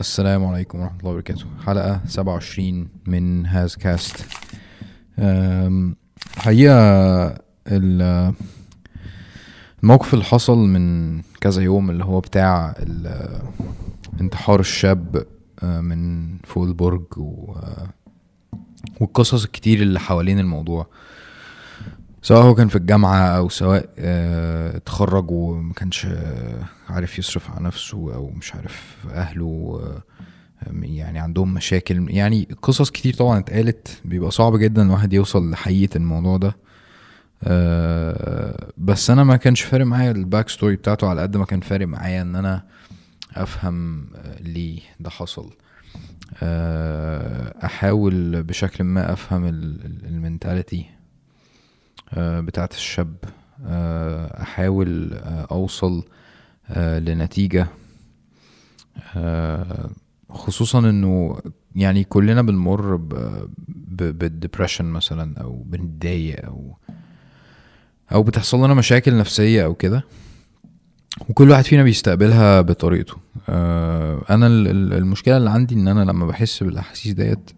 السلام عليكم ورحمة الله وبركاته. حلقة 27 من هاز كاست. حقيقة ال- الموقف اللي حصل من كذا يوم اللي هو بتاع انتحار الشاب أه، من و والقصص الكتير اللي حوالين الموضوع. سواء هو كان في الجامعة أو سواء آه، اتخرج وما كانش آه، عارف يصرف على نفسه أو مش عارف أهله آه، يعني عندهم مشاكل. يعني قصص كتير طبعا اتقالت بيبقى صعب جدا الواحد يوصل لحقيقة الموضوع ده. آه، بس أنا ما كانش فارق معايا ال back story بتاعته على قد ما كان فارق معايا إن أنا أفهم آه، ليه ده حصل. آه، أحاول بشكل ما أفهم ال mentality آه، بتاعت الشاب. آه، أحاول آه، أوصل آه، لنتيجة. آه، خصوصا إنه يعني كلنا بنمر بالدبريشن مثلا أو بنتضايق أو أو بتحصل لنا مشاكل نفسية أو كده. وكل واحد فينا بيستقبلها بطريقته. آه، أنا ال- ال- المشكلة اللي عندي إن أنا لما بحس بالأحاسيس ديت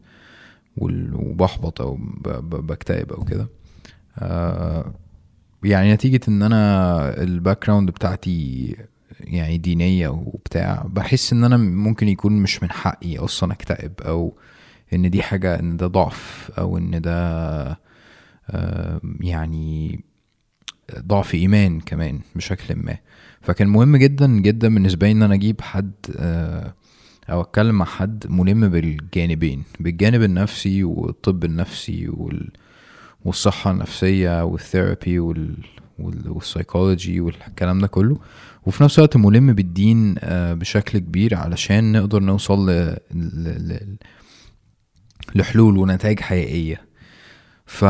وبحبط أو بكتئب أو كده آه، يعني نتيجة إن أنا ال background بتاعتي يعني دينية وبتاع بحس إن أنا ممكن يكون مش من حقي أصلا أكتئب أو إن دي حاجة إن ده ضعف أو إن ده آه، يعني ضعف إيمان كمان بشكل ما. فكان مهم جدا جدا بالنسبة لي إن أنا أجيب حد آه، أو أتكلم مع حد ملم بالجانبين بالجانب النفسي والطب النفسي وال والصحة النفسية وال therapy وال وال- والسايكولوجي والكلام ده كله وفي نفس الوقت ملم بالدين آه، بشكل كبير علشان نقدر نوصل. لحلول ونتائج حقيقية ف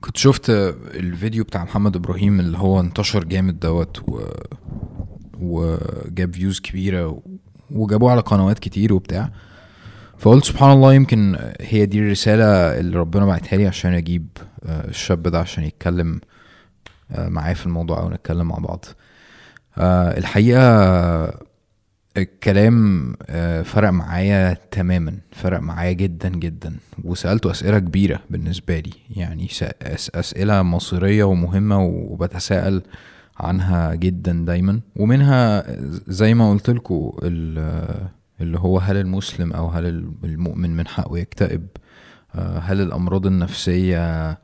كنت شفت الفيديو بتاع محمد إبراهيم اللي هو انتشر جامد دوت و... وجاب views كبيرة و... وجابوه على قنوات كتير وبتاع فقلت سبحان الله يمكن هي دي الرسالة اللي ربنا بعتها لي عشان أجيب آه، الشاب ده عشان يتكلم آه، معايا في الموضوع أو نتكلم مع بعض. آه، الحقيقة الكلام فرق معايا تماما فرق معايا جدا جدا. وسألته أسئلة كبيرة بالنسبة لي يعني أسئلة مصيرية ومهمة وبتساءل عنها جدا دايما. ومنها زي ما قلت لكم اللي هو هل المسلم أو هل المؤمن من حقه يكتئب؟ آه، هل الأمراض النفسية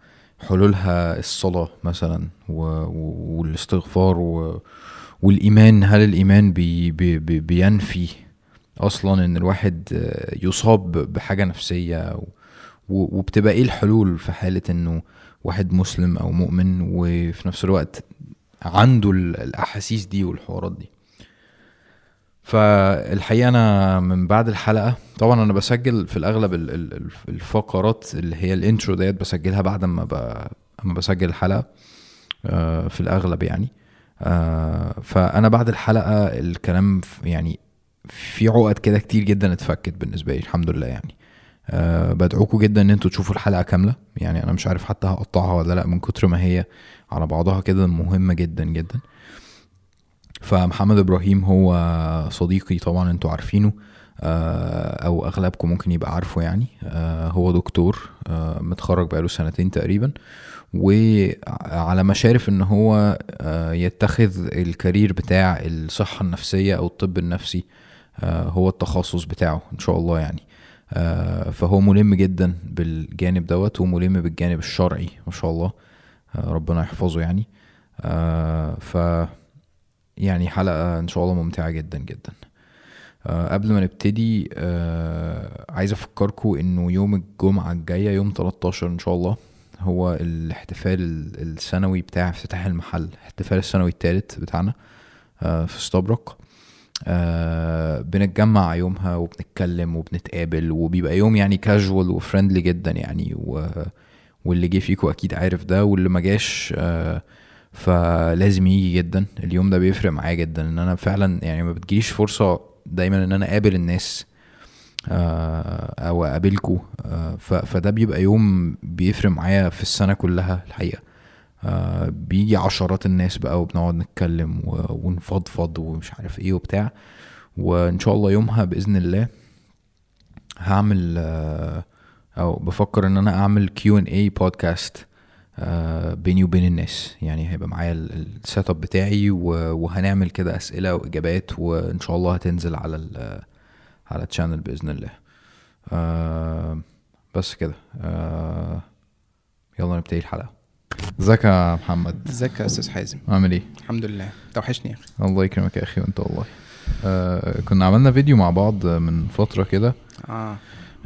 حلولها الصلاة مثلا والاستغفار والإيمان؟ هل الإيمان بي بي بي بينفي أصلا إن الواحد آه، يصاب بحاجة نفسية؟ وبتبقى إيه الحلول في حالة إنه واحد مسلم أو مؤمن وفي نفس الوقت عنده ال- الأحاسيس دي والحوارات دي؟ فالحقيقة أنا من بعد الحلقة طبعا أنا بسجل في الأغلب ال- ال- ال- الفقرات اللي هي الإنترو ديت بسجلها بعد ما. اما بسجل الحلقة آه، في الأغلب يعني آه، فأنا بعد الحلقة الكلام يعني في عقد كده كتير جدا اتفكت بالنسبة لي الحمد لله يعني أه بدعوكم جدا إن أنتوا تشوفوا الحلقة كاملة يعني أنا مش عارف حتى هقطعها ولا لأ من كتر ما هي على بعضها كده مهمة جدا جدا فمحمد إبراهيم هو صديقي طبعا أنتوا عارفينه آه، أو أغلبكم ممكن يبقى عارفه يعني. آه، هو دكتور آه، متخرج بقاله سنتين تقريبا وعلى مشارف إن هو يتخذ الكارير بتاع الصحة النفسية أو الطب النفسي هو التخصص بتاعه إن شاء الله يعني. فهو ملم جدا بالجانب دوت وملم بالجانب الشرعي ما شاء الله ربنا يحفظه يعني. ف يعني حلقة إن شاء الله ممتعة جدا جدا آه، قبل ما نبتدي آه، عايز افكركم إنه يوم الجمعة الجاية يوم 13 إن شاء الله هو الاحتفال ال- السنوي بتاع افتتاح المحل الاحتفال السنوي الثالث بتاعنا آه، في استبرق آه، بنتجمع يومها وبنتكلم وبنتقابل وبيبقى يوم يعني كاجوال وفريندلي جدا يعني. واللي جه فيكم أكيد عارف ده واللي ما جاش آه، فلازم يجي جدا. اليوم ده بيفرق معايا جدا إن أنا فعلا يعني ما بتجيليش فرصة دايما إن أنا أقابل الناس آه، أو أقابلكوا آه، فده بيبقى يوم بيفرق معايا في السنة كلها الحقيقة. آه، بيجي عشرات الناس بقى وبنقعد نتكلم ونفضفض ومش عارف إيه وبتاع. وإن شاء الله يومها بإذن الله هعمل أو بفكر إن أنا أعمل Q and A podcast بيني وبين الناس. يعني هيبقى معايا ال setup بتاعي وهنعمل كده أسئلة وإجابات وإن شاء الله هتنزل على ال على ال channel بإذن الله. آه، بس كده. آه، يلا نبتدي الحلقة. ازيك يا محمد؟ ازيك يا أستاذ حازم؟ عامل إيه؟ الحمد لله. توحشني يا أخي. الله يكرمك يا أخي وأنت والله. آه كنا عملنا فيديو مع بعض من فترة كده. آه.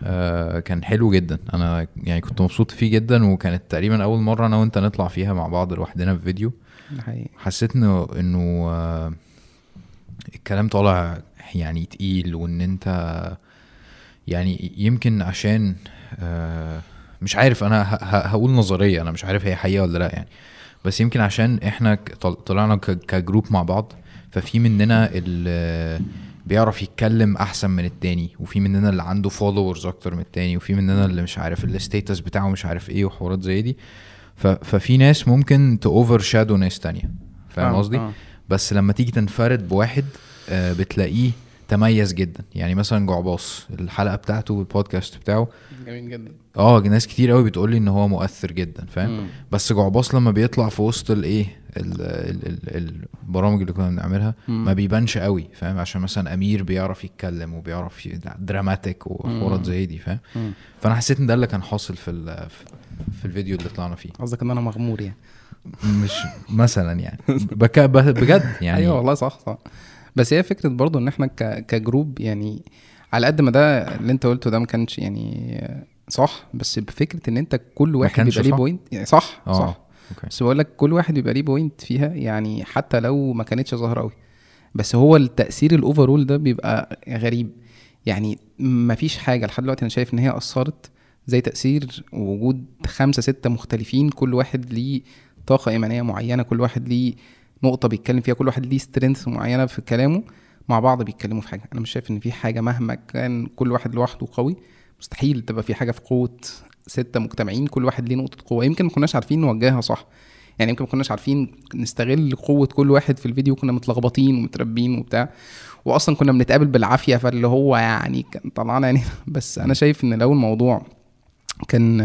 آه كان حلو جدا. أنا يعني كنت مبسوط فيه جدا وكانت تقريبا أول مرة أنا وأنت نطلع فيها مع بعض لوحدنا في فيديو. حقيقي. حسيت انه إنه آه الكلام طالع يعني تقيل وإن أنت يعني يمكن عشان آه مش عارف أنا هقول نظرية أنا مش عارف هي حقيقة ولا لأ يعني. بس يمكن عشان إحنا طلعنا ك group مع بعض ففي مننا اللي بيعرف يتكلم أحسن من التاني وفي مننا اللي عنده followers أكتر من التاني وفي مننا اللي مش عارف ال status بتاعه مش عارف إيه وحوارات زي دي ففي ناس ممكن ت overshadow ناس تانية فاهم قصدي؟ آه. بس لما تيجي تنفرد بواحد آه، بتلاقيه تميز جدا يعني مثلا جعباص الحلقة بتاعته والبودكاست بتاعه جميل جدا آه ناس كتير قوي بتقول لي إن هو مؤثر جدا فاهم. بس جعباص لما بيطلع في وسط الايه ال- ال- ال- البرامج اللي كنا بنعملها. ما بيبانش قوي فاهم عشان مثلا أمير بيعرف يتكلم وبيعرف dramatic وحوارات. زي دي فاهم. فأنا حسيت إن ده اللي كان حاصل في ال- في- في الفيديو اللي طلعنا فيه قصدك إن أنا مغمور يعني مش مثلا يعني بك بجد يعني أيوه والله صح صح بس هي فكرة برضو إن إحنا. ك group يعني على قد ما ده اللي أنت قلته ده ما كانش يعني صح بس بفكرة إن أنت كل واحد بيبقى ليه؟ point يعني صح آه صح بس بقول لك كل واحد بيبقى ليه point فيها يعني حتى لو ما كانتش ظاهرة قوي بس هو التأثير ال overall ده بيبقى غريب. يعني ما فيش حاجة لحد دلوقتي أنا شايف إن هي أثرت زي تأثير وجود خمسة ستة مختلفين كل واحد ليه طاقة إيمانية معينة كل واحد ليه نقطة بيتكلم فيها كل واحد ليه strength معينة في كلامه مع بعض بيتكلموا في حاجة. أنا مش شايف إن في حاجة مهما كان كل واحد لوحده قوي مستحيل تبقى في حاجة في قوة ستة مجتمعين كل واحد ليه نقطة قوة. يمكن ما كناش عارفين نوجهها صح. يعني يمكن ما كناش عارفين نستغل قوة كل واحد في الفيديو. كنا متلخبطين ومتربين وبتاع. واصلا كنا بنتقابل بالعافية. فاللي هو يعني كان طلعنا يعني. بس أنا شايف إن لو الموضوع كان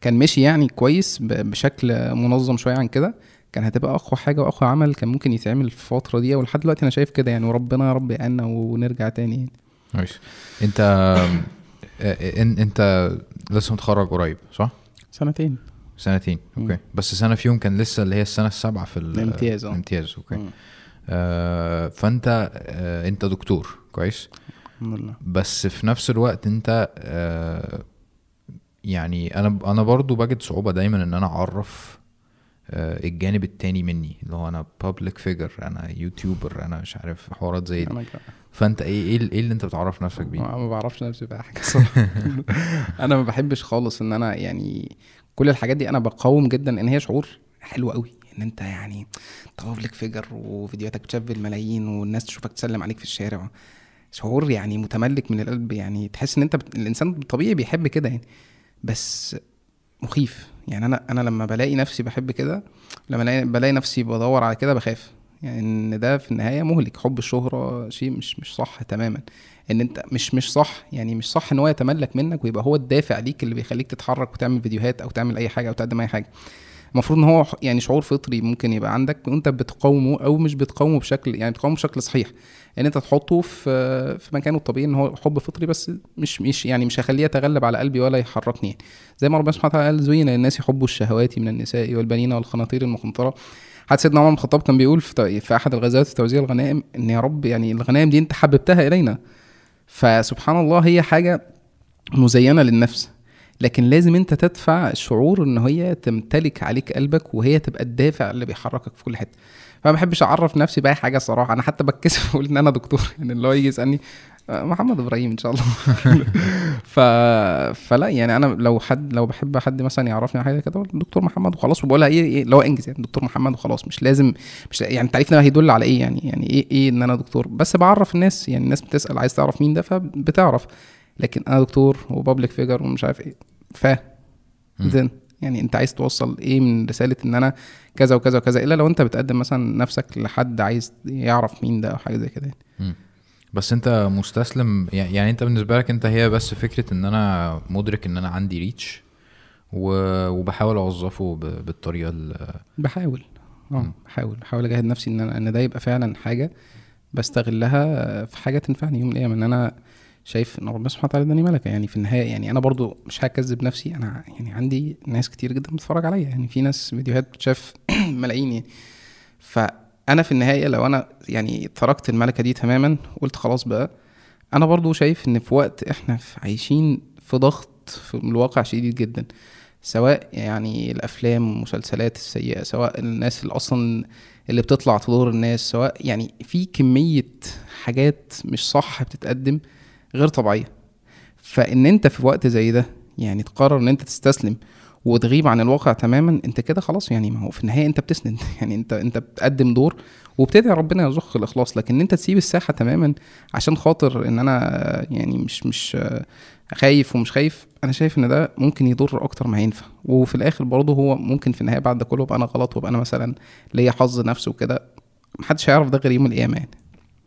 كان مشي يعني كويس بشكل منظم شوية عن كده كان هتبقى أقوى حاجة وأقوى عمل كان ممكن يتعمل في الفترة دي. ولحد دلوقتي أنا شايف كده يعني. وربنا يا رب يعيننا ونرجع تاني يعني. كويس. أنت إنت لسه متخرج قريب صح؟ سنتين سنتين مم. okay بس سنة فيهم كان لسه اللي هي السنة السابعة في ال- الامتياز، آه. الامتياز okay مم. آه فأنت آه أنت دكتور كويس الحمد لله بس في نفس الوقت أنت آه يعني أنا أنا برضو بجد صعوبة دايما إن أنا أعرف آه الجانب التاني مني اللي هو أنا public figure أنا YouTuber أنا مش عارف حوارات زي دي فانت إيه إيه إيه اللي انت بتعرف نفسك بيه؟ ما بعرفش نفسي بقى حاجة صراحة. أنا ما بحبش خالص إن أنا يعني كل الحاجات دي أنا بقاوم جدا إن هي شعور حلو قوي إن أنت يعني بابليك فيجر وفيديوهاتك بتشاف بالملايين والناس تشوفك تسلم عليك في الشارع. شعور يعني متملك من القلب يعني تحس إن أنت بت... الإنسان الطبيعي بيحب كده يعني. بس مخيف. يعني أنا أنا لما بلاقي نفسي بحب كده لما بلاقي نفسي بدور على كده بخاف. يعني إن ده في النهاية مهلك. حب الشهرة شيء مش مش صح تماما. إن أنت مش مش صح يعني مش صح إن هو يتملك منك ويبقى هو الدافع ليك اللي بيخليك تتحرك وتعمل فيديوهات أو تعمل أي حاجة أو تقدم أي حاجة. المفروض إن هو يعني شعور فطري ممكن يبقى عندك وأنت بتقاومه أو مش بتقاومه بشكل يعني بتقاومه بشكل صحيح. إن أنت تحطه في في مكانه الطبيعي إن هو حب فطري بس مش مش يعني مش هخليه يتغلب على قلبي ولا يحركني. يعني. زي ما ربنا سبحانه وتعالى قال زين للناس حب الشهوات من النساء والبنين والقناطير المقنطرة. حتى سيدنا عمر بن الخطاب كان بيقول في, في أحد الغزوات في توزيع الغنائم إن يا رب يعني الغنائم دي أنت حببتها إلينا. فسبحان الله هي حاجة مزينة للنفس. لكن لازم أنت تدفع الشعور إن هي تمتلك عليك قلبك وهي تبقى الدافع اللي بيحركك في كل حتة. فما بحبش أعرف نفسي بأي حاجة صراحة أنا حتى بتكسف أقول إن أنا دكتور. يعني اللي هو يجي يسألني محمد إبراهيم إن شاء الله ف... فلا يعني أنا لو حد لو بحب حد مثلا يعرفني على حاجة كده دكتور محمد وخلاص وبقولها إيه إيه اللي هو انجز يعني دكتور محمد وخلاص مش لازم مش يعني التعريف ده هيدل على إيه يعني يعني إيه إيه إن أنا دكتور بس بعرف الناس يعني الناس بتسأل عايز تعرف مين ده فبتعرف لكن أنا دكتور وبابليك فيجر ومش عارف إيه ف. زين يعني أنت عايز توصل إيه من رسالة إن أنا كذا وكذا وكذا إلا لو أنت بتقدم مثلا نفسك لحد عايز يعرف مين ده أو حاجة زي كده يعني. بس انت مستسلم يعني انت بالنسبة لك انت هي بس فكرة ان أنا مدرك ان أنا عندي ريتش وبحاول اوظفه بالطريقة ال- بحاول. آه. بحاول. بحاول اجاهد نفسي ان أنا ان ده يبقى فعلا حاجة بستغلها في حاجة تنفعني يوم من الأيام. ان أنا شايف ان ربنا سبحانه وتعالى اداني ملكة. يعني في النهاية يعني أنا برضو مش هكذب نفسي أنا يعني عندي ناس كتير جدا بتتفرج عليا. يعني في ناس فيديوهات بتشاف ملايين يعني. فانا في النهاية لو أنا يعني تركت الملكة دي تماما وقلت خلاص بقى أنا برضو شايف إن في وقت إحنا في عايشين في ضغط في الواقع شديد جدا. سواء يعني الأفلام والمسلسلات السيئة سواء الناس اللي أصلا اللي بتطلع تضر الناس سواء يعني في كمية حاجات مش صح بتتقدم غير طبيعية. فإن أنت في وقت زي ده يعني تقرر إن أنت تستسلم وتغيب عن الواقع تماما أنت كده خلاص يعني ما هو في النهاية أنت بتسند. يعني أنت أنت بتقدم دور وبتدعي ربنا يرزقك الإخلاص. لكن أنت تسيب الساحة تماما عشان خاطر إن أنا يعني مش مش خايف ومش خايف أنا شايف إن ده ممكن يضر أكتر ما ينفع وفي الآخر برضه هو ممكن في النهاية بعد ده كله ابقى أنا غلط وابقى أنا مثلا ليا حظ نفسي وكده. محدش هيعرف ده غير يوم القيامة يعني.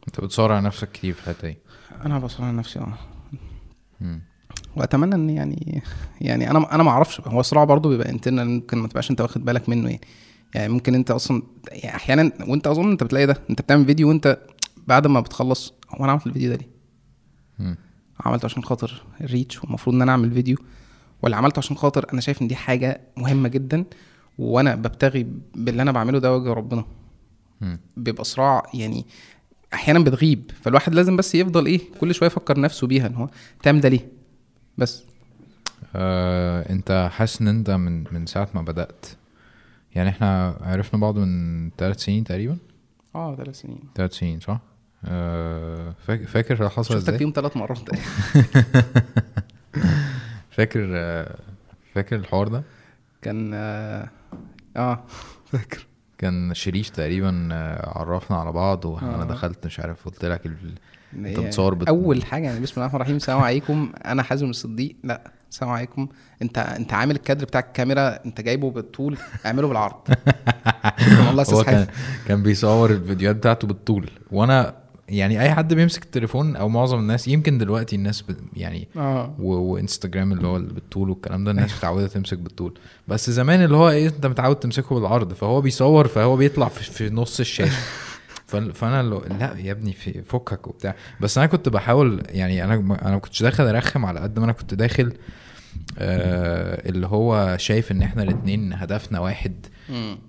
أنت بتصارع نفسك كتير في الحتة دي. أنا بصراحه نفسي آه. وأتمنى إن يعني يعني أنا أنا ما أعرفش هو صراع برضه بيبقى انترنال ممكن ما تبقاش أنت واخد بالك منه يعني. يعني ممكن أنت أصلا يعني أحيانا وأنت أظن أنت بتلاقي ده أنت بتعمل فيديو وأنت بعد ما بتخلص هو أنا عملت الفيديو ده ليه؟ عملته عشان خاطر الريتش والمفروض إن أنا أعمل فيديو. ولا عملته عشان خاطر أنا شايف إن دي حاجة مهمة جدا وأنا ببتغي باللي أنا بعمله ده وجه ربنا. مم. بيبقى صراع يعني أحيانا بتغيب. فالواحد لازم بس يفضل إيه كل شوية يفكر نفسه بيها إن هو تعمل ده ليه؟ بس. آه، انت حاسس ان انت من من ساعة ما بدأت. يعني إحنا عرفنا بعض من ثلاث سنين تقريبا؟ آه ثلاث سنين. ثلاث سنين صح؟ آه، فاكر فاكر حصل شفتك إزاي؟ فيهم ثلاث مرات فاكر آه، فاكر الحوار ده؟ كان آه, آه فاكر. كان شريف تقريبا آه، عرفنا على بعض وأنا آه. دخلت مش عارف قلت لك ال... أنت هي بتصور بت- أول حاجة يعني بسم الله الرحمن الرحيم السلام عليكم. أنا حازم الصديق. لا السلام عليكم. أنت أنت عامل الكادر بتاع الكاميرا أنت جايبه بالطول اعمله بالعرض. والله هو أستاذ كان كان بيصور الفيديوهات بتاعته بالطول. وأنا يعني أي حد بيمسك التليفون أو معظم الناس يمكن دلوقتي الناس ب... يعني آه. و... وانستجرام اللي هو بالطول والكلام ده الناس متعودة تمسك بالطول. بس زمان اللي هو إيه أنت متعود تمسكه بالعرض. فهو بيصور فهو بيطلع في, في نص الشاشة. فانا اللي... لا يا ابني في فكك وبتاع بس أنا كنت بحاول يعني أنا أنا ما كنتش داخل ارخم على قد ما أنا كنت داخل آه اللي هو شايف ان إحنا الاتنين هدفنا واحد.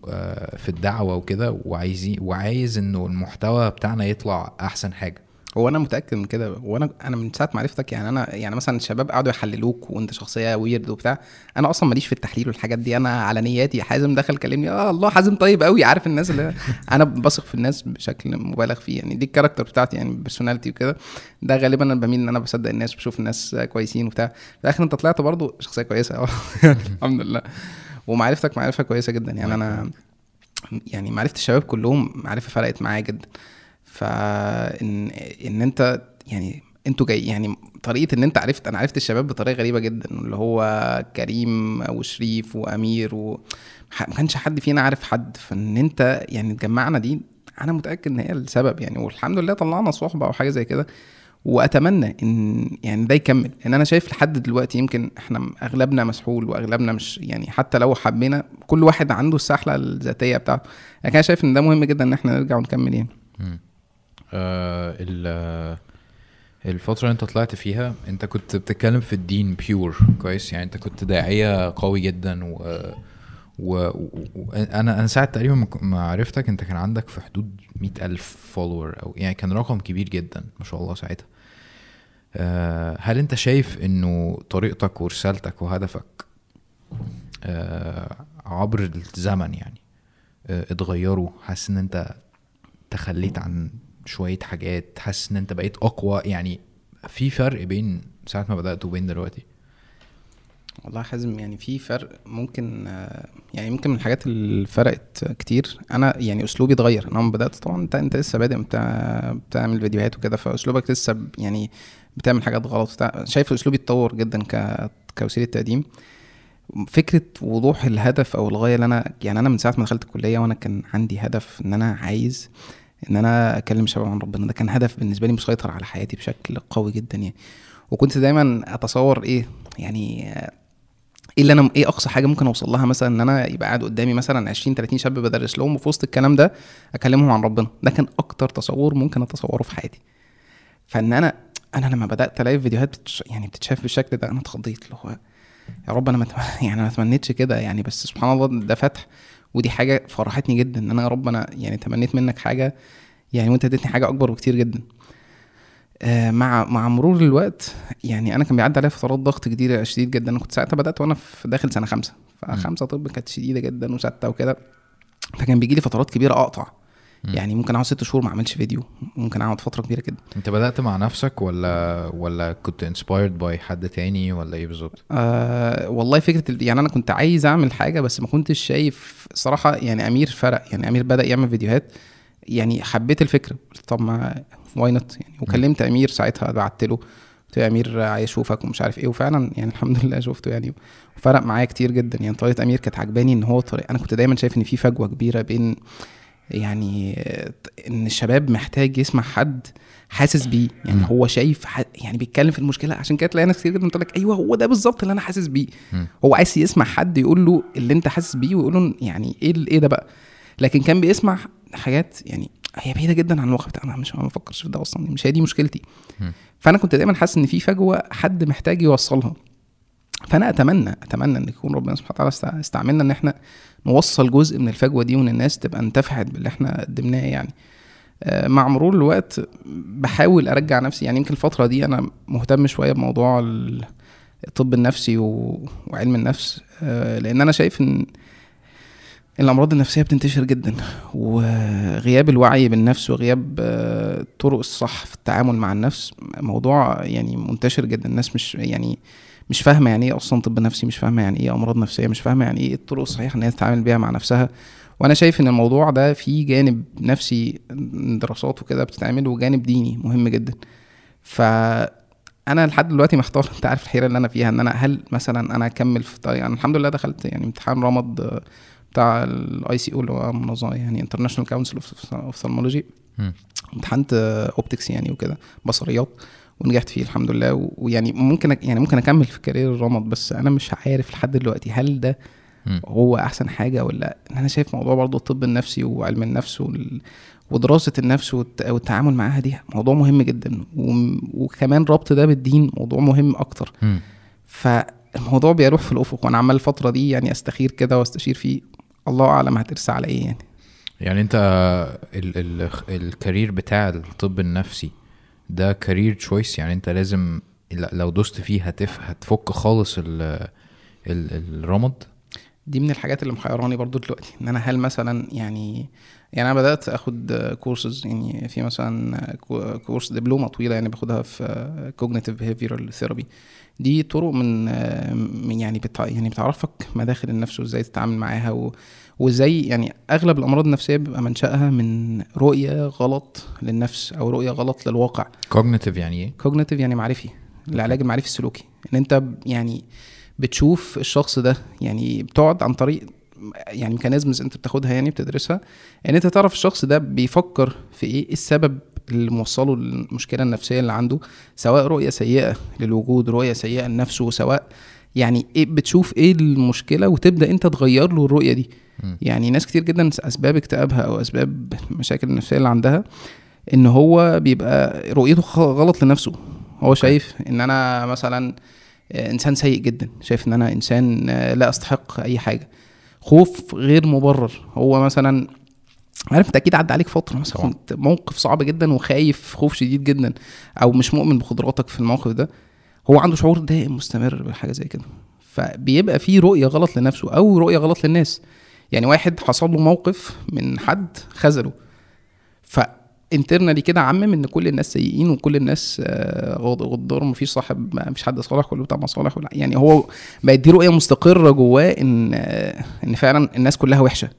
آه في الدعوة وكده وعايزين وعايز انه المحتوى بتاعنا يطلع احسن حاجة هو أنا متأكد من كده وأنا أنا من ساعة ما عرفتك يعني أنا يعني مثلا الشباب قعدوا يحللوك وأنت شخصية ويرد وبتاع أنا أصلا ماليش في التحليل والحاجات دي أنا على نياتي حازم دخل كلمني آه الله حازم طيب قوي عارف الناس اللي أنا بثق في الناس بشكل مبالغ فيه يعني دي ال character بتاعتي يعني personality وكده. ده غالبا أنا بميل إن أنا بصدق الناس بشوف الناس كويسين وبتاع. في الآخر أنت طلعت برضو شخصية كويسة آه الحمد لله. ومعرفتك معرفة كويسة جدا يعني أنا يعني معرفة الشباب كلهم معرفة فرقت معايا جدا. فان إن أنت يعني أنتوا جاي يعني طريقة إن أنت عرفت أنا عرفت الشباب بطريقة غريبة جدا اللي هو كريم وشريف وأمير و ما كانش حد فينا عارف حد. فإن أنت يعني اتجمعنا دي أنا متأكد إن هي السبب يعني. والحمد لله طلعنا صحبة أو حاجة زي كده. وأتمنى إن يعني ده يكمل. ان أنا شايف لحد دلوقتي يمكن إحنا أغلبنا مسحول وأغلبنا مش يعني حتى لو حبينا كل واحد عنده السحلة الذاتية بتاعته. لكن أنا شايف إن ده مهم جدا إن إحنا نرجع ونكمل يعني. آه ال- الفترة اللي انت طلعت فيها انت كنت بتتكلم في الدين بيور كويس؟ يعني انت كنت داعية قوي جدا و و... و... و... أنا ساعة تقريبا ما عرفتك انت كان عندك في حدود مئة ألف فولور أو يعني كان رقم كبير جدا ما شاء الله ساعتها. آه هل انت شايف انه طريقتك ورسالتك وهدفك آه عبر الزمن يعني آه اتغيروا؟ حاسس ان انت تخليت عن شوية حاجات حاسس إن أنت بقيت أقوى. يعني في فرق بين ساعة ما بدأت وبين دلوقتي؟ والله حازم يعني في فرق ممكن آه، يعني ممكن من الحاجات اللي فرقت كتير. أنا يعني أسلوبي اتغير. أنا بدأت طبعا أنت أنت لسه بادئ بتعمل فيديوهات وكده فأسلوبك لسه يعني بتعمل حاجات غلط. شايف أسلوبي اتطور جدا ك كوسيلة تقديم. فكرة وضوح الهدف أو الغاية اللي أنا يعني أنا من ساعة ما دخلت الكلية وأنا كان عندي هدف إن أنا عايز إن أنا أكلم شباب عن ربنا. ده كان هدف بالنسبة لي مسيطر على حياتي بشكل قوي جدا يعني. وكنت دايما أتصور إيه يعني إيه اللي أنا إيه أقصى حاجة ممكن أوصل لها مثلا إن أنا يبقى قاعد قدامي مثلا 20 30 شاب بدرس لهم وفي وسط الكلام ده أكلمهم عن ربنا. ده كان أكتر تصور ممكن أتصوره في حياتي. فإن أنا أنا لما بدأت ألاقي فيديوهات بتش... يعني بتتشاف بالشكل ده أنا اتخضيت اللي هو يا رب أنا مت... يعني أنا ما تمنيتش كده يعني. بس سبحان الله ده فتح ودي حاجة فرحتني جدا إن أنا يا رب أنا يعني تمنيت منك حاجة يعني وأنت اديتني حاجة أكبر بكتير جدا. آه، مع مع مرور الوقت يعني أنا كان بيعدي عليا فترات ضغط كتير شديد جدا. أنا كنت ساعتها بدأت وأنا في داخل سنة خمسة فخمسة طب كانت شديدة جدا وسته وكده. فكان بيجي لي فترات كبيرة أقطع. يعني ممكن اقعد ست شهور ما اعملش فيديو. ممكن اقعد فترة كبيرة جدا انت بدأت مع نفسك ولا ولا كنت inspired by حد تاني ولا إيه بالظبط؟ آه والله فكرة يعني أنا كنت عايز اعمل حاجة بس ما كنتش شايف صراحة يعني امير فرق يعني امير بدأ يعمل فيديوهات. يعني حبيت الفكرة قلت طب ما why not يعني وكلمت امير ساعتها بعت له قلت له يا امير عايز اشوفك ومش عارف إيه. وفعلا يعني الحمد لله شفته يعني. وفرق معايا كتير جدا. يعني طريقة امير كانت عجباني إن هو طريقه أنا كنت دايما شايف إن في فجوة كبيرة بين يعني إن الشباب محتاج يسمع حد حاسس بيه. يعني مم. هو شايف ح... يعني بيتكلم في المشكلة. عشان كده تلاقي ناس كتير جدا تقول لك أيوه هو ده بالظبط اللي أنا حاسس بيه. هو عايز يسمع حد يقول له اللي أنت حاسس بيه ويقول له يعني إيه إيه ده بقى. لكن كان بيسمع حاجات يعني هي بعيدة جدا عن الواقع بتاعنا. مش ما بفكرش في ده أصلا. مش هي دي مشكلتي. مم. فأنا كنت دايما حاسس إن في فجوة حد محتاج يوصلها. فانا اتمنى اتمنى ان يكون ربنا سبحانه وتعالى است- استعملنا ان إحنا نوصل جزء من الفجوة دي وان الناس تبقى انتفعت باللي إحنا قدمناه يعني آه، مع مرور الوقت بحاول ارجع نفسي يعني يمكن الفترة دي أنا مهتم شوية بموضوع ال- الطب النفسي. وعلم النفس آه، لأن أنا شايف ان الامراض النفسية بتنتشر جدا وغياب الوعي بالنفس وغياب آه، الطرق الصح في التعامل مع النفس موضوع يعني منتشر جدا الناس مش يعني مش فاهمة يعني إيه أصلا طب نفسي مش فاهمة يعني إيه أمراض نفسية مش فاهمة يعني إيه الطرق الصحيحة إن هي تتعامل بيها مع نفسها. وأنا شايف إن الموضوع ده فيه جانب نفسي دراسات وكده بتتعمل وجانب ديني مهم جدا. فأنا لحد دلوقتي محتار أنت عارف الحيرة اللي أنا فيها إن أنا هل مثلا أنا أكمل في طريق أنا الحمد لله دخلت يعني امتحان رمض بتاع ال ICO اللي هو منظمة يعني International Council of Ophthalmology. امتحنت optics يعني وكده بصريات. ونجحت فيه الحمد لله. ويعني ممكن يعني ممكن أكمل في career الرمد بس أنا مش عارف لحد دلوقتي هل ده. هو أحسن حاجة ولا إن أنا شايف موضوع برضه الطب النفسي وعلم النفس وال... ودراسة النفس والت... والتعامل معاها دي موضوع مهم جدا. و... وكمان ربط ده بالدين موضوع مهم أكتر. فالموضوع بيروح في الأفق وأنا عمال الفترة دي يعني أستخير كده وأستشير فيه. الله أعلم هترسى على إيه يعني. يعني أنت ال ال ال career بتاع الطب النفسي ده career choice يعني انت لازم لو دوست فيه هتف هتفك خالص ال ال دي من الحاجات اللي محيراني برضو دلوقتي إن أنا هل مثلا يعني يعني أنا بدأت أخد كورسز يعني في مثلا كو- كورس دبلومة طويلة يعني باخدها في cognitive behavioral therapy دي طرق من من يعني بتع يعني بتعرفك مداخل النفس وإزاي تتعامل معاها و وازاي يعني أغلب الأمراض النفسية بيبقى منشأها من رؤية غلط للنفس أو رؤية غلط للواقع. cognitive يعني إيه؟ cognitive يعني معرفي العلاج المعرفي السلوكي. إن أنت يعني بتشوف الشخص ده يعني بتقعد عن طريق يعني mechanisms أنت بتاخدها يعني بتدرسها إن أنت تعرف الشخص ده بيفكر في إيه إيه السبب اللي موصله للمشكلة النفسية اللي عنده سواء رؤية سيئة للوجود رؤية سيئة لنفسه سواء يعني إيه بتشوف إيه المشكلة وتبدأ أنت تغير له الرؤية دي. مم. يعني ناس كتير جدا أسباب اكتئابها أو أسباب المشاكل النفسية اللي عندها إن هو بيبقى رؤيته غلط لنفسه. هو شايف إن أنا مثلا آه، إنسان سيء جدا. شايف إن أنا إنسان آه، لا أستحق أي حاجة. خوف غير مبرر. هو مثلا عارف أنت أكيد عدى عليك فترة مثلا. كنت موقف صعب جدا وخايف خوف شديد جدا أو مش مؤمن بقدراتك في الموقف ده. هو عنده شعور دائم مستمر بحاجه زي كده. فبيبقى في رؤية غلط لنفسه أو رؤية غلط للناس. يعني واحد حصل له موقف من حد خذله. فانترنالي كده عمم إن كل الناس سيئين وكل الناس آه، غد- غدار مفيش صاحب مفيش حد صالح كله بتاع مصالح ولا. يعني هو بقت دي رؤية مستقرة جواه إن آه، إن فعلا الناس كلها وحشة.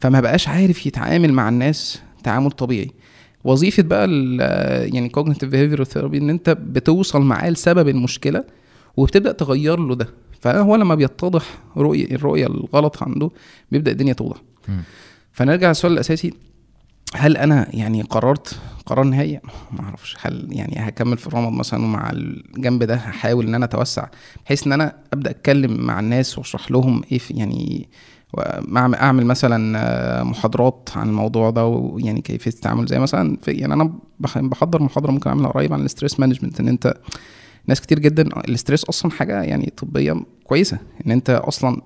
فما بقاش عارف يتعامل مع الناس تعامل طبيعي. وظيفة بقى يعني cognitive behavior therapy إن أنت بتوصل معاه لسبب المشكلة وبتبدأ تغير له ده. فهو لما بيتضح رؤيه الرؤية الغلط عنده بيبدأ الدنيا توضح. فنرجع للسؤال الأساسي هل أنا يعني قررت قرار نهائي؟ ما أعرفش. هل يعني هكمل في الرمض مثلا ومع الجنب ده هحاول إن أنا أتوسع بحيث إن أنا أبدأ أتكلم مع الناس وأشرح لهم إيه في يعني أعمل مثلا آه، محاضرات عن الموضوع ده ويعني كيفية التعامل زي مثلا في يعني أنا بح- بحضر محاضرة ممكن أعملها قريب عن ال stress management إن أنت ناس كتير جدا ال stress أصلا حاجة يعني طبية كويسة إن أنت أصلا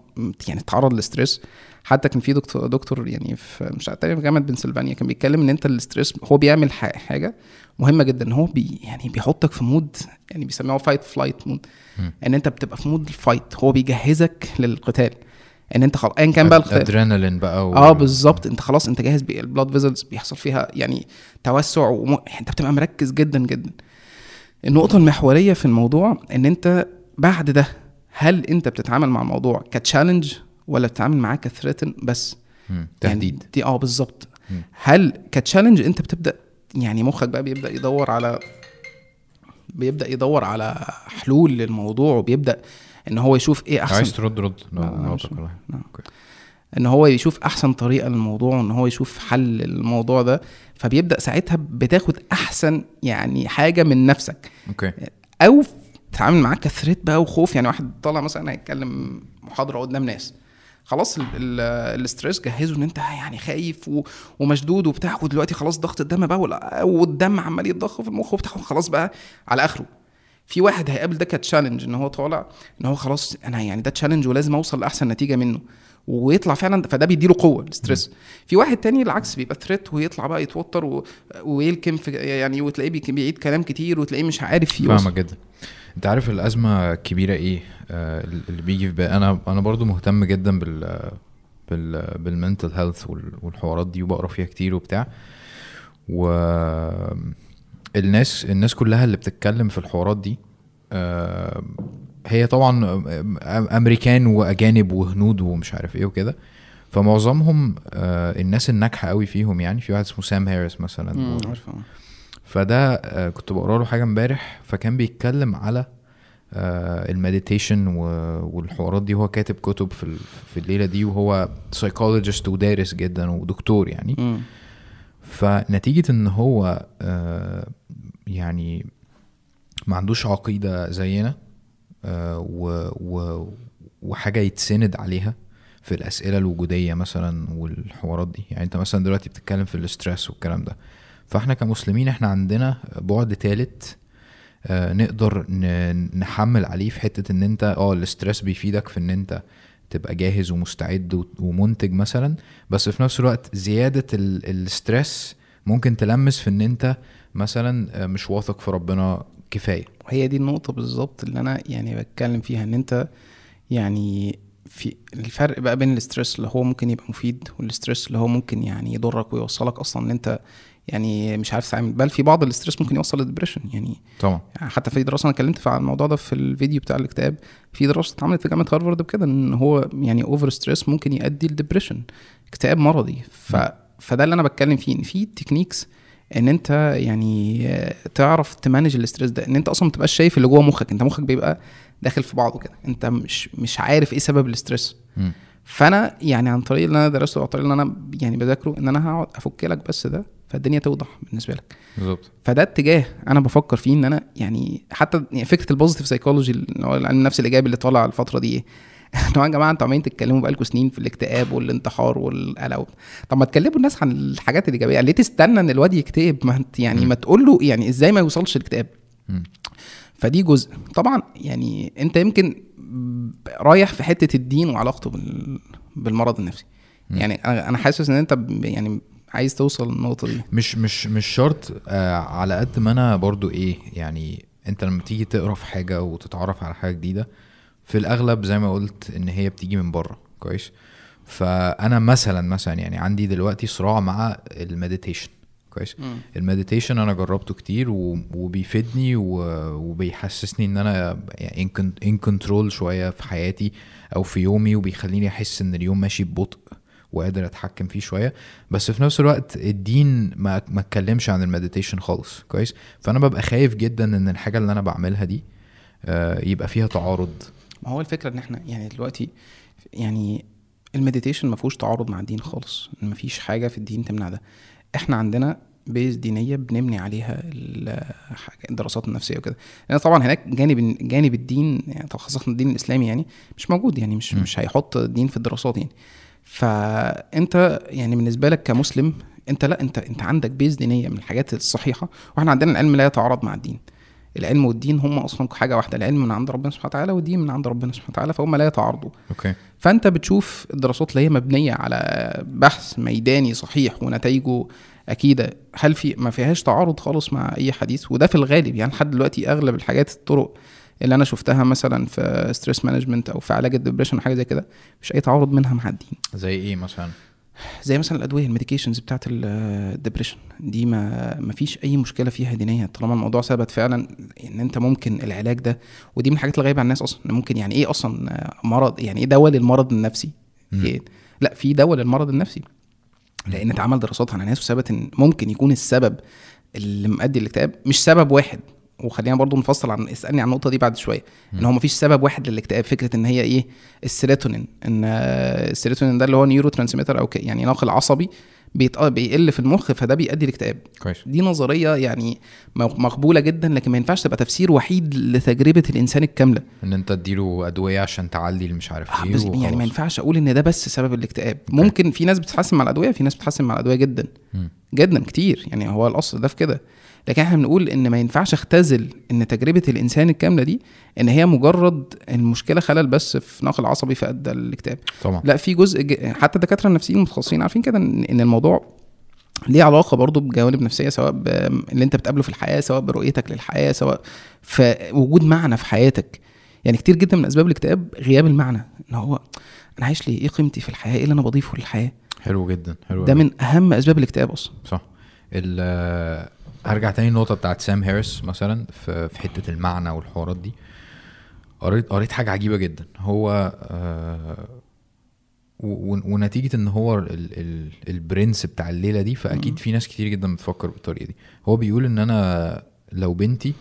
يعني تتعرض لل stress. حتى كان في دكتور دكتور يعني في مش عارف في جامعة بنسلفانيا كان بيتكلم إن أنت ال stress هو بيعمل حاجة مهمة جدا إن هو بي يعني بيحطك في mode يعني بيسموه fight flight mode. إن أنت بتبقى في mode ال fight هو بيجهزك للقتال. إن أنت خلاص ايا كان بقى القتال ادرينالين بقى و... آه بالظبط. أنت خلاص أنت جاهز ال blood vessels بيحصل فيها يعني توسع وم... أنت بتبقى مركز جدا جدا. النقطة المحورية في الموضوع إن أنت بعد ده هل أنت بتتعامل مع الموضوع ك challenge ولا بتتعامل معاه ك threaten بس. مم. تهديد. يعني دي آه بالظبط. هل ك challenge أنت بتبدا يعني مخك بقى بيبدأ يدور على بيبدأ يدور على حلول للموضوع وبيبدأ إن هو يشوف إيه أحسن عايز ترد رد. لا، لا،. نعم. إن هو يشوف أحسن طريقة للموضوع وإن هو يشوف حل للموضوع ده فبيبدأ ساعتها بتاخد أحسن يعني حاجة من نفسك. okay. أو تتعامل معاه ك threat بقى وخوف يعني واحد طالع مثلا هيتكلم محاضرة قدام ناس. خلاص ال- ال- ال stress جهزه إن أنت يعني خايف و- ومشدود وبتاع ودلوقتي خلاص ضغط الدم بقى وال- والدم عمال يتضخ في المخ وبتاع خلاص بقى على آخره. في واحد هيقابل ده ك challenge إن هو طالع إن هو خلاص أنا يعني ده challenge ولازم أوصل لأحسن نتيجة منه. ويطلع فعلا فده بيديله قوة ال stress في واحد تاني العكس بيبقى threat ويطلع بقى يتوتر و... ويلكم في يعني وتلاقيه بي- بيعيد كلام كتير وتلاقيه مش عارف يوصل. فاهمة جدا. أنت عارف الأزمة الكبيرة إيه؟ آه اللي بيجي في بالي. أنا أنا برضو مهتم جدا بال بال بال mental health والحوارات دي وبقرأ فيها كتير وبتاع. و الناس الناس كلها اللي بتتكلم في الحوارات دي آه هي طبعا أمريكان وأجانب وهنود ومش عارف إيه وكده. فمعظمهم آه الناس الناجحة قوي فيهم يعني في واحد اسمه سام هاريس مثلا. عارفه. فده آه، كنت بقرأ له حاجة امبارح فكان بيتكلم على ال meditation والحوارات دي هو كاتب كتب في في الليلة دي وهو psychologist ودارس جدا ودكتور يعني. فنتيجة إن هو يعني ما عندوش عقيدة زينا آه، و و وحاجة يتسند عليها في الأسئلة الوجودية مثلا والحوارات دي. يعني أنت مثلا دلوقتي بتتكلم في الاسترس والكلام ده. فإحنا كمسلمين إحنا عندنا بعد ثالث نقدر ن- نحمل عليه في حتة إن أنت آه الاسترس بيفيدك في إن أنت تبقى جاهز ومستعد ومنتج مثلا. بس في نفس الوقت زيادة ال- ال stress ممكن تلمس في إن أنت مثلا آه، مش واثق في ربنا كفاية. وهي دي النقطة بالظبط اللي أنا يعني بتكلم فيها إن أنت يعني في الفرق بقى بين ال stress اللي هو ممكن يبقى مفيد وال stress اللي هو ممكن يعني يضرك ويوصلك أصلا إن أنت يعني مش عارف تتعامل. بل في بعض ال stress ممكن يوصل لل depression يعني طبعا. يعني حتى في دراسة أنا اتكلمت عن الموضوع ده في الفيديو بتاع الاكتئاب في دراسة اتعملت في جامعة هارفارد بكده إن هو يعني over stress ممكن يؤدي ل depression اكتئاب مرضي. ف... فده اللي أنا بتكلم فيه إن في techniques إن أنت يعني تعرف ت manage ال stress ده إن أنت أصلا ما تبقاش شايف اللي جوه مخك أنت مخك بيبقى داخل في بعضه كده أنت مش مش عارف إيه سبب ال stress. فأنا يعني عن طريق اللي أنا درسته أو الطريق اللي أنا يعني بذاكره إن أنا هقعد أفك لك بس ده فالدنيا توضح بالنسبة لك بالظبط فده اتجاه أنا بفكر فيه إن أنا يعني حتى يعني فكرة ال positive psychology اللي هو العلم النفس الإيجابي اللي طالع الفترة دي إيه؟ أنتوا يا جماعة أنتوا عمالين تتكلموا بقالكم سنين في الاكتئاب والانتحار والقلق. طب ما تكلموا الناس عن الحاجات الإيجابية. ليه تستنى إن الواد يكتئب؟ ما انت يعني. ما تقول له يعني إزاي ما يوصلش الاكتئاب. فدي جزء. طبعا يعني انت يمكن رايح في حتة الدين وعلاقته بال... بالمرض النفسي. يعني أنا حاسس إن انت يعني عايز توصل للنقطة دي. مش مش مش شرط آه على قد ما أنا برضو إيه يعني انت لما تيجي تقرا في حاجة وتتعرف على حاجة جديدة في الأغلب زي ما قلت إن هي بتيجي من بره كويس؟ فأنا مثلا مثلا يعني عندي دلوقتي صراع مع ال meditation كويس؟ ال meditation أنا جربته كتير وبيفيدني وبيحسسني إن أنا يعني in control شوية في حياتي أو في يومي وبيخليني أحس إن اليوم ماشي ببطء وقادر أتحكم فيه شوية. بس في نفس الوقت الدين ما ما اتكلمش عن ال meditation خالص كويس؟ فأنا ببقى خايف جدا إن الحاجة اللي أنا بعملها دي آه، يبقى فيها تعارض ما هو الفكرة إن إحنا يعني دلوقتي يعني ال meditation ما فيهوش تعارض مع الدين خالص ما فيش حاجة في الدين تمنع ده. إحنا عندنا base دينية بنبني عليها الدراسات النفسية وكده. لأن طبعا هناك جانب جانب الدين يعني خاصة الدين الإسلامي يعني مش موجود يعني مش م. مش هيحط الدين في الدراسات يعني. فأنت يعني بالنسبة لك كمسلم أنت لا انت أنت عندك base دينية من الحاجات الصحيحة وإحنا عندنا العلم لا يتعارض مع الدين. العلم والدين هم أصلا حاجة واحدة العلم من عند ربنا سبحانه وتعالى والدين من عند ربنا سبحانه وتعالى فهم لا يتعارضوا. okay. فأنت بتشوف الدراسات اللي هي مبنية على بحث ميداني صحيح ونتائجه أكيدة هل في ما فيهاش تعارض خالص مع أي حديث؟ وده في الغالب يعني لحد دلوقتي أغلب الحاجات الطرق اللي أنا شفتها مثلا في stress management أو في علاج ال depression حاجة زي كده مش أي تعارض منها مع الدين. زي إيه مثلا؟ زي مثلا الأدوية ال medications بتاعت ال depression دي ما ما فيش أي مشكلة فيها دينيه طالما الموضوع ثبت فعلا إن أنت ممكن العلاج ده ودي من الحاجات اللي غايبة عن الناس أصلا. ممكن يعني إيه أصلا مرض؟ يعني إيه دواء للمرض النفسي. إيه؟ لا في دواء للمرض النفسي. لأن اتعمل دراسات على ناس وثبت إن ممكن يكون السبب اللي مؤدي الاكتئاب مش سبب واحد. وخلينا برضو نفصل عن اسألني عن النقطة دي بعد شوية. إن هو مفيش سبب واحد للاكتئاب فكرة إن هي إيه؟ السيروتونين. إن آه، السيروتونين ده اللي هو neurotransmitter أو يعني ناقل عصبي بيقل في المخ فده بيؤدي لاكتئاب. كويس. دي نظرية يعني م- مقبولة جدا لكن ما ينفعش تبقى تفسير وحيد لتجربة الإنسان الكاملة. إن أنت تديله أدوية عشان تعلي اللي مش عارف آه، إيه بس يعني ما. ينفعش أقول إن ده بس سبب الاكتئاب. ممكن في ناس بتتحسن مع الأدوية في ناس بتتحسن مع الأدوية جدا. مم. جدا كتير. يعني هو الأصل ده في كده. لكن إحنا بنقول إن ما ينفعش اختزل إن تجربة الإنسان الكاملة دي إن هي مجرد المشكلة خلل بس في نقل عصبي فادى الاكتئاب طبعا. لا في جزء ج... حتى الدكاتره النفسيين المتخصصين عارفين كده إن الموضوع ليه علاقة برضو بجوانب نفسية سواء ب... اللي أنت بتقابله في الحياة سواء برؤيتك للحياة سواء في وجود معنى في حياتك. يعني كتير جدا من أسباب الاكتئاب غياب المعنى إن هو أنا عايش ليه؟ إيه قيمتي في الحياة؟ إيه اللي أنا بضيفه للحياة؟ حلو جدا حلو ده. من أهم أسباب الاكتئاب أصلا. صح. هرجع تاني النقطة بتاعت سام هاريس مثلا في في حتة المعنى والحوارات دي. قريت قريت حاجة عجيبة جدا. هو آه، و- و- ونتيجة إن هو ال ال البرنس بتاع الليلة دي فأكيد في ناس كتير جدا بتفكر بالطريقة دي. هو بيقول إن أنا لو بنتي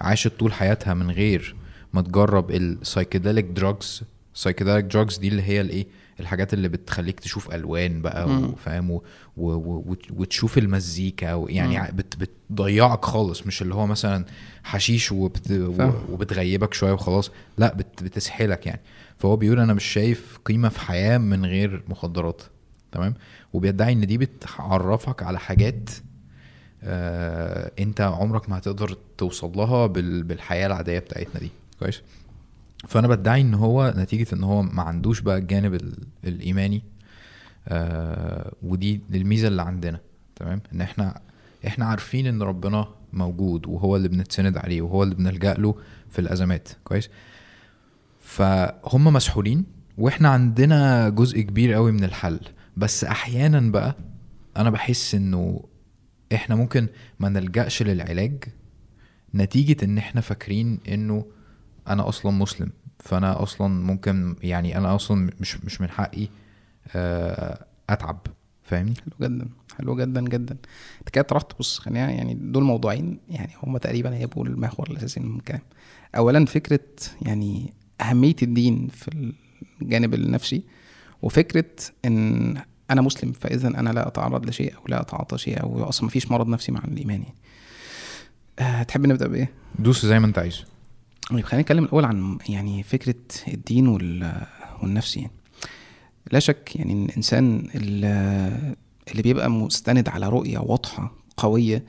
عاشت طول حياتها من غير ما تجرب ال psychedelic drugs psychedelic drugs دي اللي هي الإيه؟ الحاجات اللي بتخليك تشوف ألوان بقى وت- وتشوف المزيكا. ع- بت بتضيعك خالص مش اللي هو مثلا حشيش وبت فاهم. وبتغيبك شوية وخلاص. لا بت بتسحلك يعني. فهو بيقول أنا مش شايف قيمة في حياة من غير مخدرات. تمام؟ وبيدعي إن دي بتعرفك على حاجات آه أنت عمرك ما هتقدر توصل لها بال بالحياة العادية بتاعتنا دي. كويس؟ فأنا بدعي إن هو نتيجة إن هو ما عندوش بقى الجانب ال- الإيماني آه ودي الميزه اللي عندنا تمام؟ إن إحنا إحنا عارفين إن ربنا موجود وهو اللي بنتسند عليه وهو اللي بنلجأ له في الأزمات كويس؟ فهم مسحولين وإحنا عندنا جزء كبير قوي من الحل. بس أحيانا بقى أنا بحس إنه إحنا ممكن ما نلجأش للعلاج نتيجة إن إحنا فاكرين إنه أنا أصلا مسلم فأنا أصلا ممكن يعني أنا أصلا مش مش من حقي آه، أتعب فاهمني؟ حلو جدا حلو جدا جدا. أنت كده طرحت بص خلينا يعني دول موضوعين يعني هم تقريبا هيبقوا المحور الأساسي من الكلام. اولا فكرة يعني أهمية الدين في الجانب النفسي وفكرة إن أنا مسلم فاذا أنا لا أتعرض لشيء أو لا أتعاطى شيء أو أصلا مفيش مرض نفسي مع الإيمان يعني. أه تحب نبدأ بإيه؟ دوس زي ما أنت عايز. خلينا نتكلم الأول عن يعني فكرة الدين وال- والنفس يعني لا شك يعني إن الإنسان ال- اللي بيبقى مستند على رؤية واضحة قوية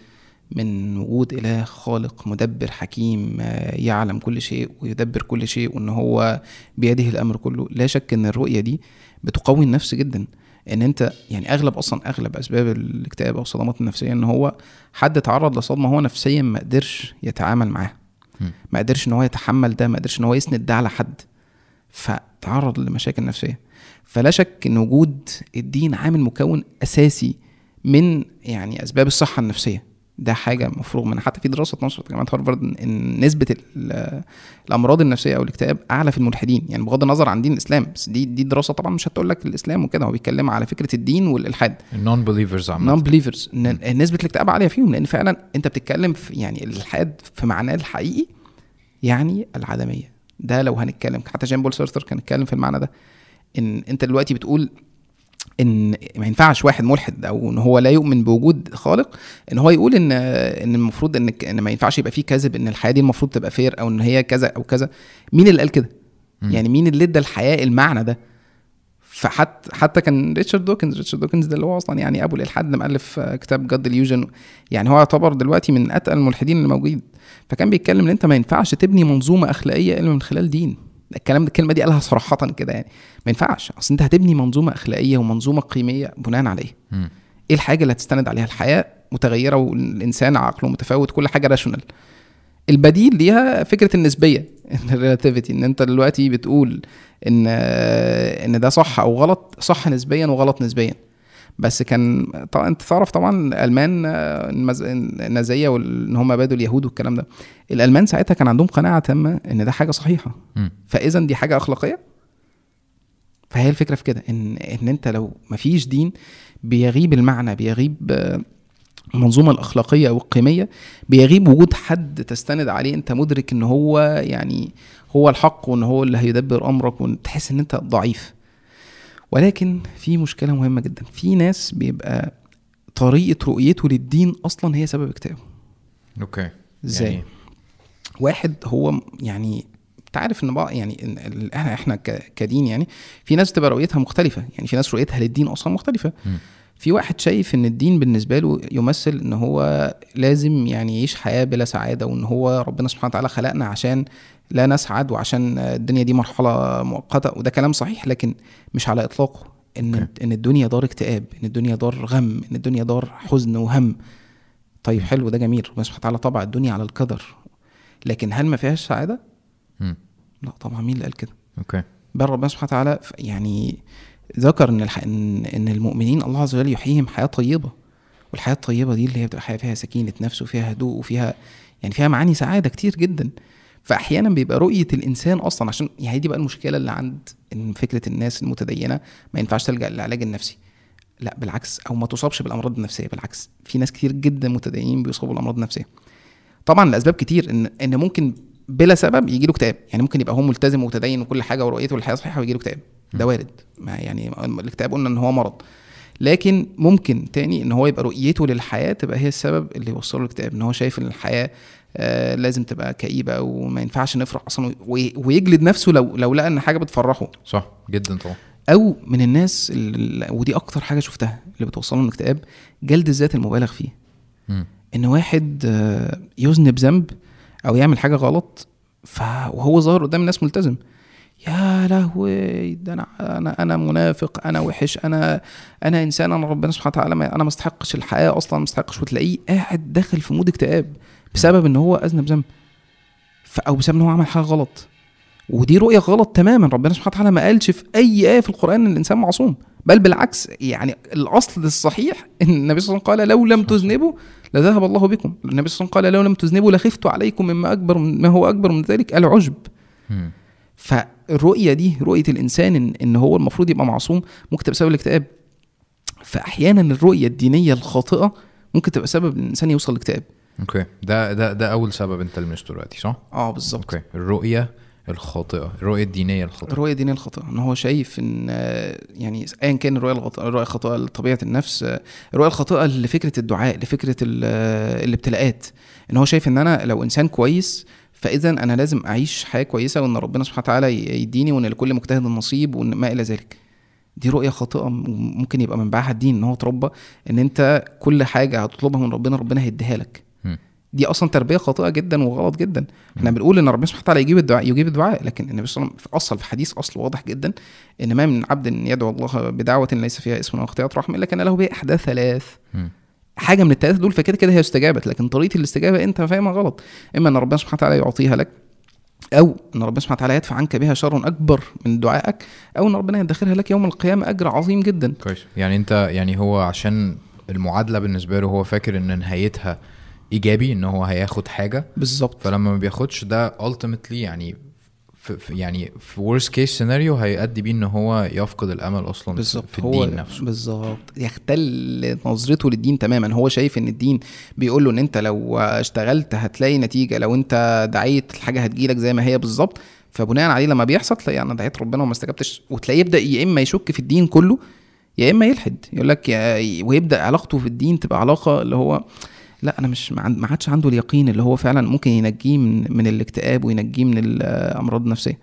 من وجود إله خالق مدبر حكيم يعلم كل شيء ويدبر كل شيء وإن هو بيده الأمر كله لا شك إن الرؤية دي بتقوي النفس جدا إن أنت يعني أغلب أصلا أغلب أسباب الاكتئاب أو الصدمات النفسية إن هو حد تعرض لصدمة هو نفسيا ما قدرش يتعامل معاها. ما قدرش إن هو يتحمل ده ما قدرش إن هو يسند ده على حد. فتعرض لمشاكل نفسية. فلا شك إن وجود الدين عامل مكون أساسي من يعني أسباب الصحة النفسية. ده حاجة مفروغ منها. حتى في دراسة اتنشرت في جامعه هارفارد ان نسبة ال- الأمراض النفسية أو الاكتئاب أعلى في الملحدين. يعني بغض النظر عن دين الإسلام. بس دي دي دراسة طبعا مش هتقول لك الإسلام وكده. هو بيتكلم على فكرة الدين والإلحاد. ال non-believers عامة non-believers نسبة الاكتئاب عالية فيهم. لأن فعلا أنت بتتكلم في يعني الإلحاد في معناه الحقيقي يعني العدميه ده لو هنتكلم. حتى جان بول سارتر كان اتكلم في المعنى ده. إن أنت دلوقتي بتقول إن ما ينفعش واحد ملحد أو إن هو لا يؤمن بوجود خالق إن هو يقول إن إن المفروض إن إن ما ينفعش يبقى فيه كذب إن الحياة دي المفروض تبقى fair أو إن هي كذا أو كذا. مين اللي قال كده. يعني مين اللي ادى الحياة المعنى ده؟ فحتى حتى كان ريتشارد دوكنز ريتشارد دوكنز ده اللي هو أصلا يعني أبو الإلحاد مؤلف آه، كتاب God Delusion يعني هو يعتبر دلوقتي من أتقل الملحدين اللي فكان بيتكلم إن أنت ما ينفعش تبني منظومة أخلاقية إلا من خلال دين. الكلام الكلمة دي قالها صراحة كده يعني. ما ينفعش. أصل أنت هتبني منظومة أخلاقية ومنظومة قيمية بناء على إيه مم. إيه الحاجة اللي هتستند عليها؟ الحياة متغيرة والإنسان عقله متفاوت كل حاجة rational البديل ليها فكرة النسبية ال relativity إن أنت دلوقتي بتقول إن إن ده صح أو غلط صح نسبيا وغلط نسبيا. بس كان طبعا انت تعرف طبعا الألمان آه، النازية وان هم أبادوا اليهود والكلام ده. الألمان ساعتها كان عندهم قناعة تامة إن ده حاجة صحيحة. فاذا دي حاجة أخلاقية؟ فهي الفكرة في كده ان إن أنت لو مفيش دين بيغيب المعنى بيغيب آه، المنظومة الأخلاقية أو القيمية بيغيب وجود حد تستند عليه أنت مدرك إن هو يعني هو الحق وإن هو اللي هيدبر أمرك وتحس إن أنت ضعيف. ولكن في مشكلة مهمة جدا. في ناس بيبقى طريقة رؤيته للدين أصلا هي سبب اكتئابه. أوكي. إزاي؟ يعني؟ واحد هو م- يعني أنت عارف إن بقى يعني إحنا إحنا كدين يعني في ناس بتبقى رؤيتها مختلفة. يعني في ناس رؤيتها للدين أصلا مختلفة. مم. في واحد شايف إن الدين بالنسبة له يمثل إن هو لازم يعني يعيش حياة بلا سعادة وإن هو ربنا سبحانه وتعالى خلقنا عشان لا نسعد وعشان الدنيا دي مرحلة مؤقتة. وده كلام صحيح لكن مش على إطلاقه. إن أوكي. إن الدنيا دار اكتئاب إن الدنيا دار غم إن الدنيا دار حزن وهم. طيب حلو ده جميل. ربنا سبحانه وتعالى طبع الدنيا على القدر. لكن هل ما فيهاش سعادة؟ مم. لا طبعا مين اللي قال كده؟ أوكي. بل ربنا سبحانه وتعالى يعني ذكر إن. إن المؤمنين الله عز وجل يحييهم حياة طيبة. والحياة الطيبة دي اللي هي بتبقى حياة فيها سكينة نفس وفيها هدوء وفيها يعني فيها معاني سعادة كتير جدا. فاحيانا بيبقى رؤية الإنسان أصلا عشان يعني دي بقى المشكلة اللي عند إن فكرة الناس المتدينة ما ينفعش تلجأ للعلاج النفسي. لا بالعكس أو ما تصابش بالأمراض النفسية بالعكس. في ناس كتير جدا متدينين بيصابوا بالأمراض النفسية. طبعا الاسباب كتير إن إن ممكن بلا سبب يجي له اكتئاب. يعني ممكن يبقى هو ملتزم ومتدين وكل حاجة ورؤيته للحياة صحيحة ويجي له اكتئاب. ده وارد. ما يعني الاكتئاب قلنا إن هو مرض. لكن ممكن تاني إن هو يبقى رؤيته للحياة تبقى هي السبب اللي يوصله للاكتئاب إن هو شايف إن الحياة آه لازم تبقى كئيبة وما ينفعش نفرح أصلا وي- ويجلد نفسه لو لو لقى إن حاجة بتفرحه. صح جدا طبعا. أو من الناس اللي ودي أكتر حاجة شفتها اللي بتوصلهم للاكتئاب جلد الذات المبالغ فيه. مم. إن واحد آه، يذنب ذنب أو يعمل حاجة غلط ف وهو ظاهر قدام الناس ملتزم. يا لهوي ده أنا أنا أنا منافق أنا وحش أنا أنا إنسان أنا ربنا سبحانه وتعالى أنا ما استحقش الحياة أصلا ما استحقش. وتلاقيه قاعد داخل في مود اكتئاب بسبب إن هو أذنب ذنب ف- أو بسبب إن هو عمل حاجة غلط. ودي رؤية غلط تماما ربنا سبحانه وتعالى ما قالش في أي آية في القرآن إن الإنسان معصوم بل بالعكس يعني الأصل الصحيح إن النبي صلى الله عليه وسلم قال لو لم تذنبوا لذهب الله بكم. النبي صلى الله عليه وسلم قال لو لم تذنبوا لخفت عليكم مما أكبر ما هو أكبر من ذلك العجب. مم. فالرؤيه دي رؤية الإنسان إن, إن هو المفروض يبقى معصوم ممكن تبقى سبب الاكتئاب. فاحيانا الرؤية الدينية الخاطئة ممكن تبقى سبب إن الإنسان يوصل لاكتئاب. okay. ده ده ده أول سبب أنت لمسته دلوقتي صح؟ آه بالظبط. okay. الرؤية الخاطئة الرؤية الدينية الخاطئة. الرؤية الدينية الخاطئة إن هو شايف إن يعني ايا كان الرؤية الغلط... الرؤية الخاطئة لطبيعة النفس الرؤية الخاطئة لفكرة الدعاء لفكرة ال- الابتلاءات. إن هو شايف إن أنا لو إنسان كويس فاذا أنا لازم أعيش حياة كويسة وإن ربنا سبحانه وتعالى يديني وإن لكل مجتهد نصيب وإن ما إلى ذلك. دي رؤية خاطئة ممكن يبقى منبعها الدين إن هو اتربى إن أنت كل حاجة هتطلبها من ربنا ربنا هيديها لك. دي أصلا تربية خاطئة جدا وغلط جدا. إحنا بنقول إن ربنا سبحانه وتعالى يجيب الدعاء يجيب الدعاء لكن النبي صلى الله عليه وسلم أصل في حديث أصل واضح جدا إن ما من عبد يدعو الله بدعوة ليس فيها اسم واختيار رحمه إلا كان له بها احدى ثلاث. حاجة من الثلاثه دول فكده كده هي استجابت لكن طريقة الاستجابة أنت فاهمها غلط. إما أن ربنا سبحانه وتعالى يعطيها لك أو أن ربنا سبحانه وتعالى يدفع عنك بها شر أكبر من دعائك أو أن ربنا يدخرها لك يوم القيامة أجر عظيم جدا. كويس. يعني أنت يعني هو عشان المعادلة بالنسبة له هو فاكر إن نهايتها إيجابي إن هو هياخد حاجة. بالظبط. فلما ما بياخدش ده ultimately يعني في يعني في worst case scenario هيؤدي بيه إن هو يفقد الأمل أصلا في- الدين نفسه. بالظبط. يختل نظرته للدين تماما. هو شايف إن الدين بيقول له إن أنت لو اشتغلت هتلاقي نتيجة. لو أنت دعيت الحاجة هتجيلك زي ما هي بالظبط. فبناء عليه لما بيحصل تلاقي أنا دعيت ربنا وما استجبتش. وتلاقيه يبدأ يا إما يشك في الدين كله يا إما يلحد. يقول لك ويبدا علاقته في الدين تبقى علاقة اللي هو لا أنا مش ما عادش عنده اليقين اللي هو فعلا ممكن ينجيه من من الاكتئاب وينجيه من الامراض النفسية.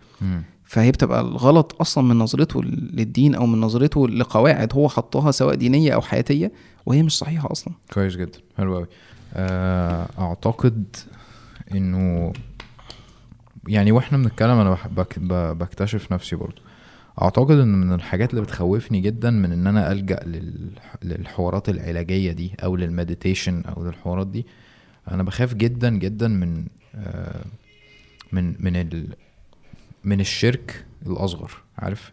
فهي بتبقى الغلط أصلا من نظرته للدين أو من نظرته لقواعد هو حطها سواء دينية أو حياتية وهي مش صحيحة أصلا. كويس جدا. حلو قوي أعتقد إنه يعني وإحنا بنتكلم أنا بكتشف نفسي برضو أعتقد إن من الحاجات اللي بتخوفني جدا من إن أنا ألجأ لل- للحوارات العلاجية دي أو للمديتيشن أو للحوارات دي أنا بخاف جدا جدا من آه، من من ال من الشرك الأصغر عارف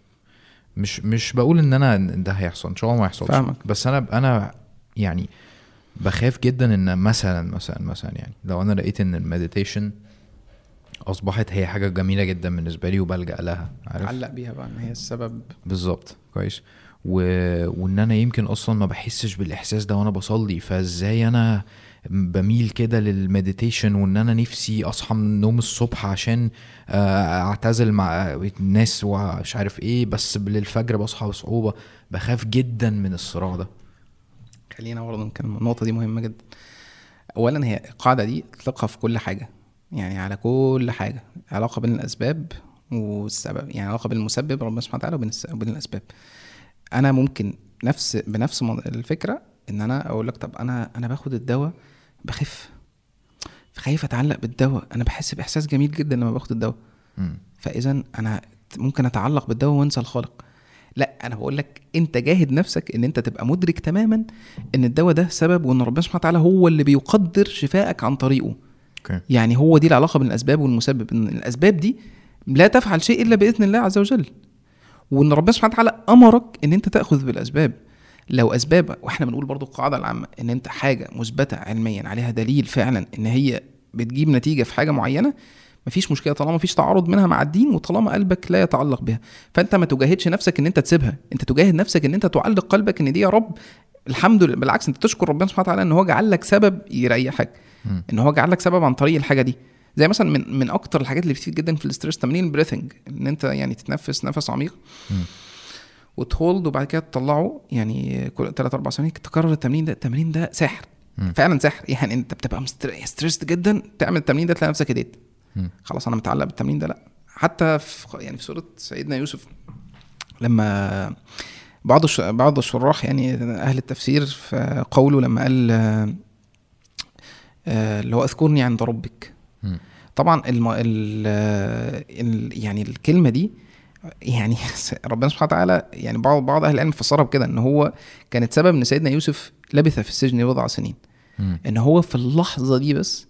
مش مش بقول إن أنا ده هيحصل إن شاء الله ما يحصلش فاهمك. بس أنا أنا يعني بخاف جدا إن مثلا مثلا مثلا يعني لو أنا لقيت إن ال meditation أصبحت هي حاجة جميلة جدا بالنسبة لي وبلجأ لها عارف؟ علق بيها بقى إن هي السبب. بالظبط كويس. و... وإن أنا يمكن أصلا ما بحسش بالإحساس ده وأنا بصلي فإزاي أنا بميل كده لل meditation وإن أنا نفسي أصحى من النوم الصبح عشان آه، أعتزل مع الناس ومش عارف إيه بس للفجر بصحى بصعوبة. بخاف جدا من الصراع ده. خلينا برضه نتكلم. النقطة دي مهمة جدا. أولا هي القاعدة دي اطلقها في كل حاجة. يعني على كل حاجة علاقة بين الأسباب والسبب يعني علاقة بين المسبب ربنا سبحانه وتعالى وبين الأسباب. أنا ممكن نفس بنفس الفكرة إن أنا أقول لك طب أنا أنا باخد الدواء بخف خايف أتعلق بالدواء أنا بحس بإحساس جميل جدا لما باخد الدواء. فاذا أنا ممكن أتعلق بالدواء وأنسى الخالق لا أنا بقول لك أنت جاهد نفسك إن أنت تبقى مدرك تماما إن الدواء ده سبب وإن ربنا سبحانه وتعالى هو اللي بيقدر شفائك عن طريقه أوكي. يعني هو دي العلاقة بين الأسباب والمسبب. إن الأسباب دي لا تفعل شيء إلا بإذن الله عز وجل. وإن ربنا سبحانه وتعالى أمرك إن أنت تأخذ بالأسباب. لو أسباب وإحنا بنقول برضو القاعدة العامة إن أنت حاجة مثبتة علميا عليها دليل فعلا إن هي بتجيب نتيجة في حاجة معينة مفيش مشكلة طالما مفيش تعارض منها مع الدين وطالما قلبك لا يتعلق بها. فأنت ما تجاهدش نفسك إن أنت تسيبها. أنت تجاهد نفسك إن أنت تعلق قلبك إن دي يا رب الحمد لله بالعكس أنت تشكر ربنا سبحانه وتعالى إن هو جعل لك سبب يريحك. إن هو جعل لك سبب عن طريق الحاجة دي. زي مثلا من من أكتر الحاجات اللي بتفيد جدا في ال stress تمرين ال breathing إن أنت يعني تتنفس نفس عميق. وتهولد وبعد كده تطلعه يعني كل 3 4 ثواني تكرر التمرين ده التمرين ده سحر مم. فعلا سحر يعني أنت بتبقى ستريسد جدا تعمل التمرين ده تلاقي نفسك هديت. خلاص أنا متعلق بالتمرين ده لأ. حتى في يعني في سوره سيدنا يوسف لما بعض الش... بعض الشراح يعني أهل التفسير في قوله لما قال اللي هو اذكرني عند ربك. طبعا الم... ال... آه، ال... يعني الكلمة دي يعني ربنا سبحانه وتعالى يعني بعض بعض أهل العلم فسرها بكده إن هو كانت سبب إن سيدنا يوسف لبث في السجن بضع سنين مم. إن هو في اللحظة دي بس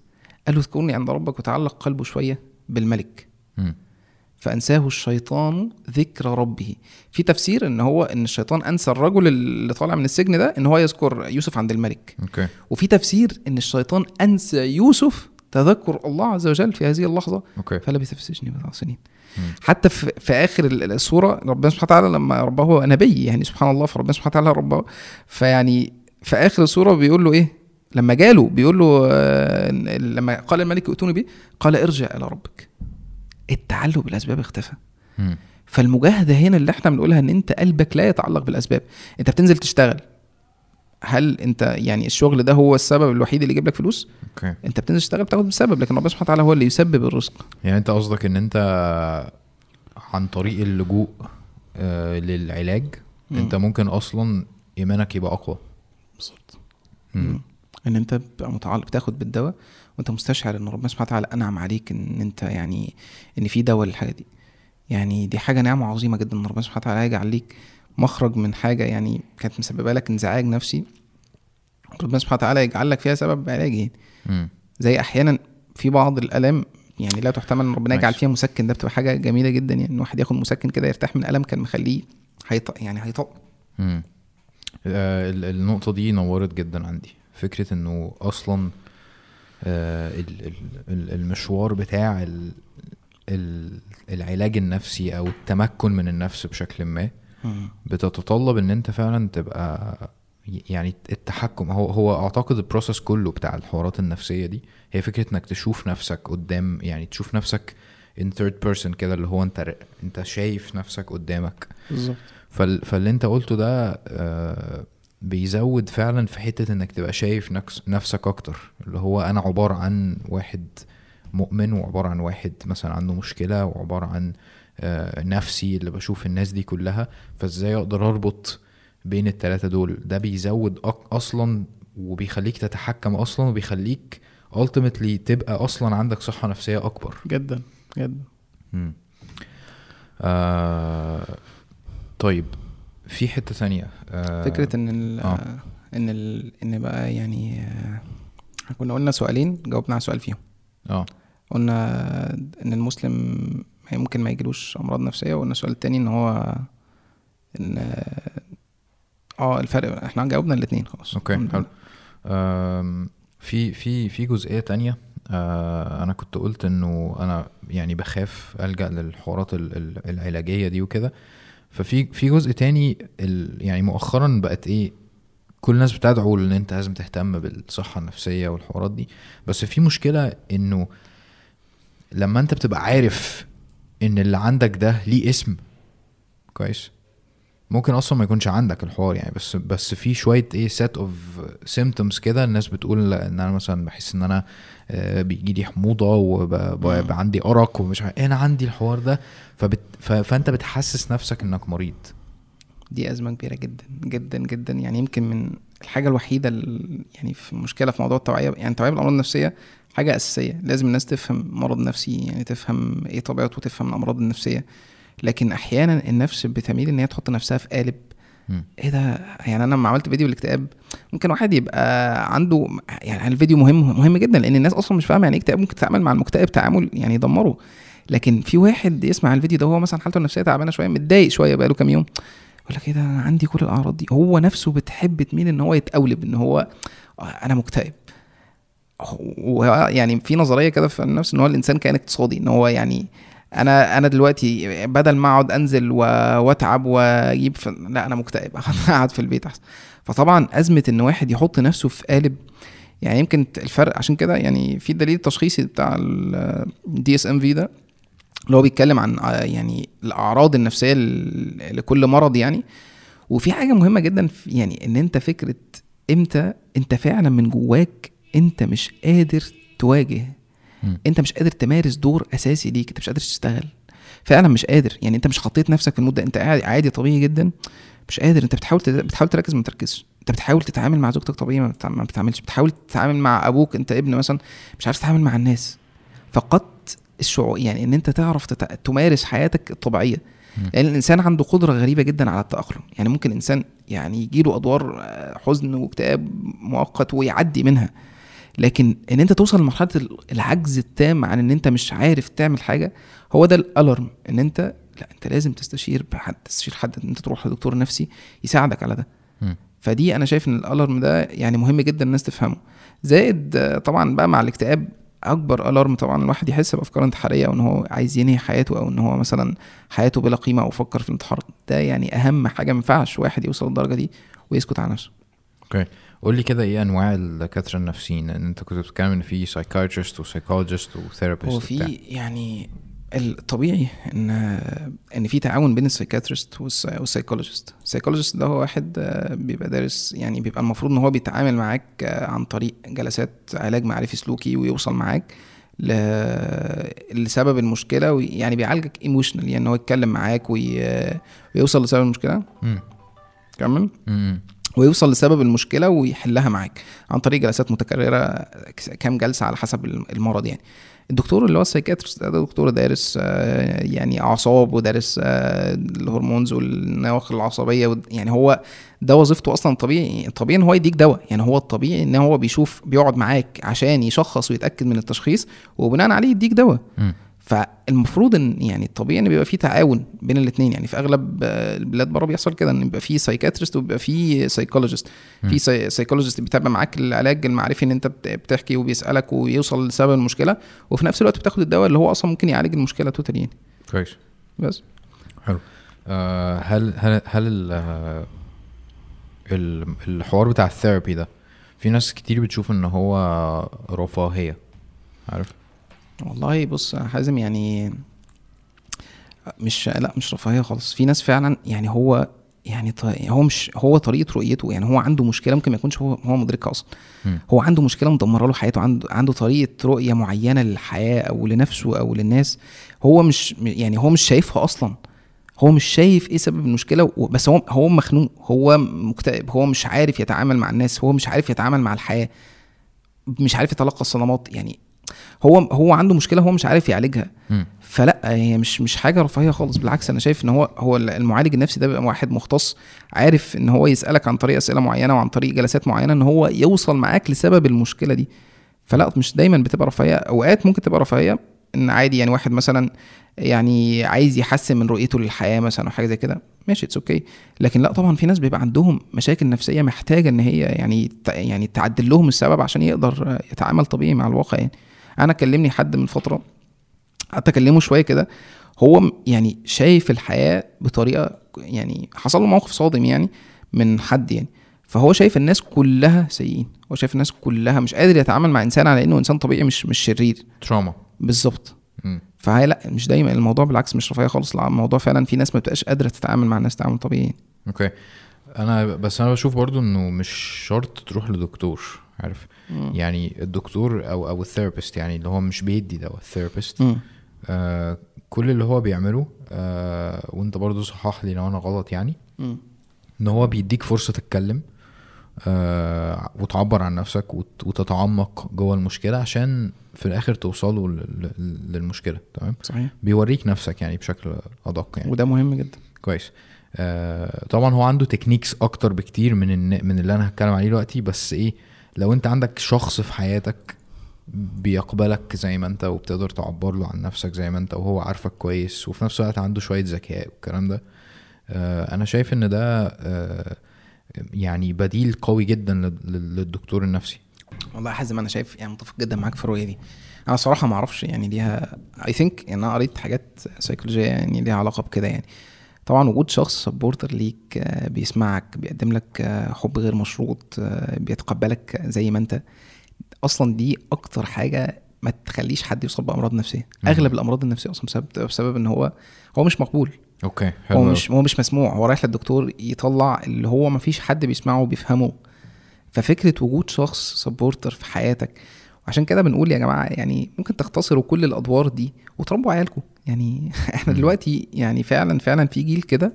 قال له اذكرني عند ربك وتعلق قلبه شوية بالملك مم. فأنساه الشيطان ذكر ربه. في تفسير إن هو إن الشيطان أنسى الرجل اللي طالع من السجن ده إن هو يذكر يوسف عند الملك. okay. وفي تفسير إن الشيطان أنسى يوسف تذكر الله عز وجل في هذه اللحظة. okay. فلبث في السجن بضع سنين. حتى في, في آخر ال- السورة ربنا سبحانه وتعالى لما رباه هو نبي يعني سبحان الله فربنا سبحانه وتعالى رباه فيعني في آخر السورة بيقول له إيه؟ لما جاله بيقول له آه، لما قال الملك ائتوني به قال ارجع إلى ربك. التعلق بالأسباب اختفى. مم. فالمجاهدة هنا اللي إحنا بنقولها إن أنت قلبك لا يتعلق بالأسباب. أنت بتنزل تشتغل. هل أنت يعني الشغل ده هو السبب الوحيد اللي يجيب لك فلوس؟ أوكي. أنت بتنزل تشتغل بتاخد بالسبب لكن ربنا سبحانه وتعالى هو اللي يسبب الرزق. يعني أنت قصدك إن أنت عن طريق اللجوء آه، للعلاج مم. أنت ممكن أصلا إيمانك يبقى أقوى. بالظبط. إن أنت بتبقى متعلق بتاخد بالدواء. وانت مستشعر ان ربنا سبحانه وتعالى انعم عليك ان انت يعني ان في دواء للحاجة دي يعني دي حاجة نعمة عظيمة جدا إن ربنا سبحانه وتعالى يجعل ليك مخرج من حاجة يعني كانت مسببة لك انزعاج نفسي ربنا سبحانه وتعالى يجعل لك فيها سبب علاجي يعني. زي أحيانا في بعض الألام يعني لا تحتمل إن ربنا يجعل. فيها مسكن ده بتبقى حاجة جميلة جدا يعني إن واحد ياخد مسكن كده يرتاح من ألم كان مخليه هيط يعني هيطق. آه، ال- النقطة دي نورت جدا عندي فكرة إنه أصلا المشوار بتاع ال- ال- العلاج النفسي أو التمكن من النفس بشكل ما بتتطلب إن أنت فعلا تبقى يعني التحكم. هو هو أعتقد البروسيس كله بتاع الحوارات النفسية دي هي فكرة إنك تشوف نفسك قدام يعني تشوف نفسك in third person كده اللي هو أنت أنت شايف نفسك قدامك. بالظبط. فال... فاللي أنت قلته ده آه بيزود فعلا في حتة إنك تبقى شايف نفس... نفسك أكتر اللي هو أنا عبارة عن واحد مؤمن وعبارة عن واحد مثلا عنده مشكلة وعبارة عن آه نفسي اللي بشوف الناس دي كلها فإزاي أقدر أربط بين التلاتة دول ده بيزود. أصلا وبيخليك تتحكم أصلا وبيخليك ultimately تبقى أصلا عندك صحة نفسية أكبر جدا جدا. آه طيب في حتة ثانية آه فكرة إن ال آه. إن ال إن بقى يعني آه، كنا قلنا سؤالين جاوبنا على سؤال فيهم. آه. قلنا إن المسلم ممكن ما يجيلوش أمراض نفسية وقلنا السؤال التاني إن هو إن آه الفرق إحنا جاوبنا الاثنين خلاص. أوكي حلو. في في في جزئية تانية آه أنا كنت قلت إنه أنا يعني بخاف ألجأ للحوارات ال- ال- العلاجية دي وكده. ففي في جزء تاني ال يعني مؤخرا بقت إيه كل الناس بتدعو إن أنت لازم تهتم بالصحة النفسية والحوارات دي. بس في مشكلة إنه لما أنت بتبقى عارف إن اللي عندك ده ليه اسم كويس؟ ممكن أصلا ما يكونش عندك الحوار يعني بس بس في شوية إيه set of symptoms كده الناس بتقول إن أنا مثلا بحس إن أنا بيجي لي حموضة وبقى عندي أرق ومش عارف أنا عندي الحوار ده. فبت فأنت بتحسس نفسك إنك مريض. دي أزمة كبيرة جدا جدا جدا. يعني يمكن من الحاجة الوحيدة ال- يعني في مشكلة في موضوع التوعية يعني التوعيه بالأمراض النفسية حاجة أساسية. لازم الناس تفهم مرض نفسي يعني تفهم إيه طبيعته وتفهم الأمراض النفسية. لكن أحيانا النفس بتميل إن هي تحط نفسها في قالب. إيه ده؟ يعني أنا لما عملت فيديو الاكتئاب ممكن واحد يبقى عنده يعني الفيديو مهم مهم جدا لأن الناس أصلا مش فاهمة يعني إيه اكتئاب ممكن تتعامل مع المكتئب تعامل يعني يدمره. لكن في واحد يسمع الفيديو ده وهو مثلا حالته النفسية تعبانة شوية متضايق شوية بقاله كام يوم يقول لك إيه ده؟ أنا عندي كل الأعراض دي. هو نفسه بتحب تميل إن هو يتقولب إن هو أنا مكتئب. هو يعني في نظرية كده في النفس إن هو الإنسان كائن اقتصادي إن هو يعني أنا أنا دلوقتي بدل ما أقعد أنزل وأتعب وأجيب في لا أنا مكتئب. أقعد في البيت أحسن. فطبعا أزمة إن واحد يحط نفسه في قالب يعني يمكن الفرق عشان كده يعني في دليل تشخيصي بتاع ال DSM في ده اللي هو بيتكلم عن آه، يعني الأعراض النفسية لكل مرض يعني. وفي حاجة مهمة جدا يعني إن أنت فكرة إمتى أنت فعلا من جواك أنت مش قادر تواجه مم. انت مش قادر تمارس دور أساسي ليك انت مش قادر تشتغل. فعلا مش قادر. يعني انت مش حطيت نفسك في المده انت قاعد عادي طبيعي جدا. مش قادر. انت بتحاول بتحاول تركز ما تركزش انت بتحاول تتعامل مع زوجتك طبيعي ما بتعملش. بتحاول تتعامل مع أبوك انت ابن مثلا. مش عارف تتعامل مع الناس. فقدت الشعور يعني إن انت تعرف تت... تمارس حياتك الطبيعية. لأن الإنسان عنده قدرة غريبة جدا على التأقلم. يعني ممكن إنسان يعني يجيله أدوار آه، حزن واكتئاب مؤقت ويعدي منها. لكن إن أنت توصل لمرحلة ال- العجز التام عن إن أنت مش عارف تعمل حاجة هو ده الألارم. إن أنت لأ أنت لازم تستشير بحد تستشير حد إن أنت تروح لدكتور نفسي يساعدك على ده. فدي أنا شايف إن ال alarm ده يعني مهم جدا الناس تفهمه. زائد طبعا بقى مع الاكتئاب أكبر alarm طبعا الواحد يحس بأفكار انتحارية أو ان هو عايز ينهي حياته أو إن هو مثلا حياته بلا قيمة أو فكر في الانتحار ده يعني أهم حاجة ما ينفعش واحد يوصل للدرجة دي ويسكت على نفسه. okay. قول لي كده إيه انواع الدكاترة النفسيين؟ لأن انت كنت بتتكلم إن في psychiatrist و psychologist و therapist هو في يعني الطبيعي ان إن في تعاون بين ال psychiatrist وال psychologist ال psychologist ده هو واحد آه، بيبقى دارس يعني بيبقى المفروض إن هو بيتعامل معاك آه، عن طريق جلسات علاج معرفي سلوكي ويوصل معاك ل- لسبب المشكلة وي- يعني بيعالجك emotional يعني إن هو يتكلم معاك وي- ويوصل لسبب المشكلة. كمل. ويوصل لسبب المشكلة ويحلها معاك عن طريق جلسات متكررة كام جلسة على حسب المرض يعني. الدكتور اللي هو ال psychiatrist ده, دكتور دارس آه، يعني أعصاب ودارس آه، ال hormones والنواقل العصبية يعني هو ده وظيفته أصلا طبيعي طبيعي إن هو يديك دواء. يعني هو الطبيعي إن هو بيشوف بيقعد معاك عشان يشخص ويتأكد من التشخيص وبناء عليه يديك دواء. فالمفروض إن يعني الطبيعي إن بيبقى في تعاون بين الاثنين يعني في أغلب آه، البلاد بره بيحصل كده إن يبقى في psychiatrist وبيبقى في psychologist في psychologist بيتابع معاك العلاج المعرفي ان أنت بت- بتحكي وبيسألك ويوصل لسبب المشكلة وفي نفس الوقت بتاخد الدواء اللي هو أصلا ممكن يعالج المشكلة توتال يعني. كويس. بس. حلو. آه هل هل هل آه، ال- الحوار بتاع الثيرابي ده في ناس كتير بتشوف إن هو رفاهية؟ عارف؟ والله بص يا حازم يعني مش لا مش رفاهية خالص. في ناس فعلا يعني هو يعني هو مش هو طريقة رؤيته يعني هو عنده مشكلة ممكن ما يكونش هو هو مدركها أصلا. هو عنده مشكلة مدمرة له حياته عنده عنده طريقة رؤية معينة للحياة أو لنفسه أو للناس. هو مش يعني هو مش شايفها أصلا. هو مش شايف إيه سبب المشكلة بس هو هو مخنوق. هو مكتئب. هو مش عارف يتعامل مع الناس. هو مش عارف يتعامل مع الحياة. مش عارف يتلقى الصدمات. يعني هو هو عنده مشكلة هو مش عارف يعالجها. فلا هي مش مش حاجة رفاهية خالص. بالعكس أنا شايف إن هو هو المعالج النفسي ده بيبقى واحد مختص عارف إن هو يسألك عن طريق أسئلة معينة وعن طريق جلسات معينة إن هو يوصل معاك لسبب المشكلة دي. فلا مش دايما بتبقى رفاهية. أوقات ممكن تبقى رفاهية إن عادي يعني واحد مثلا يعني عايز يحسن من رؤيته للحياة مثلا أو حاجة زي كده ماشي it's okay لكن لا طبعا في ناس بيبقى عندهم مشاكل نفسية محتاجة إن هي يعني يعني تعدل لهم السبب عشان يقدر يتعامل طبيعي مع الواقع يعني. أنا كلمني حد من فتره قعدت اكلمه شوية كده هو يعني شايف الحياة بطريقه يعني حصل له موقف صادم يعني من حد يعني. فهو شايف الناس كلها سيئين هو شايف الناس كلها مش قادر يتعامل مع انسان على انه انسان طبيعي مش مش شرير. trauma بالظبط. فهي لا مش دايما الموضوع بالعكس مش رفاهية خالص لا الموضوع فعلا في ناس ما بتبقاش قادرة تتعامل مع الناس تعامل طبيعي. okay. أنا بس أنا بشوف برضو إنه مش شرط تروح لدكتور. عارف؟ يعني الدكتور أو أو ال therapist يعني اللي هو مش بيدي دواء ال therapist. مم. آه كل اللي هو بيعمله آه وانت برضو صحح لي لو أنا غلط يعني مم. إن هو بيديك فرصة تتكلم آه وتعبر عن نفسك وت- وتتعمق جوه المشكلة عشان في الآخر توصلوا لل- لل- للمشكلة تمام؟ صحيح. بيوريك نفسك يعني بشكل أدق يعني. وده مهم جدا. كويس. آه طبعا هو عنده تكنيكس أكتر بكتير من الن- من اللي أنا هتكلم عليه دلوقتي بس إيه لو انت عندك شخص في حياتك بيقبلك زي ما انت وبتقدر تعبر له عن نفسك زي ما انت وهو عارفك كويس وفي نفس الوقت عنده شوية ذكاء والكلام ده آه أنا شايف إن ده آه يعني بديل قوي جدا لل- لل- للدكتور النفسي. والله حازم أنا شايف يعني متفق جدا معاك في الرؤية دي. أنا صراحة ما أعرفش يعني ليها I think إن أنا قريت حاجات سيكولوجيه يعني ليها علاقة بكده يعني. طبعا وجود شخص supporter ليك آه، بيسمعك بيقدم لك آه، حب غير مشروط آه، بيتقبلك زي ما انت أصلا دي أكتر حاجة ما تخليش حد يصاب بأمراض نفسية. مم. أغلب الأمراض النفسية أصلا بسبب بسبب إن هو هو مش مقبول. okay هو حلو مش هو مش مسموع. هو رايح للدكتور يطلع اللي هو ما فيش حد بيسمعه وبيفهمه. ففكرة وجود شخص supporter في حياتك وعشان كده بنقول يا جماعة يعني ممكن تختصروا كل الأدوار دي وتربوا عيالكم. يعني إحنا. دلوقتي يعني فعلا فعلا في جيل كده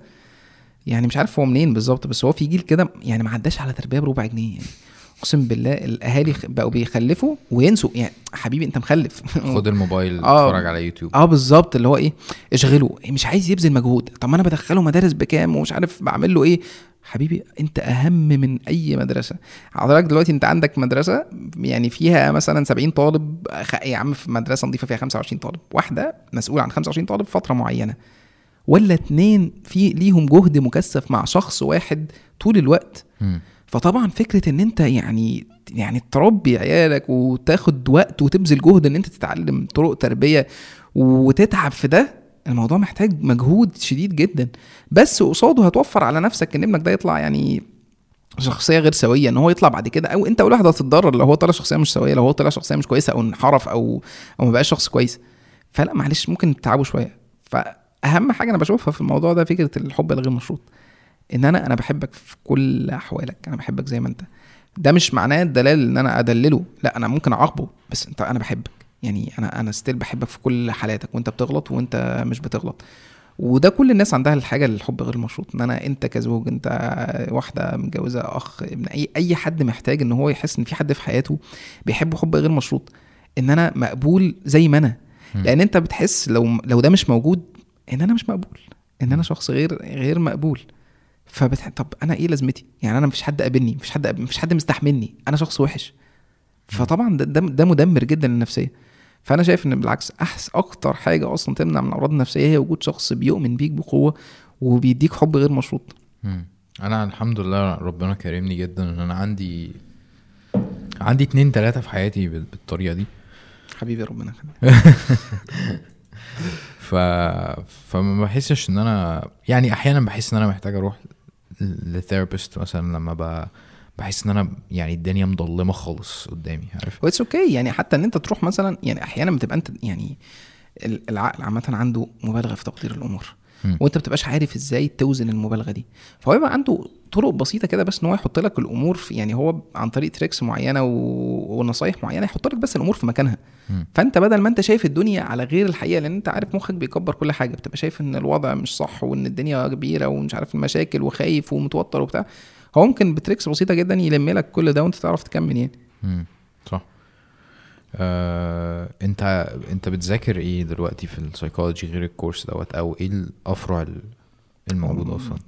يعني مش عارف هو منين بالظبط بس هو في جيل كده يعني ما عداش على تربية بربع جنيه. يعني أقسم بالله الأهالي بقوا بيخلفوا وينسوا. يعني حبيبي أنت مخلف. خد الموبايل آه. اتفرج على يوتيوب. آه بالظبط اللي هو إيه اشغله مش عايز يبذل مجهود. طب ما أنا بدخله مدارس بكام ومش عارف بعمل له إيه؟ حبيبي أنت أهم من أي مدرسة. حضرتك دلوقتي أنت عندك مدرسة يعني فيها مثلا 70 طالب يا عم في مدرسة نظيفة فيها 25 طالب واحدة مسؤول عن 25 طالب فترة معينة. ولا اتنين في ليهم جهد مكثف مع شخص واحد طول الوقت. مم. فطبعا فكرة إن أنت يعني يعني تربي عيالك وتاخد وقت وتبذل جهد إن أنت تتعلم طرق تربية وتتعب في ده الموضوع محتاج مجهود شديد جدا. بس قصاده هتوفر على نفسك إن ابنك ده يطلع يعني شخصية غير سوية إن هو يطلع بعد كده أو أنت اول واحد هتتضرر لو هو طلع شخصية مش سوية لو هو طلع شخصية مش كويسة أو انحرف أو أو ما بقاش شخص كويس. فلا معلش ممكن تتعبوا شوية. فأهم حاجة أنا بشوفها في الموضوع ده فكرة الحب الغير مشروط. إن أنا أنا بحبك في كل أحوالك أنا بحبك زي ما أنت. ده مش معناه دلال إن أنا أدلله لا أنا ممكن أعاقبه بس أنت أنا بحبك. يعني أنا أنا ستيل بحبك في كل حالاتك وأنت بتغلط وأنت مش بتغلط. وده كل الناس عندها الحاجة للحب غير المشروط إن أنا أنت كزوج أنت واحدة متجوزة أخ ابن أي أي حد محتاج إن هو يحس إن في حد في حياته بيحبه حب غير مشروط إن أنا مقبول زي ما أنا. لأن أنت بتحس لو لو ده مش موجود إن أنا مش مقبول إن أنا شخص غير غير مقبول. فبتح... طب أنا إيه لازمتي؟ يعني أنا مفيش حد قابلني مفيش حد مفيش حد مستحملني أنا شخص وحش. فطبعا ده ده, ده مدمر جدا للنفسيه فأنا شايف إن بالعكس أحس أكتر حاجة أصلا تمنع من الامراض النفسيه هي وجود شخص بيؤمن بيك بقوة وبيديك حب غير مشروط. أنا الحمد لله ربنا كرمني جدا. ان أنا عندي عندي اتنين تلاتة في حياتي بال- بالطريقة دي. حبيبي ربنا يخليك. ف... فما بحسش إن أنا يعني أحيانا بحس إن أنا محتاج أروح ل therapist مثلا لما ب... بحس إن أنا يعني الدنيا مضلمه خالص قدامي عارف؟ و it's okay يعني حتى إن أنت تروح مثلا يعني أحيانا بتبقى أنت يعني ال- العقل عامة عنده مبالغة في تقدير الأمور. مم. وأنت ما بتبقاش عارف إزاي توزن المبالغة دي. فهو يبقى عنده طرق بسيطة كده بس إن هو يحط لك الأمور في يعني هو عن طريق tricks معينة و... ونصايح معينة يحط لك بس الأمور في مكانها. مم. فأنت بدل ما أنت شايف الدنيا على غير الحقيقة لأن أنت عارف مخك بيكبر كل حاجة بتبقى شايف إن الوضع مش صح وإن الدنيا كبيرة ومش عارف المشاكل وخايف ومتوتر وبتاع. هو ممكن ب tricks بسيطة جدا يلم لك كل ده وانت تعرف تكمل يعني. مم. صح. آه، انت انت بتذاكر إيه دلوقتي في السايكولوجي غير ال course دوت؟ أو إيه الأفرع ال- الموجوده أصلا؟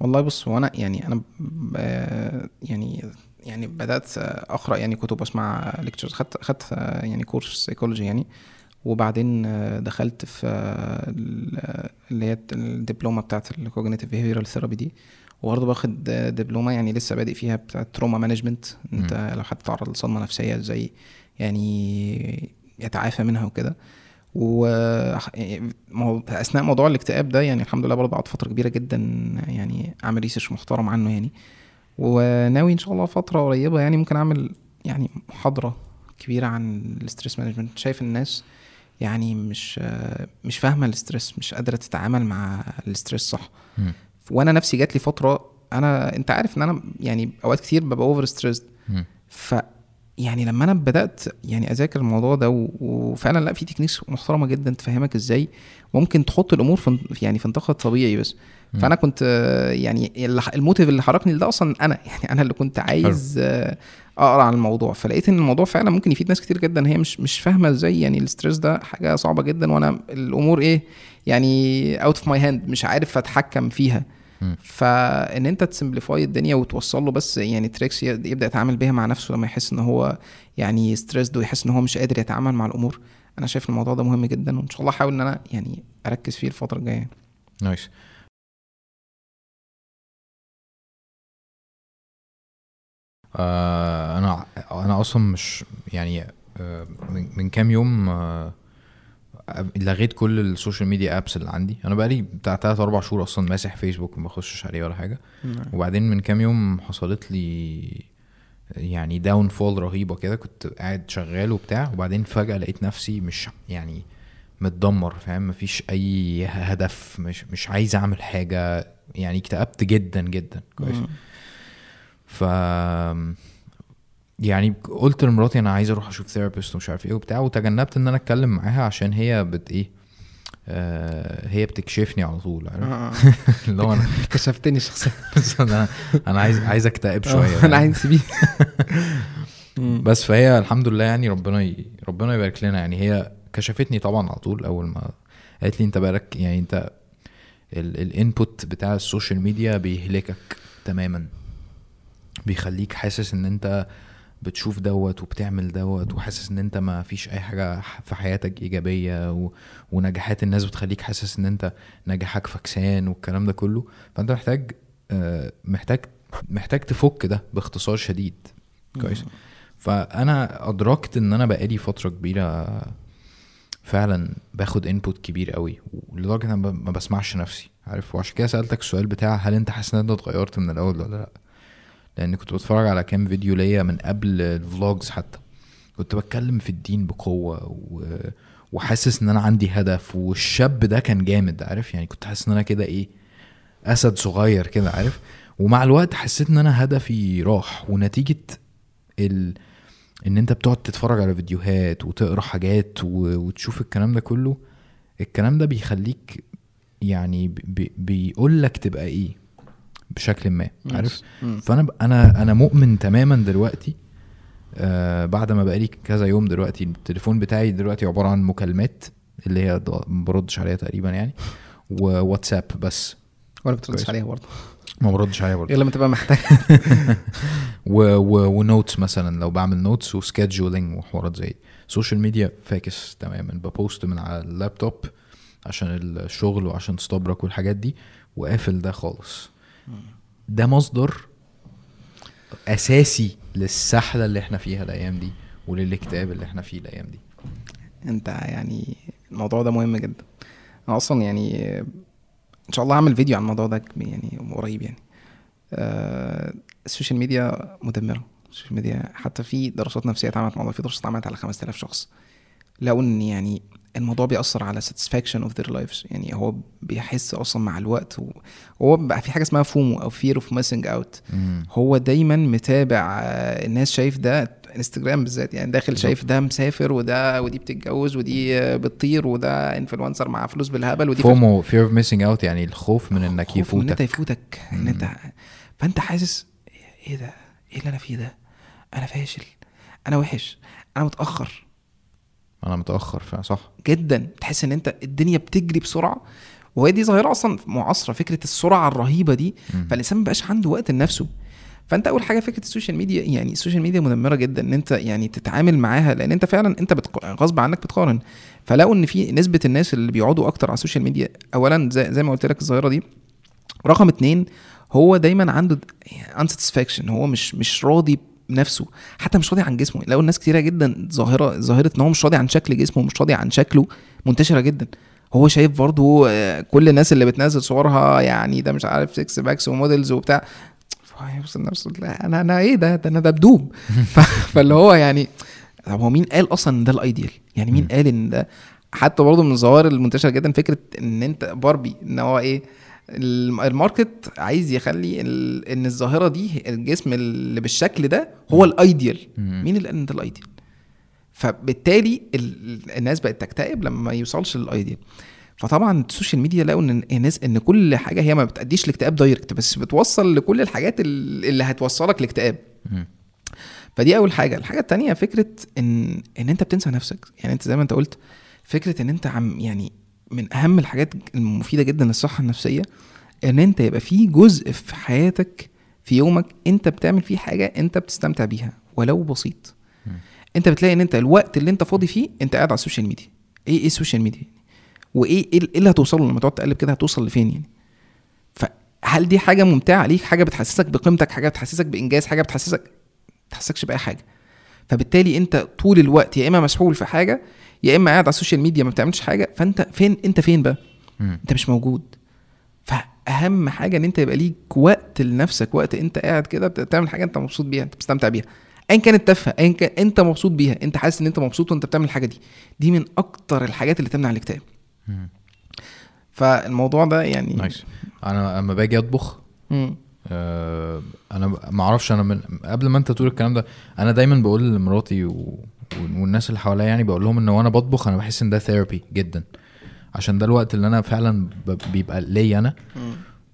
والله بص هو أنا يعني أنا يعني يعني بدأت أقرأ يعني كتب وأسمع lectures خدت خدت يعني course psychology يعني. وبعدين دخلت في ال- اللي هي الدبلومة بتاعت ال cognitive behavioral therapy دي. وبرضه باخد دبلومة يعني لسه بادئ فيها بتاعت trauma management انت لو حد تعرض لصدمه نفسيه إزاي يعني يتعافى منها وكده. و أثناء موضوع الاكتئاب ده يعني الحمد لله برضه قعدت فترة كبيرة جدا يعني أعمل research محترم عنه يعني. وناوي إن شاء الله فترة قريبة يعني ممكن أعمل يعني محاضرة كبيرة عن ال stress management شايف الناس يعني مش مش فاهمة ال stress مش قادرة تتعامل مع ال stress صح. وأنا نفسي جات لي فترة أنا انت عارف ان أنا يعني اوقات كتير ببقى over stressed. ف يعني لما أنا بدأت يعني اذاكر الموضوع ده وفعلا لا في techniques محترمة جدا تفهمك إزاي ممكن تحط الأمور في يعني في نطاقها الطبيعي بس. فأنا كنت يعني ال motive اللي حركني لده أصلا أنا يعني أنا اللي كنت عايز آه، أقرأ عن الموضوع فلقيت إن الموضوع فعلا ممكن يفيد ناس كتير جدا هي مش مش فاهمة إزاي يعني ال stress ده حاجة صعبة جدا وأنا الأمور إيه يعني out of my hand مش عارف أتحكم فيها. فإن أنت ت simplify الدنيا وتوصل له بس يعني tricks يبدأ يتعامل بيها مع نفسه لما يحس إن هو يعني stressed ويحس إن هو مش قادر يتعامل مع الأمور أنا شايف الموضوع ده مهم جدا وإن شاء الله أحاول إن أنا يعني أركز فيه الفترة الجاية. nice. آه أنا أنا أصلا مش يعني آه من, كام يوم آه لغيت كل ال social media apps اللي عندي. أنا بقالي بتاع 3 4 شهور أصلا ماسح فيسبوك ما بخشش عليه ولا حاجة. وبعدين من كام يوم حصلت لي يعني downfall رهيبة كده. كنت قاعد شغال وبتاع وبعدين فجأة لقيت نفسي مش يعني متدمر فاهم؟ مفيش أي هدف مش مش عايز أعمل حاجة. يعني اكتئبت جدا جدا. كويس. ف يعني قلت لمراتي أنا عايز أروح أشوف therapist ومش عارف إيه وبتاع وتجنبت إن أنا أتكلم معاها عشان هي بت إيه آه هي بتكشفني على طول عارف؟ آه. اللي هو أنا كشفتني شخصيا. بس أنا أنا عايز عايز أكتئب شوية أنا عايز أسيبه مم. بس فهي الحمد لله يعني ربنا ي... ربنا يبارك لنا يعني. هي كشفتني طبعا على طول أول ما قالت لي أنت بالك يعني أنت ال input بتاع ال social media بيهلكك تماما. بيخليك حاسس إن أنت بتشوف دوت وبتعمل دوت وحاسس إن أنت ما فيش أي حاجة في حياتك إيجابية و... ونجاحات الناس بتخليك حاسس إن أنت نجاحك فكسان والكلام ده كله فأنت محتاج آه، محتاج محتاج تفك ده باختصار شديد. كويس. فأنا أدركت إن أنا بقالي فترة كبيرة فعلا باخد input كبير قوي ولدرجة إن أنا ما بسمعش نفسي عارف؟ وعشان كده سألتك السؤال بتاع هل أنت حاسس إن أنت اتغيرت من الأول ولا لأ؟ لأن كنت بتفرج على كام فيديو ليك من قبل ال vlogs حتى. كنت بتكلم في الدين بقوة و... وحاسس إن أنا عندي هدف والشاب ده كان جامد عارف؟ يعني كنت حاسس إن أنا كده إيه أسد صغير كده عارف؟ ومع الوقت حسيت إن أنا هدفي راح ونتيجة ال... إن أنت بتقعد تتفرج على فيديوهات وتقرأ حاجات و... وتشوف الكلام ده كله الكلام ده بيخليك يعني بي... بيقول لك تبقى إيه؟ بشكل ما عارف. فأنا. أنا أنا مؤمن تماما دلوقتي آه بعد ما بقالي كذا يوم دلوقتي التليفون بتاعي دلوقتي عبارة عن مكالمات اللي هي ما بردش عليها تقريبا يعني وواتساب بس. ولا بتردش. عليها برضه. ما بردش عليها برضه. غير لما تبقى محتاج. و... و... و notes مثلا لو بعمل notes و scheduling وحوارات زي social media فاكس تماما. ب post من على اللابتوب عشان الشغل وعشان ستوبرك والحاجات دي وقافل ده خالص. ده مصدر أساسي للسحلة اللي إحنا فيها الأيام دي وللاكتئاب اللي إحنا فيه الأيام دي. أنت يعني الموضوع ده مهم جدا. أنا أصلا يعني إن شاء الله هعمل فيديو عن الموضوع ده يعني قريب يعني. آه، ال social media مدمرة. ال social media حتى في دراسات نفسية اتعملت الموضوع في دراسات اتعملت على 5000 شخص. لقوا إن يعني الموضوع بيأثر على satisfaction of their lives. يعني هو بيحس أصلا مع الوقت هو بقى في حاجة اسمها FOMO أو fear of missing out. مم. هو دايما متابع آه، الناس شايف ده انستجرام بالذات يعني داخل. شايف ده مسافر وده ودي بتتجوز ودي آه، بتطير وده influencer مع فلوس بالهبل ودي فومو fear of missing out يعني الخوف من إنك خوف من إن أنت يفوتك يفوتك إن أنت فأنت حاسس إيه ده؟ إيه اللي أنا فيه ده؟ أنا فاشل. أنا وحش. أنا متأخر. أنا متاخر فعلا صح. جدا. تحس إن أنت الدنيا بتجري بسرعة. وهي دي ظاهرة أصلا معاصرة فكرة السرعة الرهيبة دي. فالإنسان مبقاش عنده وقت لنفسه. فأنت أول حاجة فكرة ال social media يعني ال social media مدمرة جدا إن أنت يعني تتعامل معاها لأن أنت فعلا أنت بتق... غصب عنك بتقارن. فلقوا إن في نسبة الناس اللي بيقعدوا أكتر على ال social media اولا زي, زي ما قلت لك الظاهرة دي رقم اتنين هو دايما عنده unsatisfaction هو مش مش راضي بنفسه حتى مش راضي عن جسمه. لقوا الناس كتيرة جدا ظاهرة ظاهرة إن هو مش راضي عن شكل جسمه مش راضي عن شكله منتشرة جدا. هو شايف برضو آه، كل الناس اللي بتنزل صورها يعني ده مش عارف six packs و models وبتاع. فيبص لنفسه لا أنا أنا إيه ده؟ ده أنا دبدوب فاللي هو يعني طب هو مين قال أصلا إن ده ال ideal يعني مين. قال إن ده؟ حتى برضه من الظواهر المنتشرة جدا فكرة إن أنت باربي إن هو إيه؟ ال market عايز يخلي ال- إن الظاهرة دي الجسم اللي بالشكل ده هو ال ideal. مين اللي قال إن ده ال ideal؟ فبالتالي ال- الناس بقت تكتئب لما ما يوصلش لل ideal. فطبعا ال social media لقوا إن الناس إن كل حاجة هي ما بتأديش لاكتئاب direct بس بتوصل لكل الحاجات ال- اللي هتوصلك لاكتئاب. فدي أول حاجة. الحاجة التانية فكرة إن إن أنت بتنسى نفسك. يعني أنت زي ما أنت قلت فكرة إن أنت عم يعني من أهم الحاجات المفيدة جدا للصحة النفسية إن أنت يبقى في جزء في حياتك في يومك أنت بتعمل فيه حاجة أنت بتستمتع بيها ولو بسيط. أنت بتلاقي إن أنت الوقت اللي أنت فاضي فيه أنت قاعد على السوشيال ميديا. إيه إيه السوشيال ميديا وإيه إيه اللي هتوصل له لما تقعد تقلب كده؟ هتوصل لفين يعني؟ فهل دي حاجة ممتعة ليك؟ حاجة بتحسسك بقيمتك؟ حاجة بتحسسك بإنجاز؟ حاجة بتحسسك تحسكش بأي حاجة. فبالتالي أنت طول الوقت يا إما مسحول في حاجة يا إما قاعد على السوشيال ميديا ما بتعملش حاجة فأنت فين أنت فين بقى مم. أنت مش موجود فأهم حاجة إن أنت يبقى ليك وقت لنفسك وقت أنت قاعد كده بتعمل حاجة أنت مبسوط بيها أنت بتستمتع بيها ايا كانت تافهه ايا كان أنت مبسوط بيها أنت حاسس إن أنت مبسوط وأنت بتعمل الحاجة دي دي من أكتر الحاجات اللي تمنع الاكتئاب. فالموضوع ده يعني nice أنا لما باجي أطبخ. آه، أنا ما أعرفش أنا من قبل ما أنت تقول الكلام ده أنا دايما بقول لمراتي و... والناس اللي حواليا يعني بقول لهم إن وأنا بطبخ أنا بحس إن ده ثيرابي جدا عشان ده الوقت اللي أنا فعلا. بيبقى ليا أنا.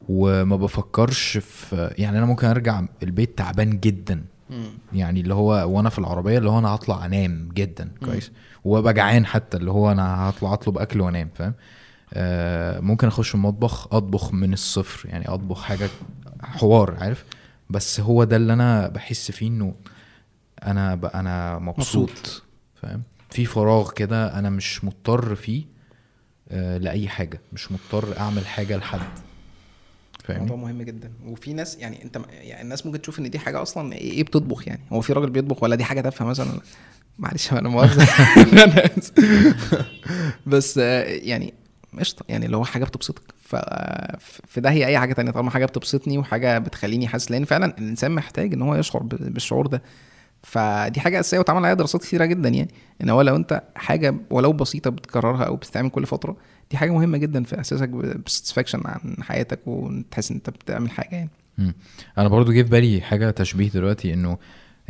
وما بفكرش في يعني أنا ممكن أرجع البيت تعبان جدا. يعني اللي هو وأنا في العربية اللي هو أنا هطلع أنام جدا كويس وأبقى جعان حتى اللي هو أنا هطلع أطلب أكل وأنام فاهم آه ممكن أخش المطبخ أطبخ من الصفر يعني أطبخ حاجة حوار عارف بس هو ده اللي أنا بحس فيه إنه أنا ب... أنا مبسوط, مبسوط. فاهم؟ في فراغ كده أنا مش مضطر فيه آه لأي حاجة مش مضطر أعمل حاجة لحد. موضوع فاهمني مهم جدا. وفي ناس يعني أنت يعني الناس ممكن تشوف إن دي حاجة أصلا إيه إيه بتطبخ يعني؟ هو في راجل بيطبخ ولا دي حاجة تافهة مثلا؟ معلش أنا مؤاخذة. بس آه، يعني قشطة. يعني اللي هو حاجة بتبسطك. ف في ده هي أي حاجة تانية طالما حاجة بتبسطني وحاجة بتخليني حاسس لأن فعلا الإنسان محتاج إن هو يشعر بالشعور ده. فدي حاجة أساسية واتعمل عليها دراسات كتيرة جدا يعني. إن هو لو أنت حاجة ولو بسيطة بتكررها أو بتستعمل كل فترة دي حاجة مهمة جدا في إحساسك بساتسفاكشن عن حياتك وتحس إن أنت بتعمل حاجة يعني. مم. أنا برضو جه في بالي حاجة تشبيه دلوقتي إنه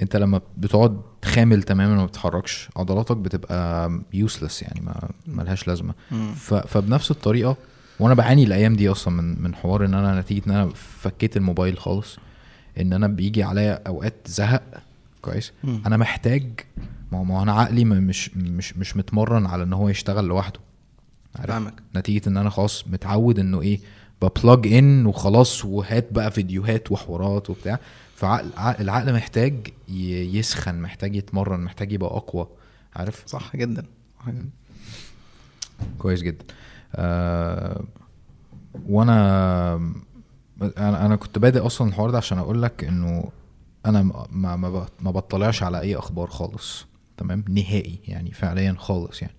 أنت لما بتقعد خامل تماما وما بتتحركش عضلاتك بتبقى يوسلس يعني ما ملهاش لازمة. ف... فبنفس الطريقة وأنا بعاني الأيام دي أصلا من من حوار إن أنا نتيجة إن أنا فكيت الموبايل خالص إن أنا بيجي عليا أوقات زهق كويس. أنا محتاج ما هو- أنا عقلي مش مش مش متمرن على إن هو يشتغل لوحده. فاهمك. نتيجة إن أنا خلاص متعود إنه إيه ببلج ان وخلاص وهات بقى فيديوهات وحوارات وبتاع. فعقل عقل- العقل محتاج يسخن محتاج يتمرن محتاج يبقى أقوى. عارف؟ صح جدا. صح جدا. كويس جدا. آه وأنا أنا أنا كنت بادئ أصلا الحوار ده عشان أقول لك إنه أنا ما ما ما بطلعش على أي أخبار خالص تمام؟ نهائي يعني فعليا خالص يعني.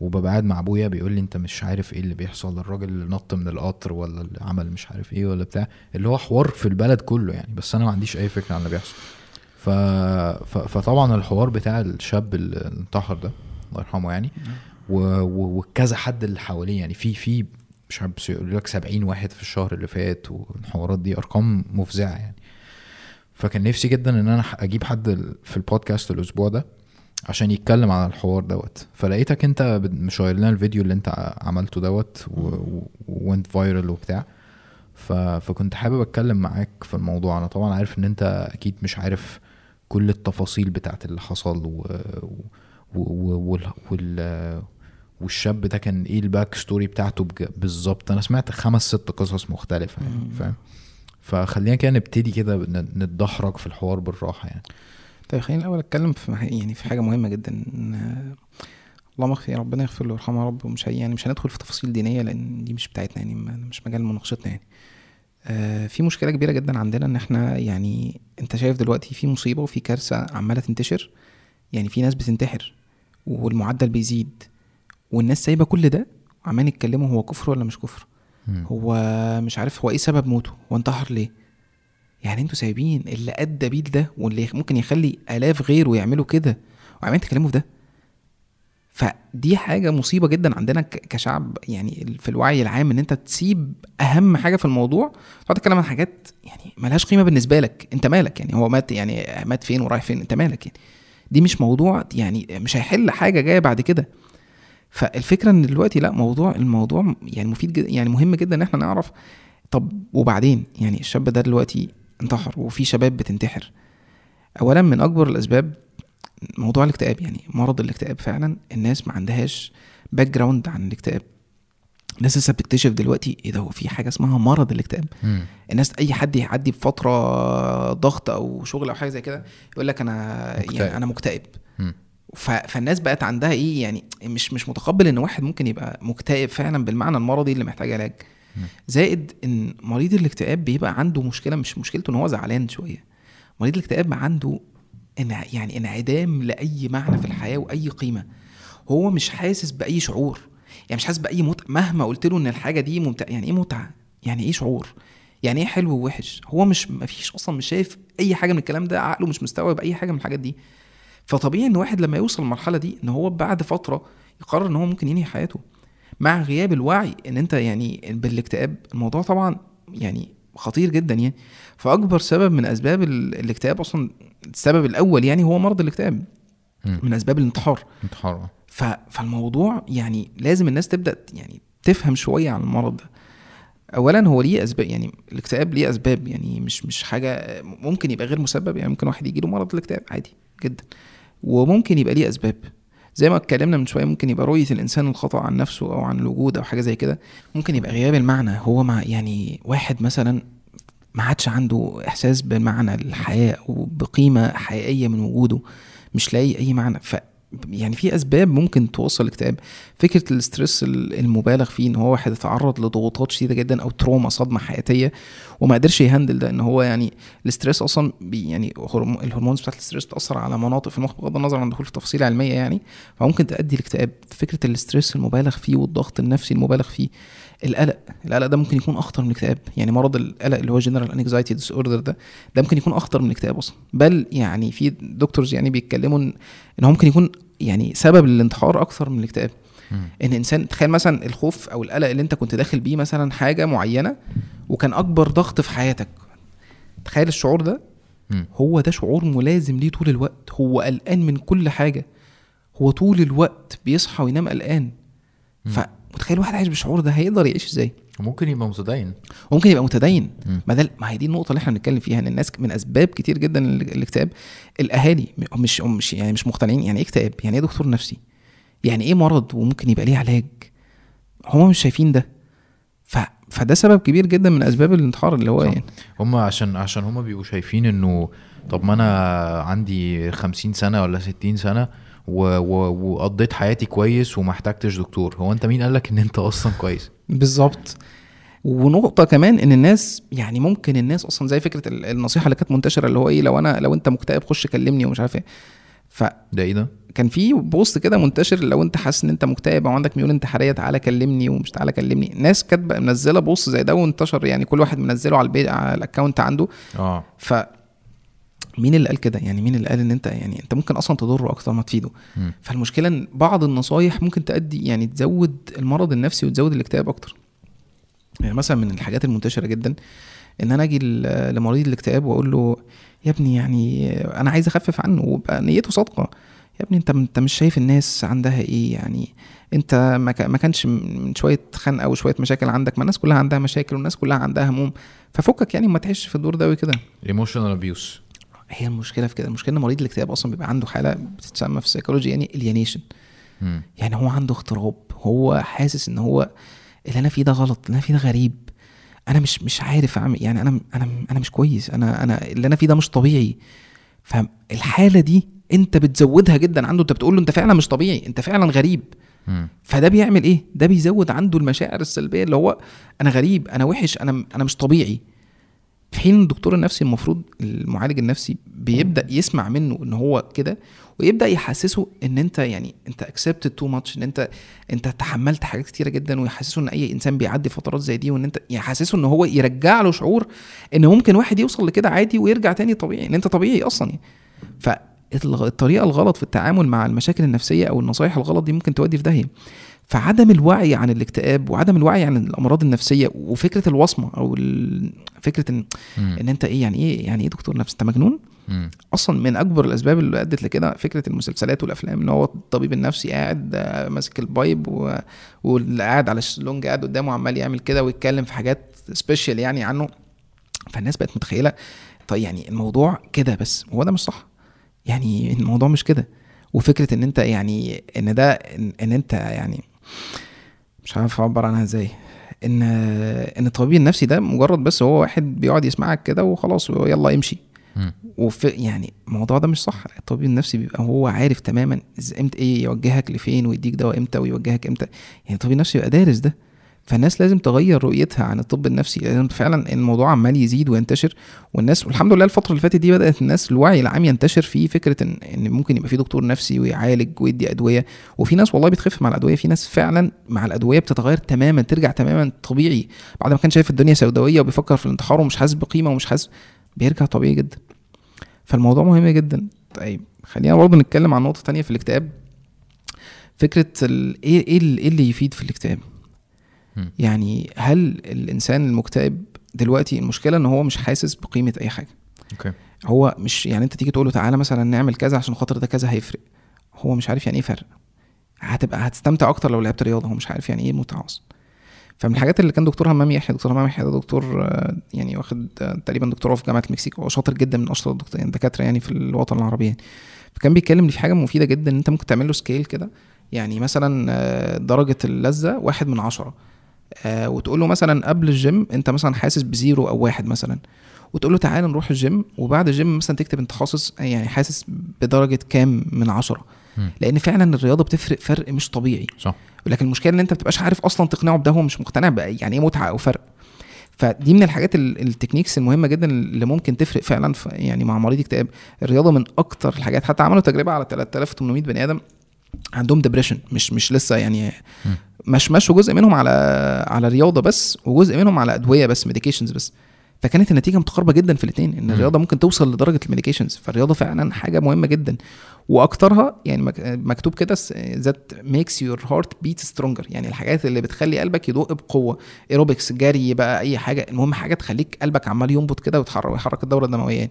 وببقى قاعد مع أبويا بيقول لي أنت مش عارف إيه اللي بيحصل الراجل اللي نط من القطر ولا اللي عمل مش عارف إيه ولا بتاع اللي هو حوار في البلد كله يعني. بس أنا ما عنديش أي فكرة عن اللي بيحصل. ف... ف... فطبعا الحوار بتاع الشاب اللي انتحر ده الله يرحمه يعني و- و- وكذا حد اللي حواليه يعني. في في مش عارف يقول لك 70 واحد في الشهر اللي فات والحوارات دي أرقام مفزعة يعني. فكان نفسي جدا إن أنا أجيب حد في البودكاست الأسبوع ده عشان يتكلم على الحوار دوت. فلقيتك أنت مشاير لنا الفيديو اللي أنت عملته دوت وانت viral وبتاع. ف... فكنت حابب أتكلم معاك في الموضوع. أنا طبعا عارف إن أنت أكيد مش عارف كل التفاصيل بتاعت اللي حصل و... و... و... وال... وال... والشاب ده كان إيه ال back story بتاعته بج... بالظبط. أنا سمعت خمس ست قصص مختلفة يعني. فاهم؟ فخلينا كده نبتدي كده نتدحرج في الحوار بالراحة يعني. طيب خليني الأول أتكلم في يعني في حاجة مهمة جدا. اللهم اغفر ربنا يغفر له ويرحمه يا رب ومش يعني مش هندخل في تفاصيل دينية لأن دي مش بتاعتنا يعني مش مجال مناقشتنا يعني. آه في مشكلة كبيرة جدا عندنا إن إحنا يعني أنت شايف دلوقتي في مصيبة وفي كارثة عمالة تنتشر يعني في ناس بتنتحر والمعدل بيزيد والناس سايبة كل ده وعمالين يتكلموا هو كفر ولا مش كفر. هو مش عارف هو إيه سبب موته؟ هو انتحر ليه؟ يعني أنتوا سايبين اللي أدى بيه ده واللي ممكن يخلي آلاف غيره يعملوا كده وعمالين تتكلموا في ده. فدي حاجة مصيبة جدا عندنا كشعب يعني في الوعي العام إن أنت تسيب أهم حاجة في الموضوع تقعد تتكلم عن حاجات يعني ملهاش قيمة بالنسبة لك. أنت مالك؟ يعني هو مات يعني مات فين ورايح فين؟ أنت مالك يعني؟ دي مش موضوع يعني مش هيحل حاجة جاية بعد كده. فالفكرة إن دلوقتي لأ موضوع الموضوع يعني مفيد جدا يعني مهم جدا إن إحنا نعرف طب وبعدين يعني الشاب ده دلوقتي انتحر وفي شباب بتنتحر اولا من أكبر الأسباب موضوع الاكتئاب يعني مرض الاكتئاب فعلا الناس ما عندهاش background عن الاكتئاب الناس لسه بتكتشف دلوقتي إيه ده هو في حاجة اسمها مرض الاكتئاب. الناس أي حد يعدي بفترة ضغط أو شغل أو حاجة زي كده يقول لك أنا مكتئب. يعني أنا مكتئب مم. فالناس بقت عندها إيه يعني مش مش متقبل ان واحد ممكن يبقى مكتئب فعلا بالمعنى المرضي اللي محتاج علاج. زائد ان مريض الاكتئاب بيبقى عنده مشكلة مش مشكلته ان هو زعلان شوية. مريض الاكتئاب عنده إن يعني انعدام لأي معنى في الحياة وأي قيمة. هو مش حاسس بأي شعور. يعني مش حاسس بأي متعه مهما قلت له إن الحاجة دي ممتعه يعني إيه متعة؟ يعني إيه شعور؟ يعني إيه حلو ووحش؟ هو مش مفيش أصلا مش شايف أي حاجة من الكلام ده عقله مش مستوعب أي حاجة من الحاجات دي. فطبيعي إن واحد لما يوصل للمرحلة دي إن هو بعد فترة يقرر إن هو ممكن ينهي حياته. مع غياب الوعي إن أنت يعني بالاكتئاب الموضوع طبعا يعني خطير جدا يعني. فأكبر سبب من أسباب ال- الاكتئاب أصلا السبب الأول يعني هو مرض الاكتئاب. من أسباب الانتحار. انتحار. فالموضوع يعني لازم الناس تبدأ يعني تفهم شوية عن المرض ده. اولا هو ليه أسباب يعني الاكتئاب ليه أسباب؟ يعني مش مش حاجة ممكن يبقى غير مسبب يعني ممكن واحد يجي له مرض الاكتئاب عادي جدا. وممكن يبقى ليه أسباب. زي ما اتكلمنا من شوية ممكن يبقى رؤية الإنسان الخطأ عن نفسه أو عن الوجود أو حاجة زي كده. ممكن يبقى غياب المعنى. هو مع يعني واحد مثلا ما عادش عنده إحساس بمعنى الحياة وبقيمه حقيقية من وجوده مش لاقي أي معنى. يعني في أسباب ممكن توصل الاكتئاب فكرة الاسترس ال- المبالغ فيه إن هو واحد اتعرض لضغوطات شديدة جدا أو تروما صدمة حياتية وما قدرش يهندل ده إن هو يعني ال stress أصلا بي يعني هرم- ال hormones بتاعت ال stress بتأثر على مناطق في المخ بغض النظر عن الدخول في تفاصيل علمية يعني فممكن تؤدي لاكتئاب. فكرة ال stress المبالغ فيه والضغط النفسي المبالغ فيه القلق. القلق ده ممكن يكون أخطر من الاكتئاب. يعني مرض القلق اللي هو general anxiety disorder ده ده ممكن يكون أخطر من الاكتئاب أصلا. بل يعني في doctors يعني بيتكلموا ان هو ممكن يكون يعني سبب للانتحار أكثر من الاكتئاب. إن إنسان تخيل مثلا الخوف أو القلق اللي أنت كنت داخل بيه مثلا حاجة معينة وكان أكبر ضغط في حياتك. تخيل الشعور ده. هو ده شعور ملازم ليه طول الوقت. هو قلقان من كل حاجة. هو طول الوقت بيصحى وينام قلقان. مم. فمتخيل واحد عايش بالشعور ده هيقدر يعيش إزاي؟ وممكن يبقى متدين. ممكن يبقى متدين. ما ده ما هي دي النقطة اللي إحنا بنتكلم فيها إن الناس من أسباب كتير جدا ال- الاكتئاب الأهالي مش مش يعني مش مقتنعين. يعني إيه اكتئاب؟ يعني إيه دكتور نفسي؟ يعني إيه مرض وممكن يبقى ليه علاج؟ هما مش شايفين ده. ف... فده سبب كبير جدا من أسباب الانتحار اللي هو صح. يعني. هم عشان عشان هم بيبقوا شايفين إنه طب ما أنا عندي 50 سنة ولا 60 سنة. وقضيت حياتي كويس وما احتجتش دكتور. هو أنت مين قالك إن أنت أصلا كويس؟ بالظبط. ونقطة كمان إن الناس يعني ممكن الناس أصلا زي فكرة ال- النصيحة اللي كانت منتشرة اللي هو إيه لو أنا لو أنت مكتئب خش كلمني ومش عارف إيه. ف ده إيه ده؟ كان في post كده منتشر لو أنت حاسس إن أنت مكتئب أو عندك ميول انتحارية تعالى كلمني ومش تعالى كلمني. ناس كاتبة منزلة post زي ده وانتشر يعني كل واحد منزله على البيت على ال account عنده. آه. ف مين اللي قال كده؟ يعني مين اللي قال إن أنت يعني أنت ممكن أصلا تضره أكتر ما تفيده. مم. فالمشكلة إن بعض النصايح ممكن تؤدي يعني تزود المرض النفسي وتزود الاكتئاب أكتر. يعني مثلا من الحاجات المنتشرة جدا إن أنا أجي لمريض الاكتئاب وأقول له يا ابني يعني أنا عايز أخفف عنه ويبقى نيته صادقة. يا ابني أنت أنت مش شايف الناس عندها إيه؟ يعني أنت ما كا- ما كانش من شوية خنقة وشوية مشاكل عندك. ما الناس كلها عندها مشاكل والناس كلها عندها هموم. ففكك يعني ما تعيش في الدور ده وكده. emotional abuse هي المشكلة في كده. المشكلة إن مريض الاكتئاب أصلا بيبقى عنده حالة بتتسمى في السيكولوجي يعني alienation يعني هو عنده اغتراب. هو حاسس إن هو اللي أنا فيه ده غلط اللي أنا فيه ده غريب. أنا مش مش عارف أعمل يعني أنا أنا أنا مش كويس. أنا أنا اللي أنا فيه ده مش طبيعي. فالحالة دي أنت بتزودها جدا عنده. أنت بتقول له أنت فعلا مش طبيعي أنت فعلا غريب. فده بيعمل إيه؟ ده بيزود عنده المشاعر السلبية اللي هو أنا غريب أنا وحش أنا أنا مش طبيعي. في حين الدكتور النفسي المفروض المعالج النفسي بيبدأ يسمع منه إن هو كده ويبدأ يحسسه إن أنت يعني أنت accepted too much إن أنت أنت تحملت حاجات كتيرة جدا ويحسسه إن أي إنسان بيعدي فترات زي دي وإن أنت يحسسه إن هو يرجع له شعور إن ممكن واحد يوصل لكده عادي ويرجع تاني طبيعي ان أنت طبيعي أصلا يعني. فالطريقة الغلط في التعامل مع المشاكل النفسية أو النصايح الغلط دي ممكن تودي في داهية. فعدم الوعي عن الاكتئاب وعدم الوعي عن الأمراض النفسية وفكرة الوصمة أو فكرة إن م. إن أنت إيه يعني إيه يعني إيه دكتور نفسي أنت مجنون؟ م. أصلا من أكبر الأسباب اللي أدت لكده فكرة المسلسلات والأفلام إن هو الطبيب النفسي قاعد آه، ماسك البايب و... واللي قاعد على الشلونج قاعد قدامه عمال يعمل كده ويتكلم في حاجات سبيشال يعني عنه. فالناس بقت متخيلة طيب يعني الموضوع كده بس هو ده مش صح. يعني الموضوع مش كده. وفكرة إن أنت يعني إن ده ان, إن أنت يعني مش عارف أعبر عنها إزاي. إن إن الطبيب النفسي ده مجرد بس هو واحد بيقعد يسمعك كده وخلاص يلا امشي. وفي يعني الموضوع ده مش صح. الطبيب النفسي بيبقى هو عارف تماما إمتى إيه يوجهك لفين ويديك دواء إمتى ويوجهك إمتى. يعني الطبيب النفسي بيبقى دارس ده. فالناس لازم تغير رؤيتها عن الطب النفسي لازم فعلا الموضوع عمال يزيد وينتشر والناس والحمد لله الفترة اللي فاتت دي بدأت الناس الوعي العام ينتشر في فكرة ان ممكن يبقى في دكتور نفسي ويعالج ويدي أدوية وفي ناس والله بتخف مع الأدوية في ناس فعلا مع الأدوية بتتغير تماما ترجع تماما طبيعي. بعد ما كان شايف الدنيا سوداوية وبيفكر في الانتحار ومش حاسس بقيمة ومش حاسس بيرجع طبيعي جدا. فالموضوع مهم جدا. طيب خلينا برضه نتكلم عن نقطة تانية في الاكتئاب. فكرة إيه إيه إيه اللي يفيد في الاكتئاب. يعني هل الإنسان المكتئب دلوقتي المشكلة إن هو مش حاسس بقيمة أي حاجة؟ okay. هو مش يعني أنت تيجي تقول له تعالى مثلا نعمل كذا عشان خاطر ده كذا هيفرق. هو مش عارف يعني إيه فرق. هتبقى هتستمتع أكتر لو لعبت رياضة. هو مش عارف يعني إيه متعه أصلا فمن الحاجات اللي كان دكتور همام يحيى دكتور همام يحيى ده دكتور آه، يعني واخد آه، تقريبا دكتوراه في جامعة المكسيك. هو شاطر جدا من أشطر الدكتور- يعني الدكاتره يعني في الوطن العربي يعني. فكان بيتكلم ان في حاجة مفيدة جدا إن أنت ممكن تعمل له scale كده. يعني مثلا آه، درجة اللذة واحد من عشرة. آه، وتقول له مثلا قبل الجيم أنت مثلا حاسس بزيرو أو واحد مثلا. وتقول له تعالى نروح الجيم وبعد الجيم مثلا تكتب أنت حاسس يعني حاسس بدرجة كام من عشرة. مم. لأن فعلا الرياضة بتفرق فرق مش طبيعي. صح. لكن المشكلة إن أنت ما بتبقاش عارف أصلا تقنعه بده هو مش مقتنع بقى يعني إيه متعة أو فرق. فدي من الحاجات ال- ال techniques المهمة جدا اللي ممكن تفرق فعلا يعني مع مريض اكتئاب. الرياضة من أكتر الحاجات حتى عملوا تجربة على 3800 بني آدم. عندهم depression مش مش لسه يعني مم. مش مشوا جزء منهم على على رياضه بس وجزء منهم على أدوية بس medications بس. فكانت النتيجة متقاربة جدا في الاثنين إن. الرياضة ممكن توصل لدرجة ال medications فالرياضة فعلا حاجة مهمة جدا. وأكترها يعني مك- مكتوب كده that makes your heart beat stronger يعني الحاجات اللي بتخلي قلبك يدق بقوة. ايروبكس جري بقى أي حاجة. المهم حاجة تخليك قلبك عمال ينبض كده ويتحرك الدورة الدموية يعني.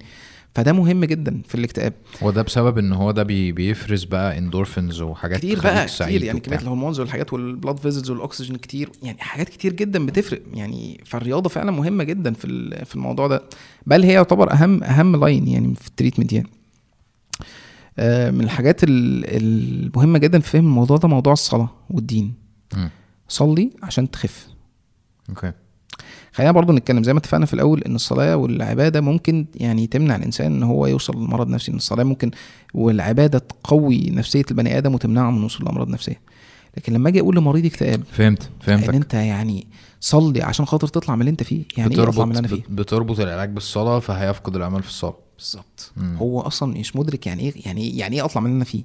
فده مهم جدا في الاكتئاب. وده بسبب إن هو ده بي بيفرز بقى اندورفينز وحاجات كتير بقى كتير يعني. كمية ال hormones والحاجات وال blood vessels والاكسجين كتير يعني حاجات كتير جدا بتفرق. يعني فالرياضة فعلا مهمة جدا في في الموضوع ده. بل هي يعتبر أهم أهم line يعني في ال treatment يعني. آه، من الحاجات ال- المهمه جدا في فهم الموضوع ده موضوع الصلاة والدين. مم. صلي عشان تخف. okay. خلينا برضو نتكلم زي ما اتفقنا في الأول إن الصلاة والعبادة ممكن يعني تمنع الإنسان إن هو يوصل لمرض نفسي. إن الصلاة ممكن والعبادة تقوي نفسية البني آدم وتمنعه من الوصول لأمراض نفسية. لكن لما أجي أقول لمريض اكتئاب فهمت ان فهمتك أنت يعني صلي عشان خاطر تطلع من اللي أنت فيه. يعني إيه اطلع من اللي أنا فيه؟ بت- بتربط العلاج بالصلاة فهيفقد الامل في الصلاة. بالظبط. هو أصلا مش مدرك يعني إيه يعني إيه- يعني إيه أطلع من اللي أنا فيه؟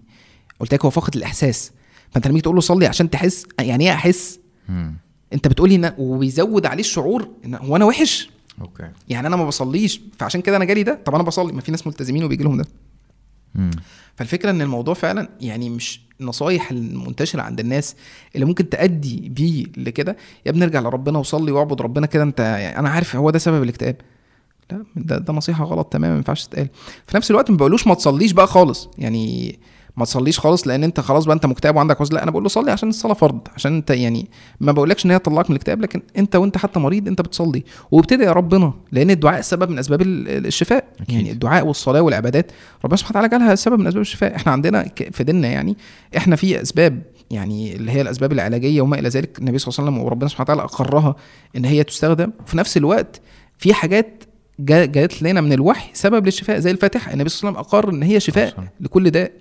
قلت لك هو فاقد الإحساس. فأنت لما تيجي تقول له صلي عشان تحس يعني إيه أحس؟ مم. انت بتقولي إن وبيزود عليه الشعور إن هو أنا وحش. أوكي. يعني أنا ما بصليش. فعشان كده أنا جالي ده. طب أنا بصلي. ما في ناس ملتزمين وبيجي لهم ده. مم. فالفكرة إن الموضوع فعلا يعني مش النصايح المنتشرة عند الناس اللي ممكن تأدي بيه لكده. يا ابني ارجع لربنا وصلي واعبد ربنا كده. أنت يعني أنا عارف هو ده سبب الاكتئاب. لا ده ده نصيحة غلط تماما ما ينفعش تتقال. في نفس الوقت ما بقولوش ما تصليش بقى خالص. يعني ما تصليش خالص لأن انت خلاص بقى انت مكتئب وعندك لا أنا بقول له صلي عشان الصلاة فرض عشان انت يعني ما بقولكش ان هي تطلعك من الاكتئاب لكن انت وانت حتى مريض انت بتصلي. وابتدي يا ربنا لأن الدعاء سبب من أسباب ال- الشفاء. أكيد. يعني الدعاء والصلاة والعبادات ربنا سبحانه وتعالى جالها سبب من أسباب الشفاء. إحنا عندنا في ديننا يعني إحنا في أسباب يعني اللي هي الأسباب العلاجية وما إلى ذلك النبي صلى الله عليه وسلم وربنا سبحانه وتعالى أقرها إن هي تستخدم. وفي نفس الوقت في حاجات جا- جات لنا من الوحي سبب للشفاء زي الفاتحة. النبي صلى الله عليه وسلم أقر إن هي شفاء. لكل داء.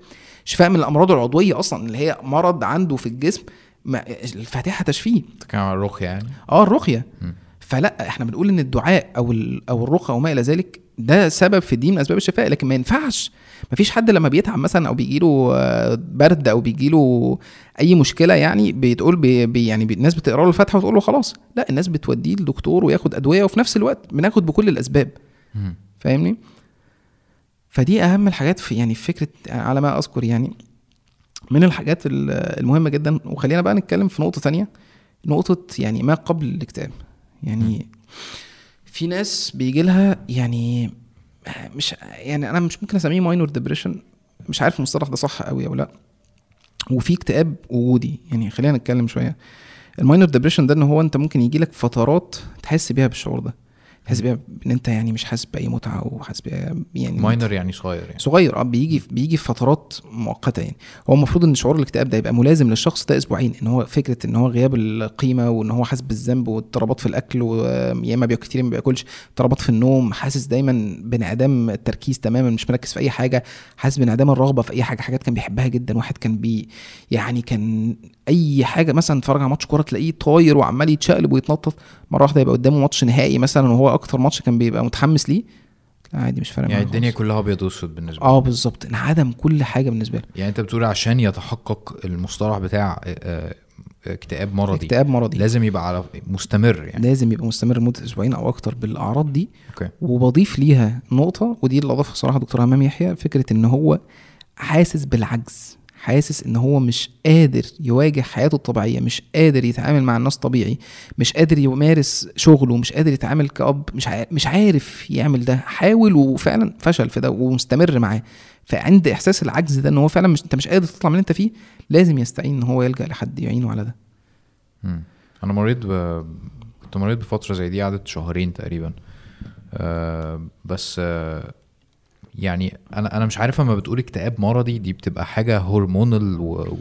شفاء من الأمراض العضوية أصلا اللي هي مرض عنده في الجسم الفاتحة تشفيه. بتتكلم عن الرقية يعني؟ آه الرقية. فلا إحنا بنقول إن الدعاء أو أو الرقى وما إلى ذلك ده سبب في الدين من أسباب الشفاء لكن ما ينفعش. ما فيش حد لما بيتعب مثلا أو بيجي له برد أو بيجي له أي مشكلة يعني بتقول بي يعني الناس بتقرأ له الفاتحة وتقول له خلاص. لا الناس بتوديه لدكتور وياخد أدوية وفي نفس الوقت بناخد بكل الأسباب. فاهمني؟ فدي أهم الحاجات في يعني في فكرة على ما أذكر يعني من الحاجات ال- المهمة جدا. وخلينا بقى نتكلم في نقطة تانية نقطة يعني ما قبل الاكتئاب. يعني في ناس بيجي لها يعني مش يعني أنا مش ممكن أسميه minor depression مش عارف المصطلح ده صح قوي أو لأ. وفي اكتئاب وجودي يعني خلينا نتكلم شوية. ال minor depression ده إن هو أنت ممكن يجي لك فترات تحس بيها بالشعور ده. تحس بيها إن أنت يعني مش حاسس بأي متعة وحاسس بيها يعني ماينر يعني صغير يعني. صغير آه بيجي بيجي في فترات مؤقتة يعني. هو المفروض إن شعور الاكتئاب ده يبقى ملازم للشخص ده أسبوعين إن هو فكرة إن هو غياب القيمة وإن هو حاسس بالذنب واضطرابات في الأكل ويا إما بياكل كتير ما بياكلش اضطرابات في النوم حاسس دايما بانعدام التركيز تماما مش مركز في أي حاجة حاسس بانعدام الرغبة في أي حاجة حاجات كان بيحبها جدا واحد كان بي يعني كان أي حاجة مثلا اتفرج على ماتش كورة تلاقيه طاير وعمال يتشقلب ويتنطط مرة واحدة يبقى قدامه ماتش نهائي مثلا وهو أكتر ماتش كان بيبقى متحمس ليه عادي مش فارق يعني الدنيا خالص. كلها أبيض وأسود بالنسبة آه بالظبط. انعدم كل حاجة بالنسبة له يعني أنت بتقول عشان يتحقق المصطلح بتاع آه، آه، اكتئاب مرضي اكتئاب مرضي. لازم يبقى على مستمر يعني. لازم يبقى مستمر لمدة أسبوعين أو أكتر بالأعراض دي. okay. وبضيف ليها نقطة ودي اللي أضافها صراحة دكتور همام يحيى فكرة إن هو حاسس بالعجز. حاسس إن هو مش قادر يواجه حياته الطبيعية مش قادر يتعامل مع الناس طبيعي مش قادر يمارس شغله مش قادر يتعامل كأب مش مش عارف يعمل ده. حاول وفعلا فشل في ده ومستمر معاه. فعند إحساس العجز ده إن هو فعلا مش أنت مش قادر تطلع من اللي أنت فيه لازم يستعين إن هو يلجأ لحد يعينه على ده. أنا مريت ب... كنت مريت بفترة زي دي قعدت شهرين تقريبا. آه بس آه يعني أنا أنا مش عارف اما بتقول اكتئاب مرضي دي بتبقى حاجة hormonal و...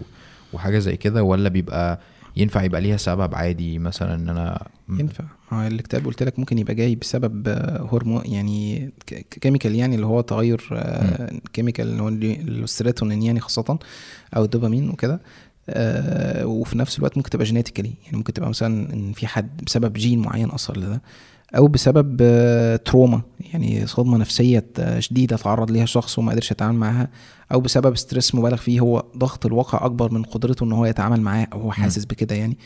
وحاجة زي كده ولا بيبقى ينفع يبقى ليها سبب عادي مثلا إن أنا ينفع. هو الاكتئاب قلت لك ممكن يبقى جاي بسبب آه، هرمون يعني chemical يعني اللي هو تغير آه، chemical اللي هو السيروتونين يعني خاصة أو الدوبامين وكده. آه، وفي نفس الوقت ممكن تبقى genetically. يعني ممكن تبقى مثلا إن في حد بسبب جين معين أثر لده. أو بسبب آه، trauma يعني صدمة نفسية آه، شديدة تعرض ليها شخص وما قدرش يتعامل معاها أو بسبب stress مبالغ فيه هو ضغط الواقع أكبر من قدرته إن هو يتعامل معاه أو هو حاسس بكده يعني.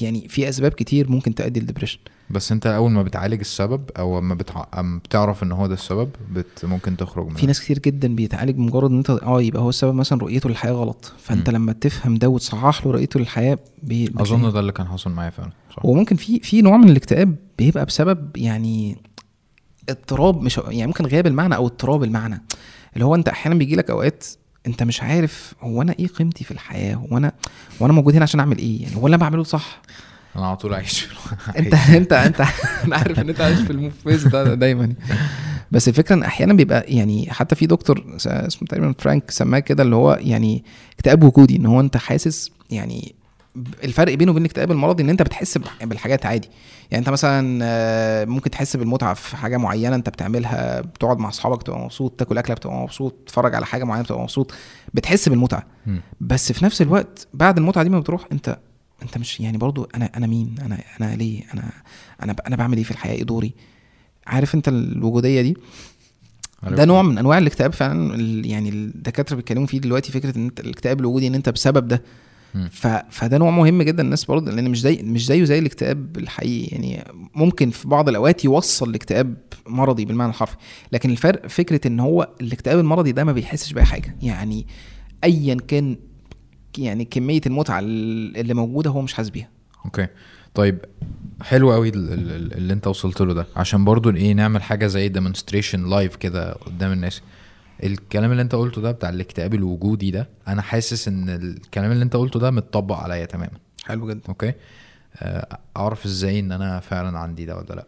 يعني في أسباب كتير ممكن تؤدي لل depression بس أنت أول ما بتعالج السبب أو أما بتع... بتعرف إن هو ده السبب بت... ممكن تخرج منه. في ناس كتير جدا بيتعالج مجرد إن أنت آه يبقى هو السبب مثلا رؤيته للحياة غلط. فأنت مم. لما تفهم ده وتصحح له رؤيته للحياة بي... أظن ده اللي كان حاصل معايا فعلا صح. وممكن في في نوع من الاكتئاب بيبقى بسبب يعني اضطراب مش يعني ممكن غياب المعنى أو اضطراب المعنى. اللي هو أنت أحيانا بيجي لك أوقات أنت مش عارف هو أنا إيه قيمتي في الحياة؟ هو أنا هو أنا موجود هنا عشان أعمل إيه؟ يعني هو اللي أنا بعمله صح؟ أنا على طول عايش أنت أنت أنت أنا عارف إن أنت عايش في ال movies ده دايما. بس الفكرة إن أحيانا بيبقى يعني حتى في دكتور اسمه تقريبا فرانك سماه كده اللي هو يعني اكتئاب وجودي إن هو أنت حاسس يعني الفرق بينه وبين الاكتئاب المرضي ان انت بتحس بالحاجات عادي يعني انت مثلا آه، ممكن تحس بالمتعة في حاجة معينة انت بتعملها بتقعد مع اصحابك تبقى مبسوط تاكل أكلة بتبقى مبسوط تتفرج على حاجة معينة بتبقى مبسوط بتحس بالمتعة مم. بس في نفس الوقت بعد المتعة دي ما بتروح انت انت مش يعني برضو أنا أنا مين أنا أنا ليه أنا أنا أنا بعمل إيه في الحياة إيه دوري عارف انت الوجودية دي. ده نوع من أنواع الاكتئاب فعلا يعني الدكاترة بيتكلموا فيه دلوقتي فكرة إن أنت الاكتئاب الوجودي إن أنت بسبب ده. ف... فده نوع مهم جدا الناس برضه لأن مش زي مش زيه زي الاكتئاب الحقيقي. يعني ممكن في بعض الأوقات يوصل لاكتئاب مرضي بالمعنى الحرفي لكن الفرق فكرة إن هو الاكتئاب المرضي ده ما بيحسش بأي حاجة. يعني ايا كان يعني كمية المتعه اللي موجودة هو مش حاسس بيها. Okay. طيب حلو قوي ال- ال- ال- اللي أنت وصلت له ده. عشان برضو إيه نعمل حاجة زي demonstration live كده قدام الناس. الكلام اللي انت قلته ده بتاع الاكتئاب الوجودي ده أنا حاسس إن الكلام اللي انت قلته ده متطبق عليا تماما. حلو جدا. أوكي؟ آه، أعرف إزاي إن أنا فعلا عندي ده ولا لأ.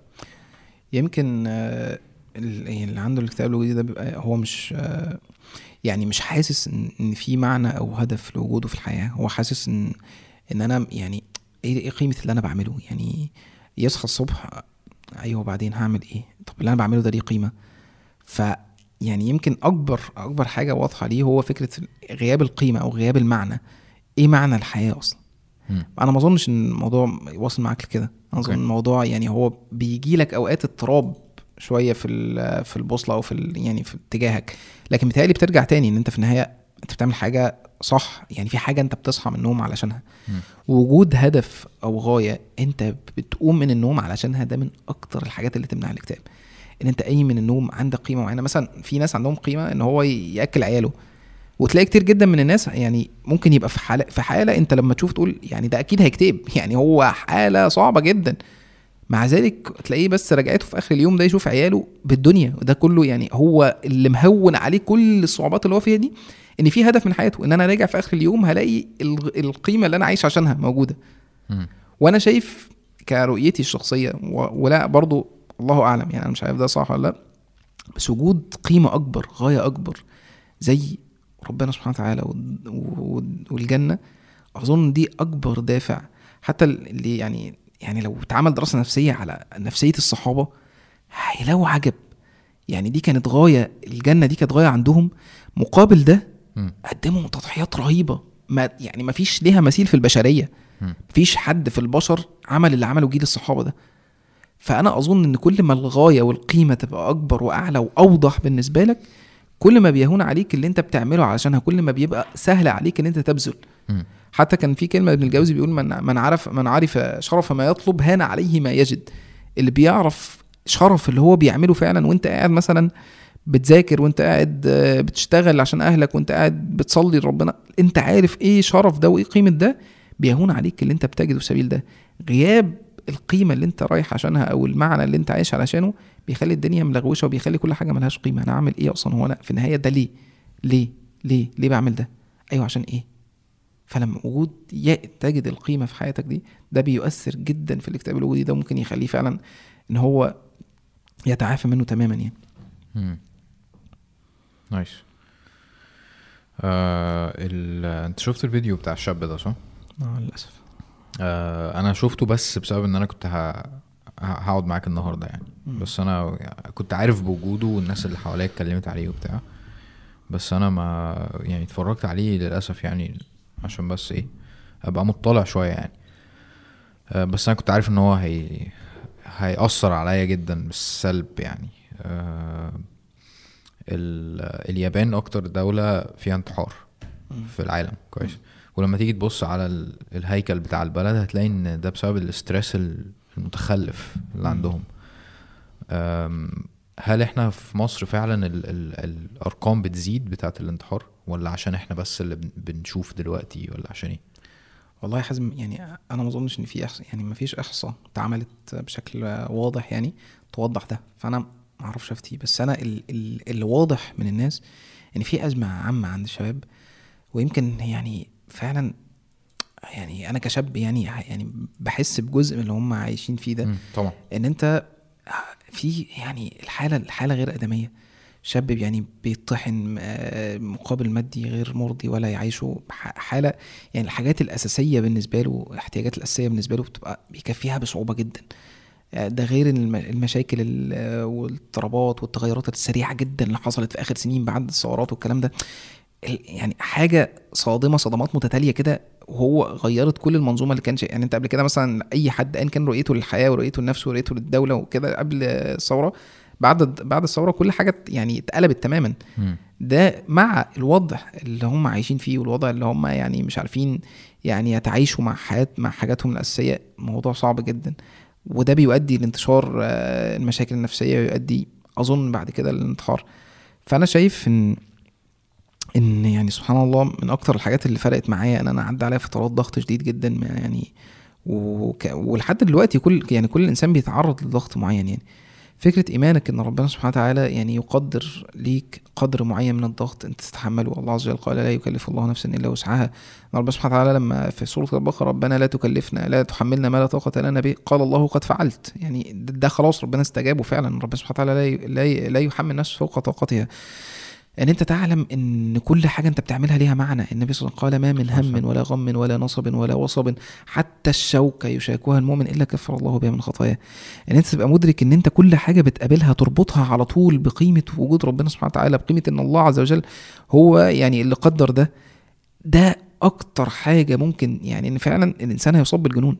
يمكن آه، ال- اللي عنده الاكتئاب الوجودي ده بيبقى هو مش آه، يعني مش حاسس إن في معنى أو هدف لوجوده في الحياة. هو حاسس إن إن أنا يعني إيه إيه قيمة اللي أنا بعمله؟ يعني يصحى الصبح أيوه وبعدين هعمل إيه؟ طب اللي أنا بعمله ده ليه قيمة؟ ف يعني يمكن أكبر أكبر حاجة واضحة ليه هو فكرة غياب القيمة أو غياب المعنى. إيه معنى الحياة أصلا؟ مم. أنا ما أظنش إن الموضوع واصل معاك لكده. أنا أظن. الموضوع يعني هو بيجي لك أوقات اضطراب شوية في في البوصلة أو في يعني في اتجاهك. لكن بيتهيألي بترجع تاني إن أنت في النهاية أنت بتعمل حاجة صح. يعني في حاجة أنت بتصحى من النوم علشانها. مم. وجود هدف أو غاية أنت بتقوم من النوم علشانها ده من أكتر الحاجات اللي تمنع الاكتئاب. إن أنت قايم من النوم عندك قيمة معينة. مثلا في ناس عندهم قيمة إن هو يأكل عياله وتلاقي كتير جدا من الناس يعني ممكن يبقى في حالة في حالة أنت لما تشوف تقول يعني ده أكيد هيكتئب. يعني هو حالة صعبة جدا. مع ذلك تلاقيه بس رجعته في آخر اليوم ده يشوف عياله بالدنيا. وده كله يعني هو اللي مهون عليه كل الصعوبات اللي هو فيها دي إن في هدف من حياته. إن أنا راجع في آخر اليوم هلاقي القيمة اللي أنا عايش عشانها موجودة. وأنا شايف كرؤيتي الشخصية ولا برضو الله أعلم يعني أنا مش عارف ده صح ولا لأ. بس وجود قيمة أكبر غاية أكبر زي ربنا سبحانه وتعالى وال- وال- والجنة أظن دي أكبر دافع. حتى اللي يعني يعني لو اتعمل دراسة نفسية على نفسية الصحابة هيلاقوا عجب. يعني دي كانت غاية الجنة دي كانت غاية عندهم. مقابل ده. قدموا تضحيات رهيبة. ما يعني ما فيش ليها مثيل في البشرية. مفيش حد في البشر عمل اللي عمله جيل الصحابة ده. فأنا أظن إن كل ما الغاية والقيمة تبقى أكبر وأعلى وأوضح بالنسبة لك كل ما بيهون عليك اللي أنت بتعمله علشانها كل ما بيبقى سهل عليك إن أنت تبذل. حتى كان في كلمة ابن الجوزي بيقول من من عرف من عرف شرف ما يطلب هان عليه ما يجد. اللي بيعرف شرف اللي هو بيعمله فعلا وأنت قاعد مثلا بتذاكر وأنت قاعد آه، بتشتغل عشان أهلك وأنت قاعد بتصلي لربنا أنت عارف إيه شرف ده وإيه قيمة ده؟ بيهون عليك اللي أنت بتجده في سبيل ده. غياب القيمة اللي انت رايح عشانها أو المعنى اللي انت عايش علشانه بيخلي الدنيا ملغوشة وبيخلي كل حاجة ملهاش قيمة. أنا اعمل إيه أصلا؟ هو أنا في النهاية ده ليه؟ ليه؟ ليه؟ ليه بعمل ده؟ أيوه عشان إيه؟ فلما وجود تجد القيمة في حياتك دي ده بيؤثر جدا في الاكتئاب الوجودي ده ممكن يخليه فعلا إن هو يتعافى منه تماما يعني. مم. نايس. آه ال... انت شفت الفيديو بتاع الشاب ده صح؟ آه للأسف. آه أنا شفته بس بسبب إن أنا كنت ه... هقعد معاك النهارده يعني. مم. بس أنا كنت عارف بوجوده والناس اللي حواليا اتكلمت عليه وبتاع. بس أنا ما يعني اتفرجت عليه للأسف يعني عشان بس إيه أبقى مطلع شوية يعني. آه بس أنا كنت عارف إن هو هي هيأثر عليا جدا بالسلب يعني. آه ال... اليابان أكتر دولة فيها انتحار. في العالم كويس. ولما تيجي تبص على ال- الهيكل بتاع البلد هتلاقي إن ده بسبب الاسترس ال- المتخلف اللي. عندهم. هل إحنا في مصر فعلا ال ال الأرقام بتزيد بتاعة الانتحار ولا عشان إحنا بس اللي بن- بنشوف دلوقتي ولا عشان إيه؟ والله يا حازم يعني أنا ما أظنش إن في احصاء يعني ما فيش إحصاء اتعملت بشكل واضح يعني توضح ده فأنا ما أعرفش افتي بس أنا ال- ال- اللي واضح من الناس إن في أزمة عامة عند الشباب ويمكن يعني فعلا يعني أنا كشاب يعني يعني بحس بجزء من اللي هم عايشين فيه ده. طبعا. إن أنت في يعني الحالة الحالة غير آدمية. شاب يعني بيطحن آه، مقابل مادي غير مرضي ولا يعيشه. حالة يعني الحاجات الأساسية بالنسبة له الاحتياجات الأساسية بالنسبة له بتبقى بيكفيها بصعوبة جدا. آه، ده غير الم- المشاكل ال- والاضطرابات والتغيرات السريعة جدا اللي حصلت في آخر سنين بعد الثورات والكلام ده. يعني حاجة صادمة صدمات متتالية كده وهو غيرت كل المنظومة اللي كان شيء يعني انت قبل كده مثلا أي حد ان كان رؤيته للحياة ورؤيته لنفسه ورؤيته للدولة وكده قبل الثورة بعد بعد الثورة كل حاجة يعني اتقلبت تماما. ده مع الوضع اللي هم عايشين فيه والوضع اللي هم يعني مش عارفين يعني يتعايشوا مع حياة مع حاجاتهم الأساسية موضوع صعب جدا. وده بيؤدي لانتشار آه، المشاكل النفسية ويؤدي أظن بعد كده للانتحار. فأنا شايف إن إن يعني سبحان الله من أكتر الحاجات اللي فرقت معايا إن أنا عدى عليا فترات ضغط شديد جدا يعني وك... ولحد دلوقتي كل يعني كل إنسان بيتعرض لضغط معين يعني. فكرة إيمانك إن ربنا سبحانه وتعالى يعني يقدر ليك قدر معين من الضغط أنت تتحمله الله عز وجل قال لا يكلف الله نفسا إلا وسعها. ربنا سبحانه وتعالى لما في سورة البقرة ربنا لا تكلفنا لا تحملنا ما لا طاقة لنا به. قال الله قد فعلت. يعني ده, خلاص ربنا استجابه فعلا. ربنا سبحانه وتعالى لا لا يحمل نفسه فوق طاقتها. إن أنت تعلم إن كل حاجة أنت بتعملها ليها معنى. النبي صلى الله عليه وسلم قال ما من هم ولا غم ولا نصب ولا وصب حتى الشوكة يشاكوها المؤمن إلا كفر الله بها من خطاياه. إن أنت تبقى مدرك إن أنت كل حاجة بتقابلها تربطها على طول بقيمة وجود ربنا سبحانه وتعالى بقيمة إن الله عز وجل هو يعني اللي قدر ده. ده أكتر حاجة ممكن يعني إن فعلا الإنسان هيصاب بالجنون.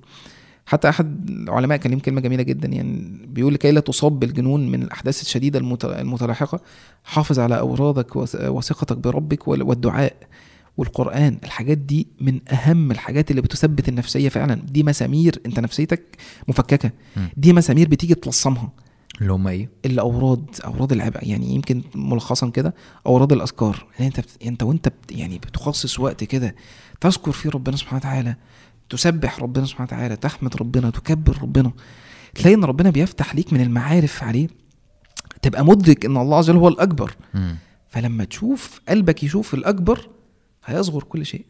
حتى أحد العلماء كان ليه كلمة جميلة جدا يعني بيقول لكي لا تصاب بالجنون من الأحداث الشديدة المت- المتلاحقة حافظ على أورادك وث- وثقتك بربك وال- والدعاء والقرآن. الحاجات دي من أهم الحاجات اللي بتثبت النفسية فعلا. دي مسامير أنت نفسيتك مفككة. دي مسامير بتيجي تلصمها. اللي هم إيه؟ الأوراد أوراد العب يعني يمكن ملخصا كده أوراد الأذكار. يعني أنت بت... أنت وأنت بت... يعني بتخصص وقت كده تذكر فيه ربنا سبحانه وتعالى. تسبح ربنا سبحانه وتعالى تحمد ربنا تكبر ربنا تلاقي إن ربنا بيفتح ليك من المعارف عليه تبقى مدرك إن الله عز وجل هو الأكبر مم. فلما تشوف قلبك يشوف الأكبر هيصغر كل شيء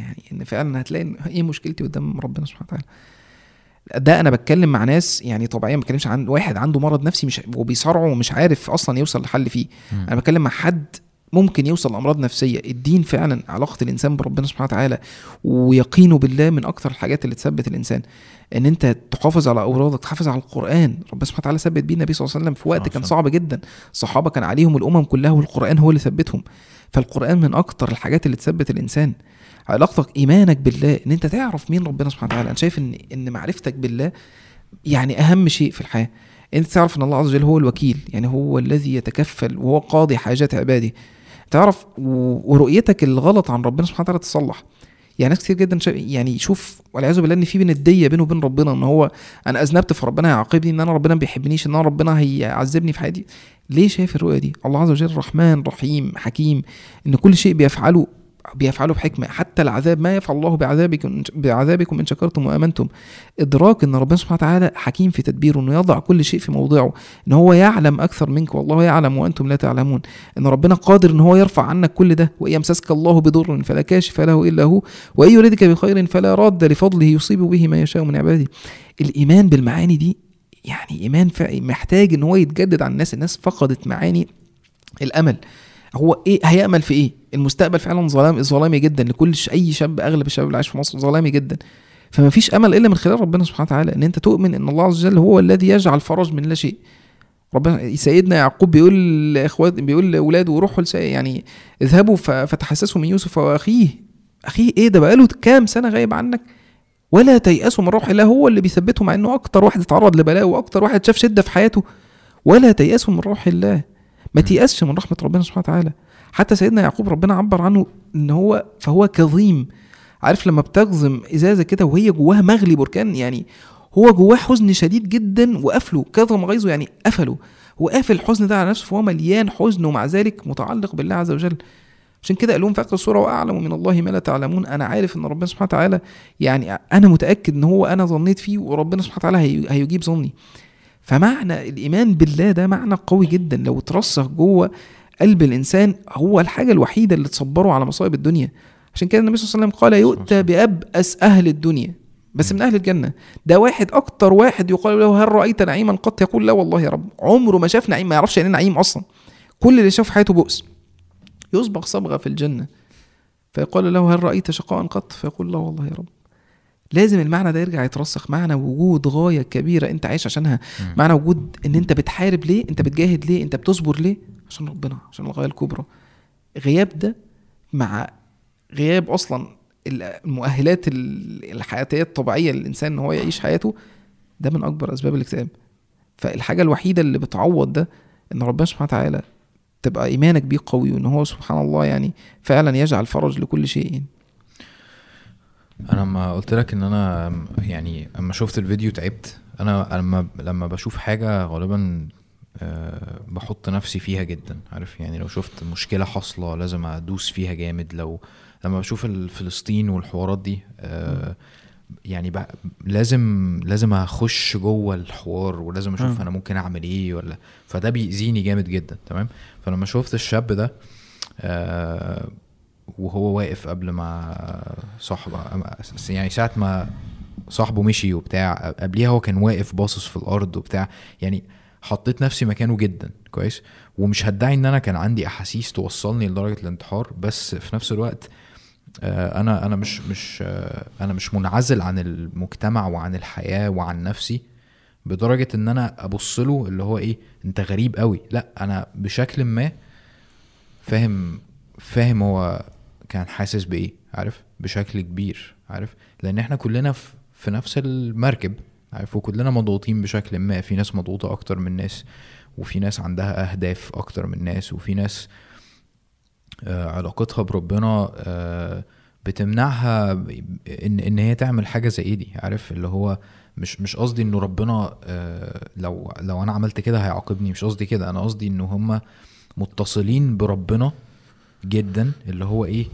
يعني إن فعلا هتلاقي إن إيه مشكلتي قدام ربنا سبحانه وتعالى ده أنا بتكلم مع ناس يعني طبيعيا ما بتكلمش عن واحد عنده مرض نفسي مش وبيصارعه ومش عارف أصلا يوصل لحل فيه مم. أنا بتكلم مع حد ممكن يوصل لأمراض نفسية. الدين فعلا علاقة الإنسان بربنا سبحانه وتعالى ويقينه بالله من أكثر الحاجات اللي تثبت الإنسان. إن أنت تحافظ على أورادك تحافظ على القرآن. ربنا سبحانه وتعالى ثبت بيه النبي صلى الله عليه وسلم في وقت كان صعب جدا. الصحابة كان عليهم الأمم كلها والقرآن هو اللي ثبتهم. فالقرآن من أكتر الحاجات اللي تثبت الإنسان. علاقتك إيمانك بالله. إن أنت تعرف مين ربنا سبحانه وتعالى. أنا شايف إن إن معرفتك بالله يعني أهم شيء في الحياة. أنت تعرف إن الله عز وجل هو الوكيل. يعني هو الذي يتكفل وهو قاضي حاجات عباده. تعرف ورؤيتك الغلط عن ربنا سبحانه وتعالى تصلح. يعني ناس كتير جدا شا... يعني يشوف والعياذ بالله إن في بندية بينه وبين ربنا إن هو أنا أذنبت فربنا هيعاقبني إن أنا ربنا ما بيحبنيش إن أنا ربنا هيعذبني في حياتي. ليه شايف الرؤية دي؟ الله عز وجل رحمن رحيم حكيم إن كل شيء بيفعله بيفعله بحكمة. حتى العذاب ما يفعل الله بعذابكم بعذابكم إن شكرتم وآمنتم. إدراك إن ربنا سبحانه وتعالى حكيم في تدبيره إنه يضع كل شيء في موضعه إن هو يعلم أكثر منك والله يعلم وأنتم لا تعلمون. إن ربنا قادر إن هو يرفع عنك كل ده وإن يمسسك الله بضر فلا كاشف له إلا هو وإن يردك بخير فلا راد لفضله يصيب به ما يشاء من عباده. الإيمان بالمعاني دي يعني إيمان فع- محتاج إن هو يتجدد عن الناس. الناس فقدت معاني الأمل. هو إيه هيأمل في إيه؟ المستقبل فعلا ظلام ظلامي جدا لكل أي شاب أغلب الشباب اللي عايش في مصر ظلامي جدا. فما فيش أمل إلا من خلال ربنا سبحانه وتعالى إن أنت تؤمن إن الله عز وجل هو الذي يجعل فرج من لا شيء. ربنا سيدنا يعقوب بيقول لاخوات بيقول لأولاده روحوا يعني اذهبوا فتحسسوا من يوسف وأخيه. أخيه إيه ده؟ بقاله كام سنة غايب عنك؟ ولا تيأسوا من روح الله هو اللي بيثبته مع إنه أكتر واحد اتعرض لبلاء وأكتر واحد شاف شدة في حياته. ولا تيأسوا من روح الله. ما تيأسش من رحمة ربنا سبحانه وتعالى. حتى سيدنا يعقوب ربنا عبر عنه إن هو فهو كظيم. عارف لما بتغزم إزازة كده وهي جواها مغلي بركان يعني هو جواه حزن شديد جدا وقفله كظم غيظه يعني قفله. هو قافل الحزن ده على نفسه فهو مليان حزن ومع ذلك متعلق بالله عز وجل. عشان كده قال لهم في اخر السورة واعلم من الله ما لا تعلمون. أنا عارف إن ربنا سبحانه وتعالى يعني أنا متأكد إن هو أنا ظنيت فيه وربنا سبحانه وتعالى هي- هيجيب ظني. فمعنى الإيمان بالله ده معنى قوي جدا. لو اترسخ جوه قلب الإنسان هو الحاجة الوحيدة اللي تصبره على مصائب الدنيا. عشان كده النبي صلى الله عليه وسلم قال يؤتى بابأس أهل الدنيا. بس من أهل الجنة. ده واحد أكتر واحد يقال له هل رأيت نعيما قط؟ يقول لا والله يا رب. عمره ما شاف نعيم ما يعرفش يعني إيه نعيم أصلا. كل اللي شاف حياته بؤس. يصبغ صبغة في الجنة. فيقال له هل رأيت شقاء قط؟ فيقول لا والله يا رب. لازم المعنى ده يرجع يترسخ. معنى وجود غاية كبيرة انت عايش عشانها. معنى وجود ان انت بتحارب ليه انت بتجاهد ليه انت بتصبر ليه؟ عشان ربنا عشان الغاية الكبرى. غياب ده مع غياب أصلا المؤهلات ال- الحياتية الطبيعية للإنسان إن هو يعيش حياته ده من أكبر أسباب الاكتئاب. فالحاجة الوحيدة اللي بتعوض ده إن ربنا سبحانه وتعالى تبقى إيمانك بيه قوي وإن هو سبحان الله يعني فعلا يجعل فرج لكل شيء. يعني. أنا لما قلت لك إن أنا يعني أما شفت الفيديو تعبت. أنا لما لما بشوف حاجة غالبا أه بحط نفسي فيها جدا. عارف؟ يعني لو شفت مشكلة حاصلة لازم أدوس فيها جامد. لو لما بشوف فلسطين والحوارات دي أه يعني بقى لازم لازم أخش جوه الحوار ولازم أشوف مم. أنا ممكن أعمل إيه ولا. فده بيأذيني جامد جدا. تمام؟ فلما شفت الشاب ده آه وهو واقف قبل ما صاحب يعني ساعة ما صاحبه مشي وبتاع قبليها هو كان واقف باصص في الأرض وبتاع يعني حطيت نفسي مكانه جدا كويس؟ ومش هدعي إن أنا كان عندي أحاسيس توصلني لدرجة الانتحار بس في نفس الوقت آه، أنا أنا مش مش آه، أنا مش منعزل عن المجتمع وعن الحياة وعن نفسي بدرجة إن أنا أبص له اللي هو إيه أنت غريب قوي لأ أنا بشكل ما فاهم فاهم هو كان حاسس بإيه؟ عارف؟ بشكل كبير عارف؟ لأن إحنا كلنا في في نفس المركب عارف؟ وكلنا مضغوطين بشكل ما. في ناس مضغوطة أكتر من ناس وفي ناس عندها أهداف أكتر من ناس وفي ناس آه، علاقتها بربنا آه، بتمنعها ان إن هي تعمل حاجة زي دي عارف؟ اللي هو مش مش قصدي انه ربنا آه، لو لو أنا عملت كده هيعاقبني مش قصدي كده. أنا قصدي إن هم متصلين بربنا جدا اللي هو إيه؟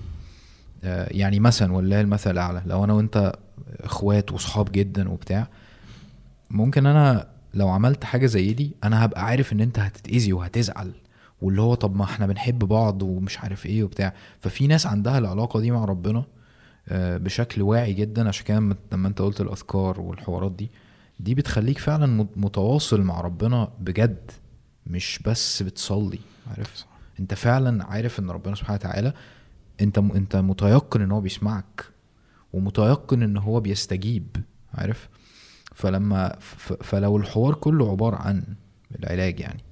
يعني مثلا والله المثل الأعلى لو أنا وأنت إخوات وصحاب جدا وبتاع ممكن أنا لو عملت حاجة زي دي أنا هبقى عارف إن أنت هتتأذي وهتزعل واللي هو طب ما إحنا بنحب بعض ومش عارف إيه وبتاع. ففي ناس عندها العلاقة دي مع ربنا آه، بشكل واعي جدا. عشان كده لما أنت قلت الأذكار والحوارات دي دي بتخليك فعلا متواصل مع ربنا بجد مش بس بتصلي عارف؟ انت فعلا عارف إن ربنا سبحانه وتعالى انت انت متيقن إن هو بيسمعك ومتيقن إن هو بيستجيب عارف؟ فلما فلو الحوار كله عبارة عن العلاج يعني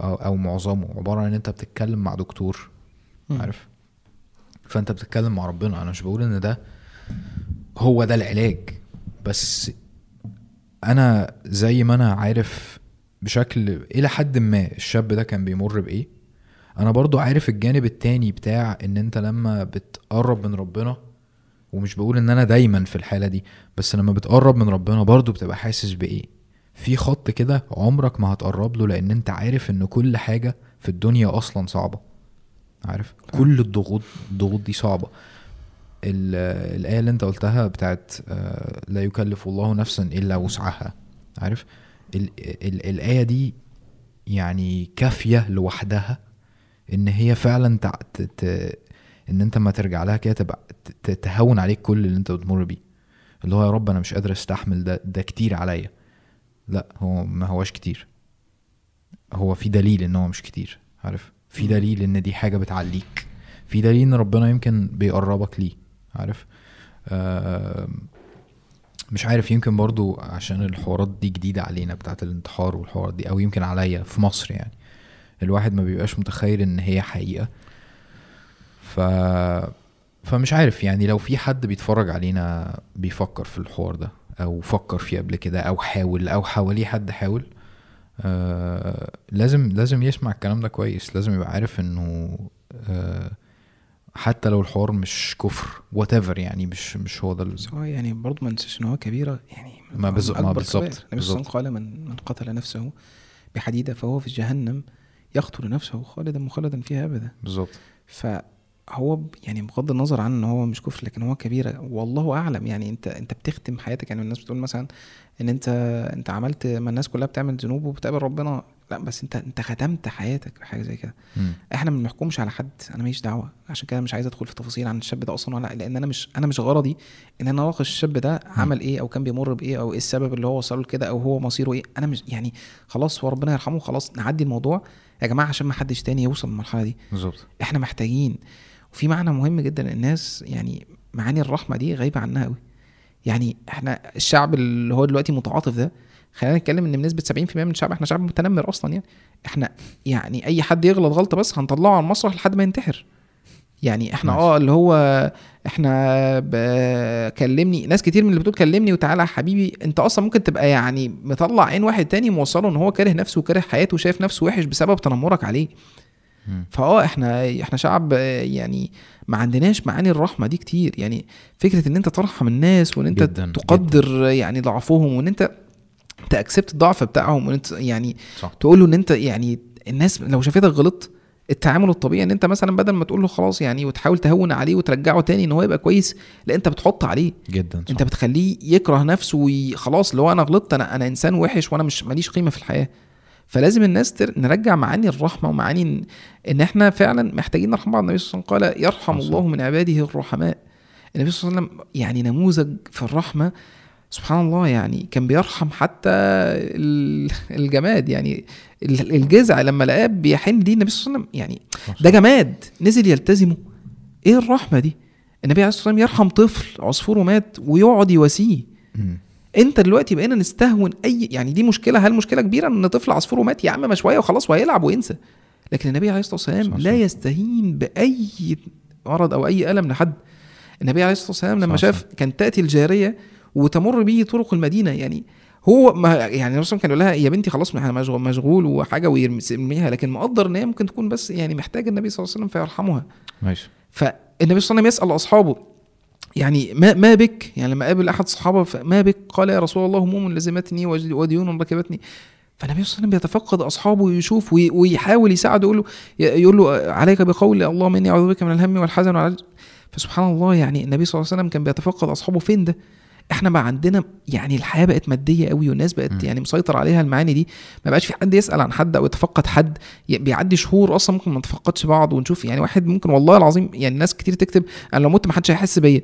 أو معظمه عبارة عن إن أنت بتتكلم مع دكتور عارف؟ فأنت بتتكلم مع ربنا. أنا مش بقول إن ده هو ده العلاج بس أنا زي ما أنا عارف بشكل إلى حد ما الشاب ده كان بيمر بإيه؟ أنا برضو عارف الجانب التاني بتاع ان انت لما بتقرب من ربنا ومش بقول ان أنا دايما في الحالة دي بس لما بتقرب من ربنا برضو بتبقى حاسس بإيه؟ في خط كده عمرك ما هتقرب له لأن انت عارف إن كل حاجة في الدنيا أصلا صعبة. عارف؟ كل الضغوط الضغوط دي صعبة. الآية اللي انت قلتها بتاعت آه، لا يكلف الله نفسا إلا وسعها. عارف؟ ال ال الآية دي يعني كافية لوحدها إن هي فعلا إن أنت ما ترجع لها كده تبقى تهون عليك كل اللي أنت بتمر بيه. اللي هو يا رب أنا مش قادر أستحمل ده ده كتير عليا. لا هو ما هواش كتير. هو في دليل إن هو مش كتير عارف؟ في دليل إن دي حاجة بتعليك. في دليل إن ربنا يمكن بيقربك ليه عارف؟ آه مش عارف يمكن برضو عشان الحوارات دي جديدة علينا بتاعت الانتحار والحوارات دي أو يمكن عليا في مصر يعني. الواحد ما بيبقاش متخيل إن هي حقيقة. ف فمش عارف يعني لو في حد بيتفرج علينا بيفكر في الحوار ده أو فكر فيه قبل كده أو حاول أو حواليه حد حاول آه لازم لازم يسمع الكلام ده كويس. لازم يبقى عارف إنه آه حتى لو الحوار مش كفر وات يعني مش مش هو ده هو يعني برضه ما ننساش إن هو كبيرة يعني ما بالظبط النبي صلى قال من من قتل نفسه بحديدة فهو في جهنم. يقتل نفسه خالدا مخلدا فيها أبدا. بالظبط. ف هو يعني بغض النظر عن إن هو مش كفر لكن هو كبيره والله أعلم. يعني أنت أنت بتختم حياتك. يعني الناس بتقول مثلا إن أنت أنت عملت ما الناس كلها بتعمل ذنوب وبتقابل ربنا. لا بس انت انت ختمت حياتك بحاجه زي كده. إحنا ما بنحكمش على حد أنا ماليش دعوة. عشان كده مش عايز ادخل في تفاصيل عن الشاب ده أصلا ولا لأن أنا مش أنا مش غرضي إن أنا اناقش الشاب ده عمل إيه أو كان بيمر بإيه أو إيه السبب اللي هو وصله لكده أو هو مصيره إيه. أنا مش يعني خلاص هو ربنا يرحمه خلاص نعدي الموضوع. يا جماعة عشان ما حدش تاني يوصل للمرحلة دي. بالظبط. إحنا محتاجين. وفي معنى مهم جدا الناس يعني معاني الرحمة دي غايبة عنها قوي يعني إحنا الشعب اللي هو دلوقتي متعاطف ده خلينا نتكلم إن بنسبة 70% من الشعب إحنا شعب متنمر أصلا يعني. إحنا يعني أي حد يغلط غلطة بس هنطلعه على المسرح لحد ما ينتحر. يعني إحنا. آه اللي هو إحنا كلمني ناس كتير من اللي بتقول كلمني وتعالى يا حبيبي أنت أصلا ممكن تبقى يعني مطلع عين واحد تاني موصله إن هو كاره نفسه وكاره حياته وشايف نفسه وحش بسبب تنمرك عليه. فآه إحنا إحنا شعب يعني ما عندناش معاني الرحمة دي كتير. يعني فكرة إن أنت ترحم الناس وإن أنت جداً، تقدر يعني ضعفهم وإن أنت تاكسبت الضعف بتاعهم وإن انت يعني صح. تقول له إن انت يعني الناس لو شافتك غلطت التعامل الطبيعي إن انت مثلا بدل ما تقول له خلاص يعني وتحاول تهون عليه وترجعه تاني إن هو يبقى كويس لا أنت بتحط عليه. جدا صح. أنت بتخليه يكره نفسه وخلاص اللي هو أنا غلطت أنا أنا إنسان وحش وأنا مش ماليش قيمة في الحياة. فلازم الناس تر... نرجع معاني الرحمة ومعاني إن, إن إحنا فعلا محتاجين نرحم بعض. النبي صلى الله عليه وسلم قال يرحم. الله من عباده الرحماء. النبي صلى الله عليه وسلم يعني نموذج في الرحمة سبحان الله يعني كان بيرحم حتى ال- الجماد يعني ال- الجذع لما لقاه بيحن ليه النبي صلى الله عليه وسلم يعني. ده جماد نزل يلتزمه. إيه الرحمة دي؟ النبي عليه الصلاة والسلام يرحم طفل عصفوره مات ويقعد يواسيه. أنت دلوقتي بقينا نستهون أي يعني دي مشكلة هل مشكلة كبيرة إن طفل عصفوره مات يا عم ما شوية وخلاص وهيلعب وينسى. لكن النبي عليه الصلاة والسلام لا. يستهين بأي مرض أو أي ألم لحد. النبي عليه الصلاة والسلام لما شاف كان تأتي الجارية وتمر به طرق المدينة. يعني هو ما يعني وسلم كان يقول لها يا بنتي خلاص إحنا مشغول, مشغول وحاجة ويرميها. لكن مقدر إن هي ممكن تكون بس يعني محتاجة النبي صلى الله عليه وسلم فيرحمها. ماشي. فالنبي صلى الله عليه وسلم يسأل أصحابه. يعني ما ما بك؟ يعني لما قابل أحد الصحابه ما بك؟ قال يا رسول الله هموم لزمتني وديون ركبتني. فالنبي صلى الله عليه وسلم بيتفقد أصحابه ويشوف وي- ويحاول يساعده يقول له يقول له عليك بقول اللهم اني أعوذ بك من الهم والحزن والعجز. فسبحان الله يعني النبي صلى الله عليه وسلم كان بيتفقد أصحابه فين ده؟ إحنا بقى عندنا يعني الحياة بقت مادية قوي والناس بقت م. يعني مسيطر عليها المعاني دي. ما بقاش في حد يسأل عن حد أو يتفقد حد. بيعدي شهور أصلا ممكن ما نتفقدش بعض ونشوف يعني واحد ممكن والله العظيم يعني ناس كتير تكتب أنا لو مت ما حدش هيحس بيا.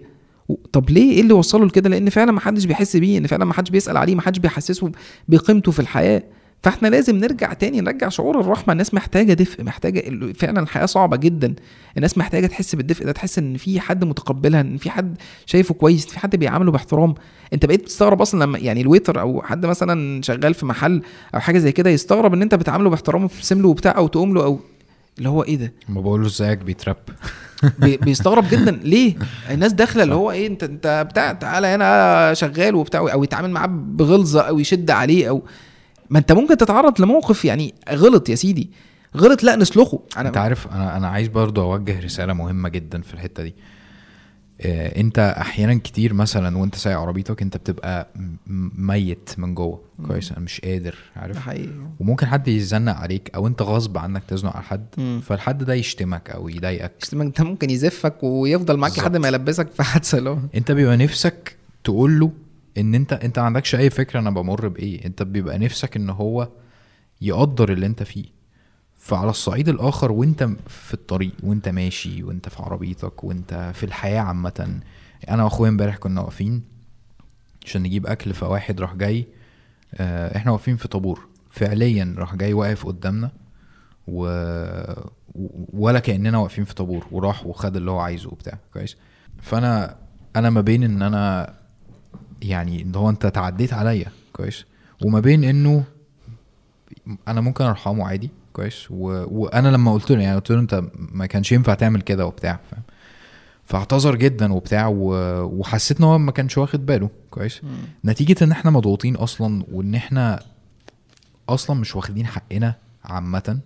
طب ليه؟ إيه اللي وصله لكده؟ لأن فعلا ما حدش بيحس بيه إن فعلا ما حدش بيسأل عليه ما حدش بيحسسه بقيمته في الحياة. فاحنا لازم نرجع تاني نرجع شعور الرحمة. الناس محتاجة دفء محتاجة فعلا الحياة صعبة جدا. الناس محتاجة تحس بالدفء ده تحس إن في حد متقبلها إن في حد شايفه كويس في حد بيعامله باحترام. أنت بقيت بتستغرب أصلا لما يعني ال waiter أو حد مثلا شغال في محل أو حاجة زي كده يستغرب إن أنت بتعامله باحترام وبتبتسم له وبتاع أو تقوم له أو اللي هو إيه ده؟ ما بقول له إزيك؟ بيتراب. بي- بيستغرب جدا. ليه؟ الناس داخلة اللي هو إيه؟ أنت أنت بتاع تعالى هنا شغال وبتاع أو يتعامل معاه بغلظة أو يشد عليه أو ما انت ممكن تتعرض لموقف يعني غلط يا سيدي. غلط لا نسلخه. انت أنا عارف أنا أنا عايز برضو اوجه رسالة مهمة جدا في الحتة دي. آه، انت أحيانا كتير مثلا وانت سايق عربيتك انت بتبقى ميت من جوه. كويس أنا مش قادر ده عارف حقيقي. وممكن حد يزنق عليك أو انت غصب عنك تزنق على حد مم. فالحد ده يشتمك أو يضايقك. انت ممكن يزفك ويفضل معاك لحد. ما يلبسك في حادثة اللي انت بيبقى نفسك تقول له إن أنت أنت ما عندكش أي فكرة أنا بمر بإيه. أنت بيبقى نفسك إن هو يقدر اللي أنت فيه. فعلى الصعيد الآخر وأنت في الطريق وأنت ماشي وأنت في عربيتك وأنت في الحياة عامة. أنا وأخويا امبارح كنا واقفين عشان نجيب أكل فواحد راح جاي آه إحنا واقفين في طابور. فعليا راح جاي واقف قدامنا. و- ولا كأننا واقفين في طابور وراح وخد اللي هو عايزه وبتاع. كويس. فأنا أنا ما بين إن أنا يعني ان هو انت تعديت عليا كويس. وما بين انه أنا ممكن ارحمه عادي كويس. و... وأنا لما قلت له يعني قلت له انت ما كانش ينفع تعمل كده وبتاع فاهم. فاعتذر جدا وبتاع و... وحسيت ان هو ما كانش واخد باله كويس. نتيجة إن إحنا مضغوطين أصلا وإن إحنا أصلا مش واخدين حقنا عامة.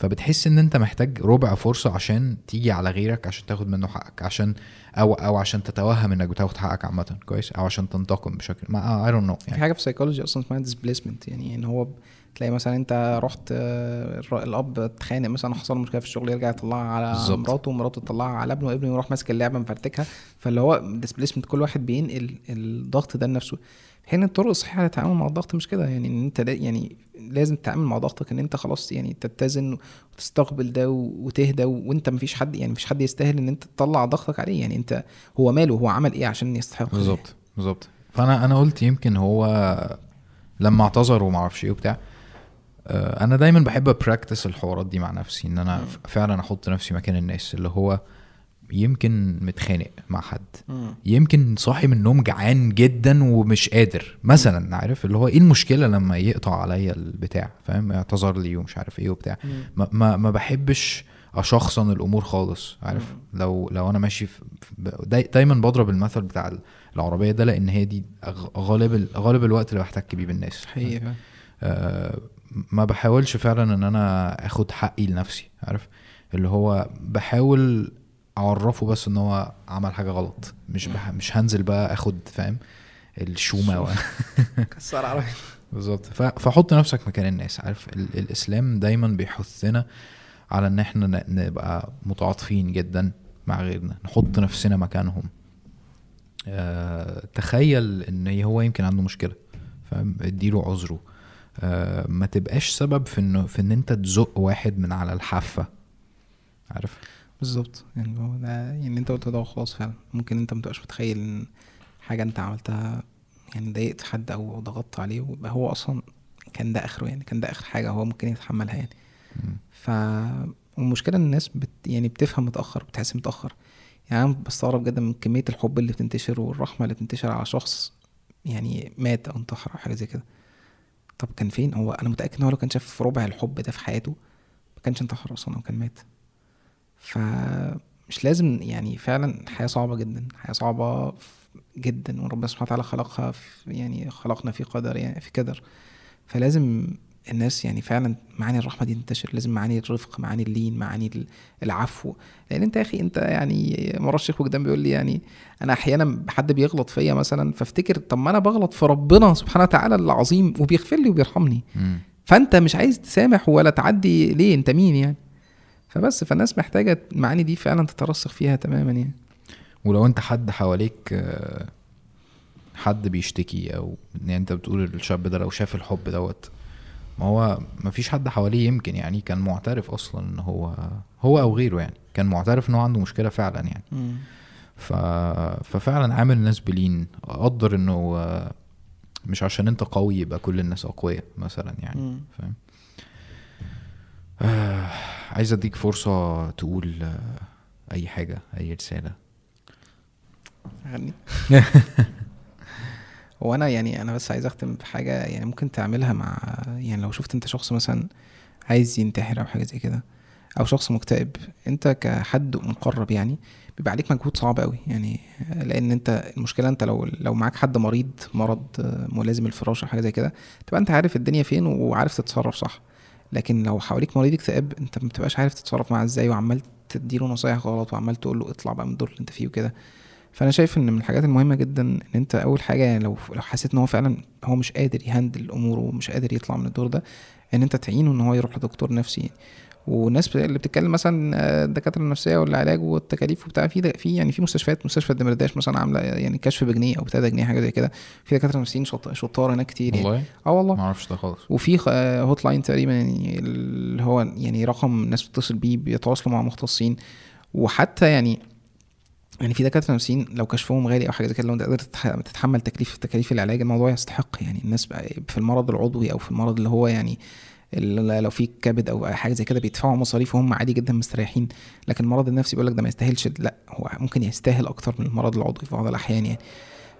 فبتحس إن أنت محتاج ربع فرصة عشان تيجي على غيرك عشان تاخد منه حقك عشان أو أو عشان تتوهم إنك بتاخد حقك عامة. كويس؟ أو عشان تنتقم بشكل ما I don't know في يعني حاجة في سايكولوجي أصلا اسمها displacement يعني إن هو تلاقي مثلا أنت رحت آه، الأب اتخانق مثلا حصل له مشكلة في الشغل يرجع يطلعها على بالظبط. مراته ومراته تطلعها على ابنه وابنه يروح ماسك اللعبة مفرتكها. فاللي هو displacement كل واحد بينقل الضغط ده لنفسه. حين الطرق الصحيحة للتعامل مع الضغط مش كده. يعني إن أنت يعني لازم تتعامل مع ضغطك إن أنت خلاص يعني تتزن وتستقبل ده وتهدى وأنت مفيش حد يعني مفيش حد يستاهل إن أنت تطلع ضغطك عليه. يعني أنت هو ماله؟ هو عمل إيه عشان يستحق؟ بالظبط بالظبط. فأنا أنا قلت يمكن هو لما اعتذر وما أعرفش إيه وبتاع أنا دايما بحب ا practice الحوارات دي مع نفسي إن أنا فعلا أحط نفسي مكان الناس اللي هو يمكن متخانق مع حد. يمكن صاحي من النوم جعان جدا ومش قادر مثلا عارف؟ اللي هو إيه المشكلة لما يقطع عليا البتاع؟ فاهم؟ اعتذر لي ومش عارف إيه وبتاع. ما, ما, ما بحبش أشخصن الأمور خالص عارف؟ لو لو أنا ماشي في في- داي دايما بضرب المثل بتاع العربية ده لأن هي دي غالب ال- غالب الوقت اللي بحتك بيه بالناس. فعلا. آه، ما بحاولش فعلا إن أنا آخد حقي لنفسي عارف؟ اللي هو بحاول أعرفه بس إن هو عمل حاجة غلط مش بح... مش هنزل بقى آخد فاهم؟ الشومة و... كسر عربي بالظبط. ف... فحط نفسك مكان الناس عارف؟ ال... الإسلام دايما بيحثنا على إن إحنا ن... نبقى متعاطفين جدا مع غيرنا نحط نفسنا مكانهم. آه... تخيل إن هو يمكن عنده مشكلة فاهم؟ اديله عذره. ما تبقاش سبب في انه في إن أنت تزق واحد من على الحافة. عارف؟ بالظبط. يعني هو ده يعني أنت قلت ده خلاص فعلا. ممكن أنت متبقاش متخيل إن حاجة أنت عملتها يعني ضايقت حد أو ضغطت عليه ويبقى هو أصلا كان ده آخره يعني كان ده آخر حاجة هو ممكن يتحملها يعني. ف والمشكلة إن الناس بت يعني بتفهم متأخر بتحس متأخر. يعني أنا بستغرب جدا من كمية الحب اللي بتنتشر والرحمة اللي بتنتشر على شخص يعني مات أو انتحر أو حاجة زي كده. طب كان فين؟ هو أنا متأكد إن هو لو كان شاف ربع الحب ده في حياته ما كانش انتحر أصلا أو كان مات. فمش لازم يعني فعلا الحياة صعبة جدا الحياة صعبة جدا وربنا سبحانه وتعالى خلقها في يعني خلقنا في قدر يعني في قدر. فلازم الناس يعني فعلا معاني الرحمة دي تنتشر لازم معاني الرفق معاني اللين معاني ال- العفو. لأن أنت يا أخي أنت يعني مرة الشيخ وجدان بيقول لي يعني أنا أحيانا حد بيغلط فيا مثلا فافتكر طب ما أنا بغلط في ربنا سبحانه وتعالى العظيم وبيغفر لي وبيرحمني. مم. فأنت مش عايز تسامح ولا تعدي ليه؟ أنت مين يعني؟ فبس فالناس محتاجة المعاني دي فعلا تترسخ فيها تماما يعني. ولو أنت حد حواليك آه، حد بيشتكي أو يعني أنت بتقول الشاب ده لو شاف الحب دوت ما هو ما فيش حد حواليه يمكن يعني كان معترف أصلا إن هو هو أو غيره يعني كان معترف إن هو عنده مشكلة فعلا يعني. ف... ففعلا عامل الناس بلين قدر إنه مش عشان أنت قوي يبقى كل الناس أقوياء مثلا يعني. فاهم؟ آه عايز أديك فرصة تقول أي حاجة أي رسالة؟ غني. هو أنا يعني أنا بس عايز أختم بحاجة يعني ممكن تعملها مع يعني لو شفت أنت شخص مثلا عايز ينتحر أو حاجة زي كده أو شخص مكتئب أنت كحد مقرب يعني بيبقى عليك مجهود صعب قوي يعني لأن أنت المشكلة أنت لو لو معاك حد مريض مرض ملازم الفراش أو حاجة زي كده تبقى أنت عارف الدنيا فين وعارف تتصرف صح. لكن لو حواليك مريض اكتئاب أنت ما بتبقاش عارف تتصرف معاه إزاي وعمال تديله نصايح غلط وعمال تقول له اطلع بقى من الدور اللي أنت فيه وكده. فأنا شايف إن من الحاجات المهمة جدا إن أنت أول حاجة يعني لو لو حسيت إن هو فعلا هو مش قادر يهندل اموره ومش قادر يطلع من الدور ده إن أنت تعينه إن هو يروح لدكتور نفسي. يعني والناس اللي بتتكلم مثلا آه، الدكاترة النفسية والعلاج والتكاليف وبتاع في في يعني في مستشفيات مستشفى الدمرداش مثلا عاملة يعني كشف بجنيه أو 3 جنيه حاجة زي كده. في دكاترة نفسيين شط- شطار هناك كتير يعني. والله؟ آه والله. ما أعرفش ده خالص. وفي هوت لاين تقريبا يعني اللي هو يعني رقم الناس بتتصل بيه بيتواصلوا مع مختصين. وحتى يعني يعني في دكاترة نفسيين لو كشفهم غالي أو حاجة زي كده لو أنت قدرت تتح- تتحمل تكليف تكاليف العلاج الموضوع يستحق. يعني الناس في المرض العضوي أو في المرض اللي هو يعني لو في كبد أو حاجة زي كده بيدفعوا مصاريف وهم عادي جدا مستريحين. لكن المرض النفسي بيقول لك ده ما يستاهلش لأ هو ممكن يستاهل أكتر من المرض العضوي في بعض الأحيان يعني.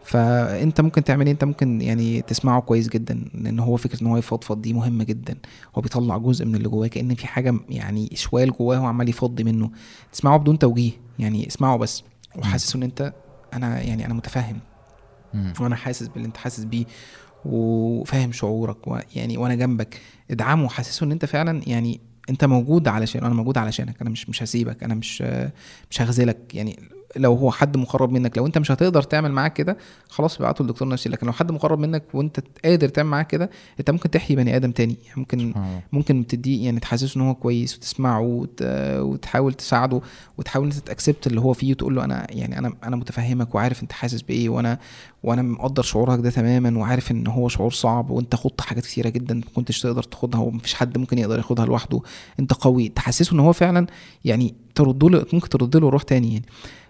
فأنت ممكن تعمل إيه؟ أنت ممكن يعني تسمعه كويس جدا لأن هو فكرة إن هو يفضفض دي مهمة جدا. هو بيطلع جزء من اللي جواه كأن في حاجة يعني شوال جواه هو عمال يفضي منه. تسمعه بدون توجيه يعني اسمعه بس. وحاسس إن أنت أنا يعني أنا متفهم. مم. وأنا حاسس باللي أنت حاسس بيه وفاهم شعورك و يعني وأنا جنبك. ادعمه وحسسه إن أنت فعلا يعني أنت موجود علشان أنا موجود علشانك أنا مش مش هسيبك أنا مش مش هخذلك يعني لو هو حد مقرب منك لو انت مش هتقدر تعمل معاه كده خلاص ابعته لدكتور نفسي. لكن لو حد مقرب منك وانت قادر تعمل معاه كده انت ممكن تحيي بني آدم تاني. يعني ممكن. ممكن تديه يعني تحسسه ان هو كويس وتسمعه وت... وتحاول تساعده وتحاول انت تأكسبت اللي هو فيه وتقول له أنا يعني أنا أنا متفهمك وعارف أنت حاسس بإيه وأنا وأنا مقدر شعورك ده تماما وعارف إن هو شعور صعب وأنت خضت حاجات كتيرة جدا ما كنتش تقدر تاخدها ومفيش حد ممكن يقدر ياخدها لوحده. أنت قوي. تحسسه إن هو فعلا يعني ترد له ممكن ترد له روح تاني يعني.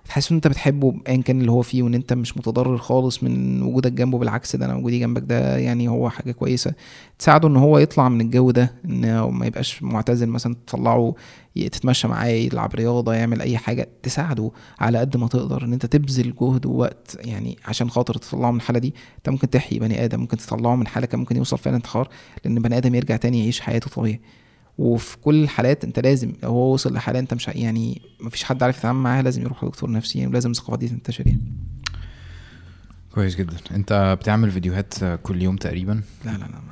تحس إن أنت بتحبه ايا كان اللي هو فيه وإن أنت مش متضرر خالص من وجودك جنبه بالعكس ده أنا وجودي جنبك ده يعني هو حاجة كويسة. تساعده إن هو يطلع من الجو ده إن ما يبقاش معتزل مثلا تطلعه تتمشى معاه يلعب رياضة يعمل أي حاجة. تساعده على قد ما تقدر إن أنت تبذل جهد ووقت يعني عشان خاطر تطلعه من الحالة دي. أنت ممكن تحيي بني آدم ممكن تطلعه من حالة كان ممكن يوصل فيها الانتحار لأن بني آدم يرجع تاني يعيش حياته طبيعي وفي كل الحالات انت لازم لو هو وصل لحالة انت مش يعني مفيش حد عارف يتعامل معاها لازم يروح لدكتور نفسي يعني ولازم الثقافة دي تنتشر يعني. كويس جدا. انت بتعمل فيديوهات كل يوم تقريبا؟ لا لا لا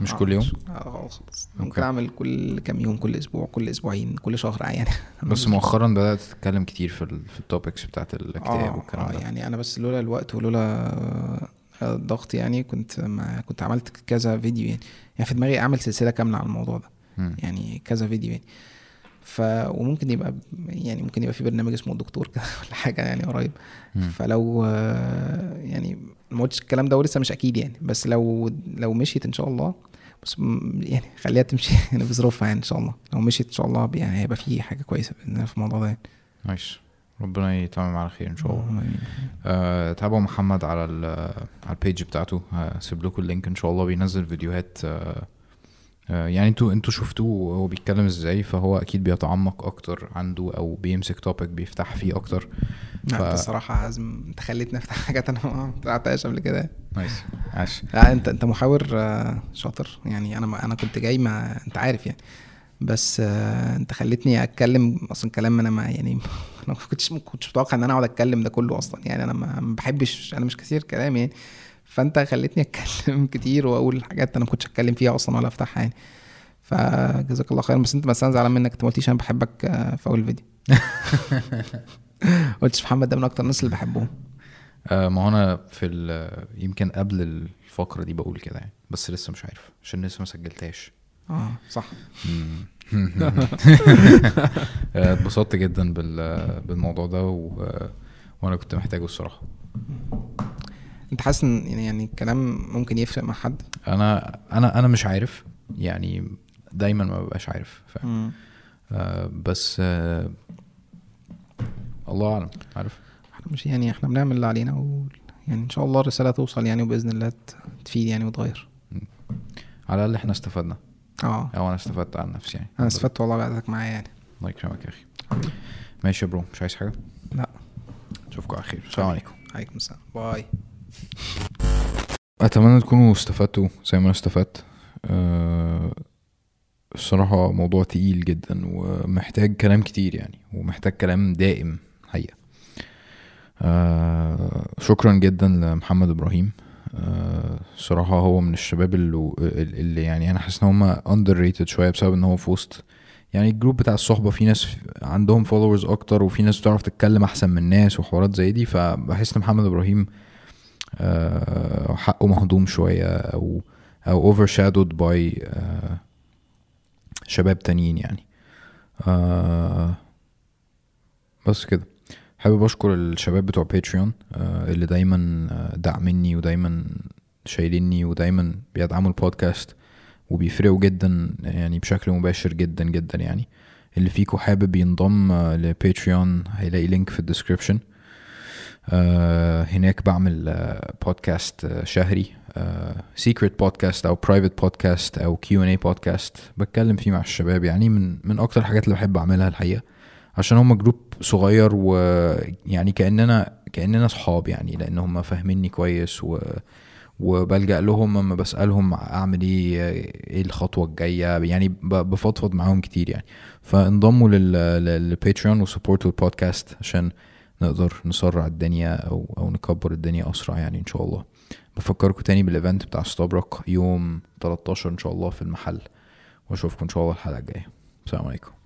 مش آه، كل يوم؟ آه خلاص ممكن. أعمل كل كام يوم كل أسبوع كل أسبوعين كل شهر يعني. بس مؤخرا بدأت تتكلم كتير في ال في التوبكس بتاعت الاكتئاب آه والكلام آه ده. يعني أنا بس لولا الوقت ولولا آه، الضغط يعني كنت ما كنت عملت كذا فيديو يعني. يعني في دماغي أعمل سلسلة كاملة عن الموضوع ده. يعني كذا فيديو يعني. ف وممكن يبقى يعني ممكن يبقى في برنامج اسمه الدكتور كده ولا حاجة يعني قريب. فلو يعني ما قلتش الكلام ده ولسه مش أكيد يعني. بس لو لو مشيت إن شاء الله بس يعني خليها تمشي يعني بظروفها يعني إن شاء الله. لو مشيت إن شاء الله يعني هيبقى في حاجة كويسة باذن الله في الموضوع ده يعني. Nice ربنا يتمم على خير إن شاء الله. آه، تابعوا محمد على على ال page بتاعته. هسيب لكم ال link إن شاء الله. بينزل فيديوهات آه، يعني أنتوا أنتوا شفتوه هو بيتكلم إزاي؟ فهو أكيد بيتعمق أكتر عنده أو بيمسك topic بيفتح فيه أكتر. لا ف- انت الصراحه حازم انت خليتني افتح حاجات أنا ما طلعتهاش قبل كده. نايس. عاش. لا انت انت محاور آه، شاطر. يعني أنا أنا كنت جاي ما انت عارف يعني. بس آه، انت خليتني اتكلم. أصلا كلام أنا ما يعني أنا ما كنتش ما كنتش متوقع ان أنا اقعد اتكلم ده كله أصلا. يعني أنا ما بحبش أنا مش كثير كلام يعني فانت خليتني اتكلم كتير واقول حاجات أنا ما كنتش اتكلم فيها أصلا ولا افتحها يعني. فجزاك الله خير بس انت أنا زعلان منك. انت ما قلتيش أنا بحبك آه، في أول فيديو قلتش محمد ده من أكتر الناس اللي بحبهم. آه، ما هو أنا في يمكن قبل الفقرة دي بقول كده يعني. بس لسه مش عارف. عشان لسه ما سجلتهاش. آه صح. آه، اتبسطت جدا بال- بالموضوع ده و... وأنا كنت محتاجه الصراحة. انت حاسس ان يعني يعني الكلام ممكن يفرق مع حد؟ أنا أنا أنا مش عارف. يعني دايما ما ببقاش عارف فاهم آه بس آه الله أعلم. عارف؟ إحنا مش يعني إحنا بنعمل اللي علينا و يعني إن شاء الله الرسالة توصل يعني وبإذن الله تفيد يعني وتغير. على الأقل إحنا استفدنا. آه. أو أنا استفدت عن نفسي يعني. أنا استفدت والله بقعدتك معايا يعني. الله يكرمك يا أخي. ماشي يا برو مش عايز حاجة؟ لا. اشوفكم على خير. السلام عليكم. عليكم السلام. باي. أتمنى تكونوا استفدتوا زي ما أنا استفدت. أه الصراحة موضوع تقيل جدا ومحتاج كلام كتير يعني ومحتاج كلام دائم حقيقة. أه شكرا جدا لمحمد إبراهيم. أه الصراحة هو من الشباب اللي, اللي يعني أنا حاسس إن هم underrated شوية بسبب إن هو في وسط يعني ال group بتاع الصحبة في ناس عندهم followers أكتر وفي ناس بتعرف تتكلم أحسن من ناس وحوارات زي دي فبحس إن محمد إبراهيم حقه مهضوم شوية أو أو overshadowed by آه، شباب تانيين يعني. آه، بس كده. حابب أشكر الشباب بتوع باتريون اللي دايما آه، داعميني ودايما شايليني ودايما بيدعموا البودكاست وبيفرقوا جدا يعني بشكل مباشر جدا جدا يعني. اللي فيكو حابب ينضم آه، لباتريون هيلاقي link في ال description آه هناك بعمل آه بودكاست آه شهري secret podcast أو private podcast أو Q&A podcast بتكلم فيه مع الشباب يعني من من أكتر الحاجات اللي بحب أعملها الحقيقة عشان هم group صغير ويعني كأننا كأننا صحاب يعني لأن هم فاهميني كويس و وبلجأ لهم لما بسألهم أعمل إيه إيه الخطوة الجاية يعني بفضفض معاهم كتير يعني. فانضموا لل- لل- لل Patreon و support وا البودكاست عشان نقدر نسرع الدنيا أو أو نكبر الدنيا أسرع يعني إن شاء الله. بفكركم تاني بالايفنت بتاع ستابرك يوم 13 إن شاء الله في المحل. وأشوفكم إن شاء الله الحلقة الجاية. السلام عليكم.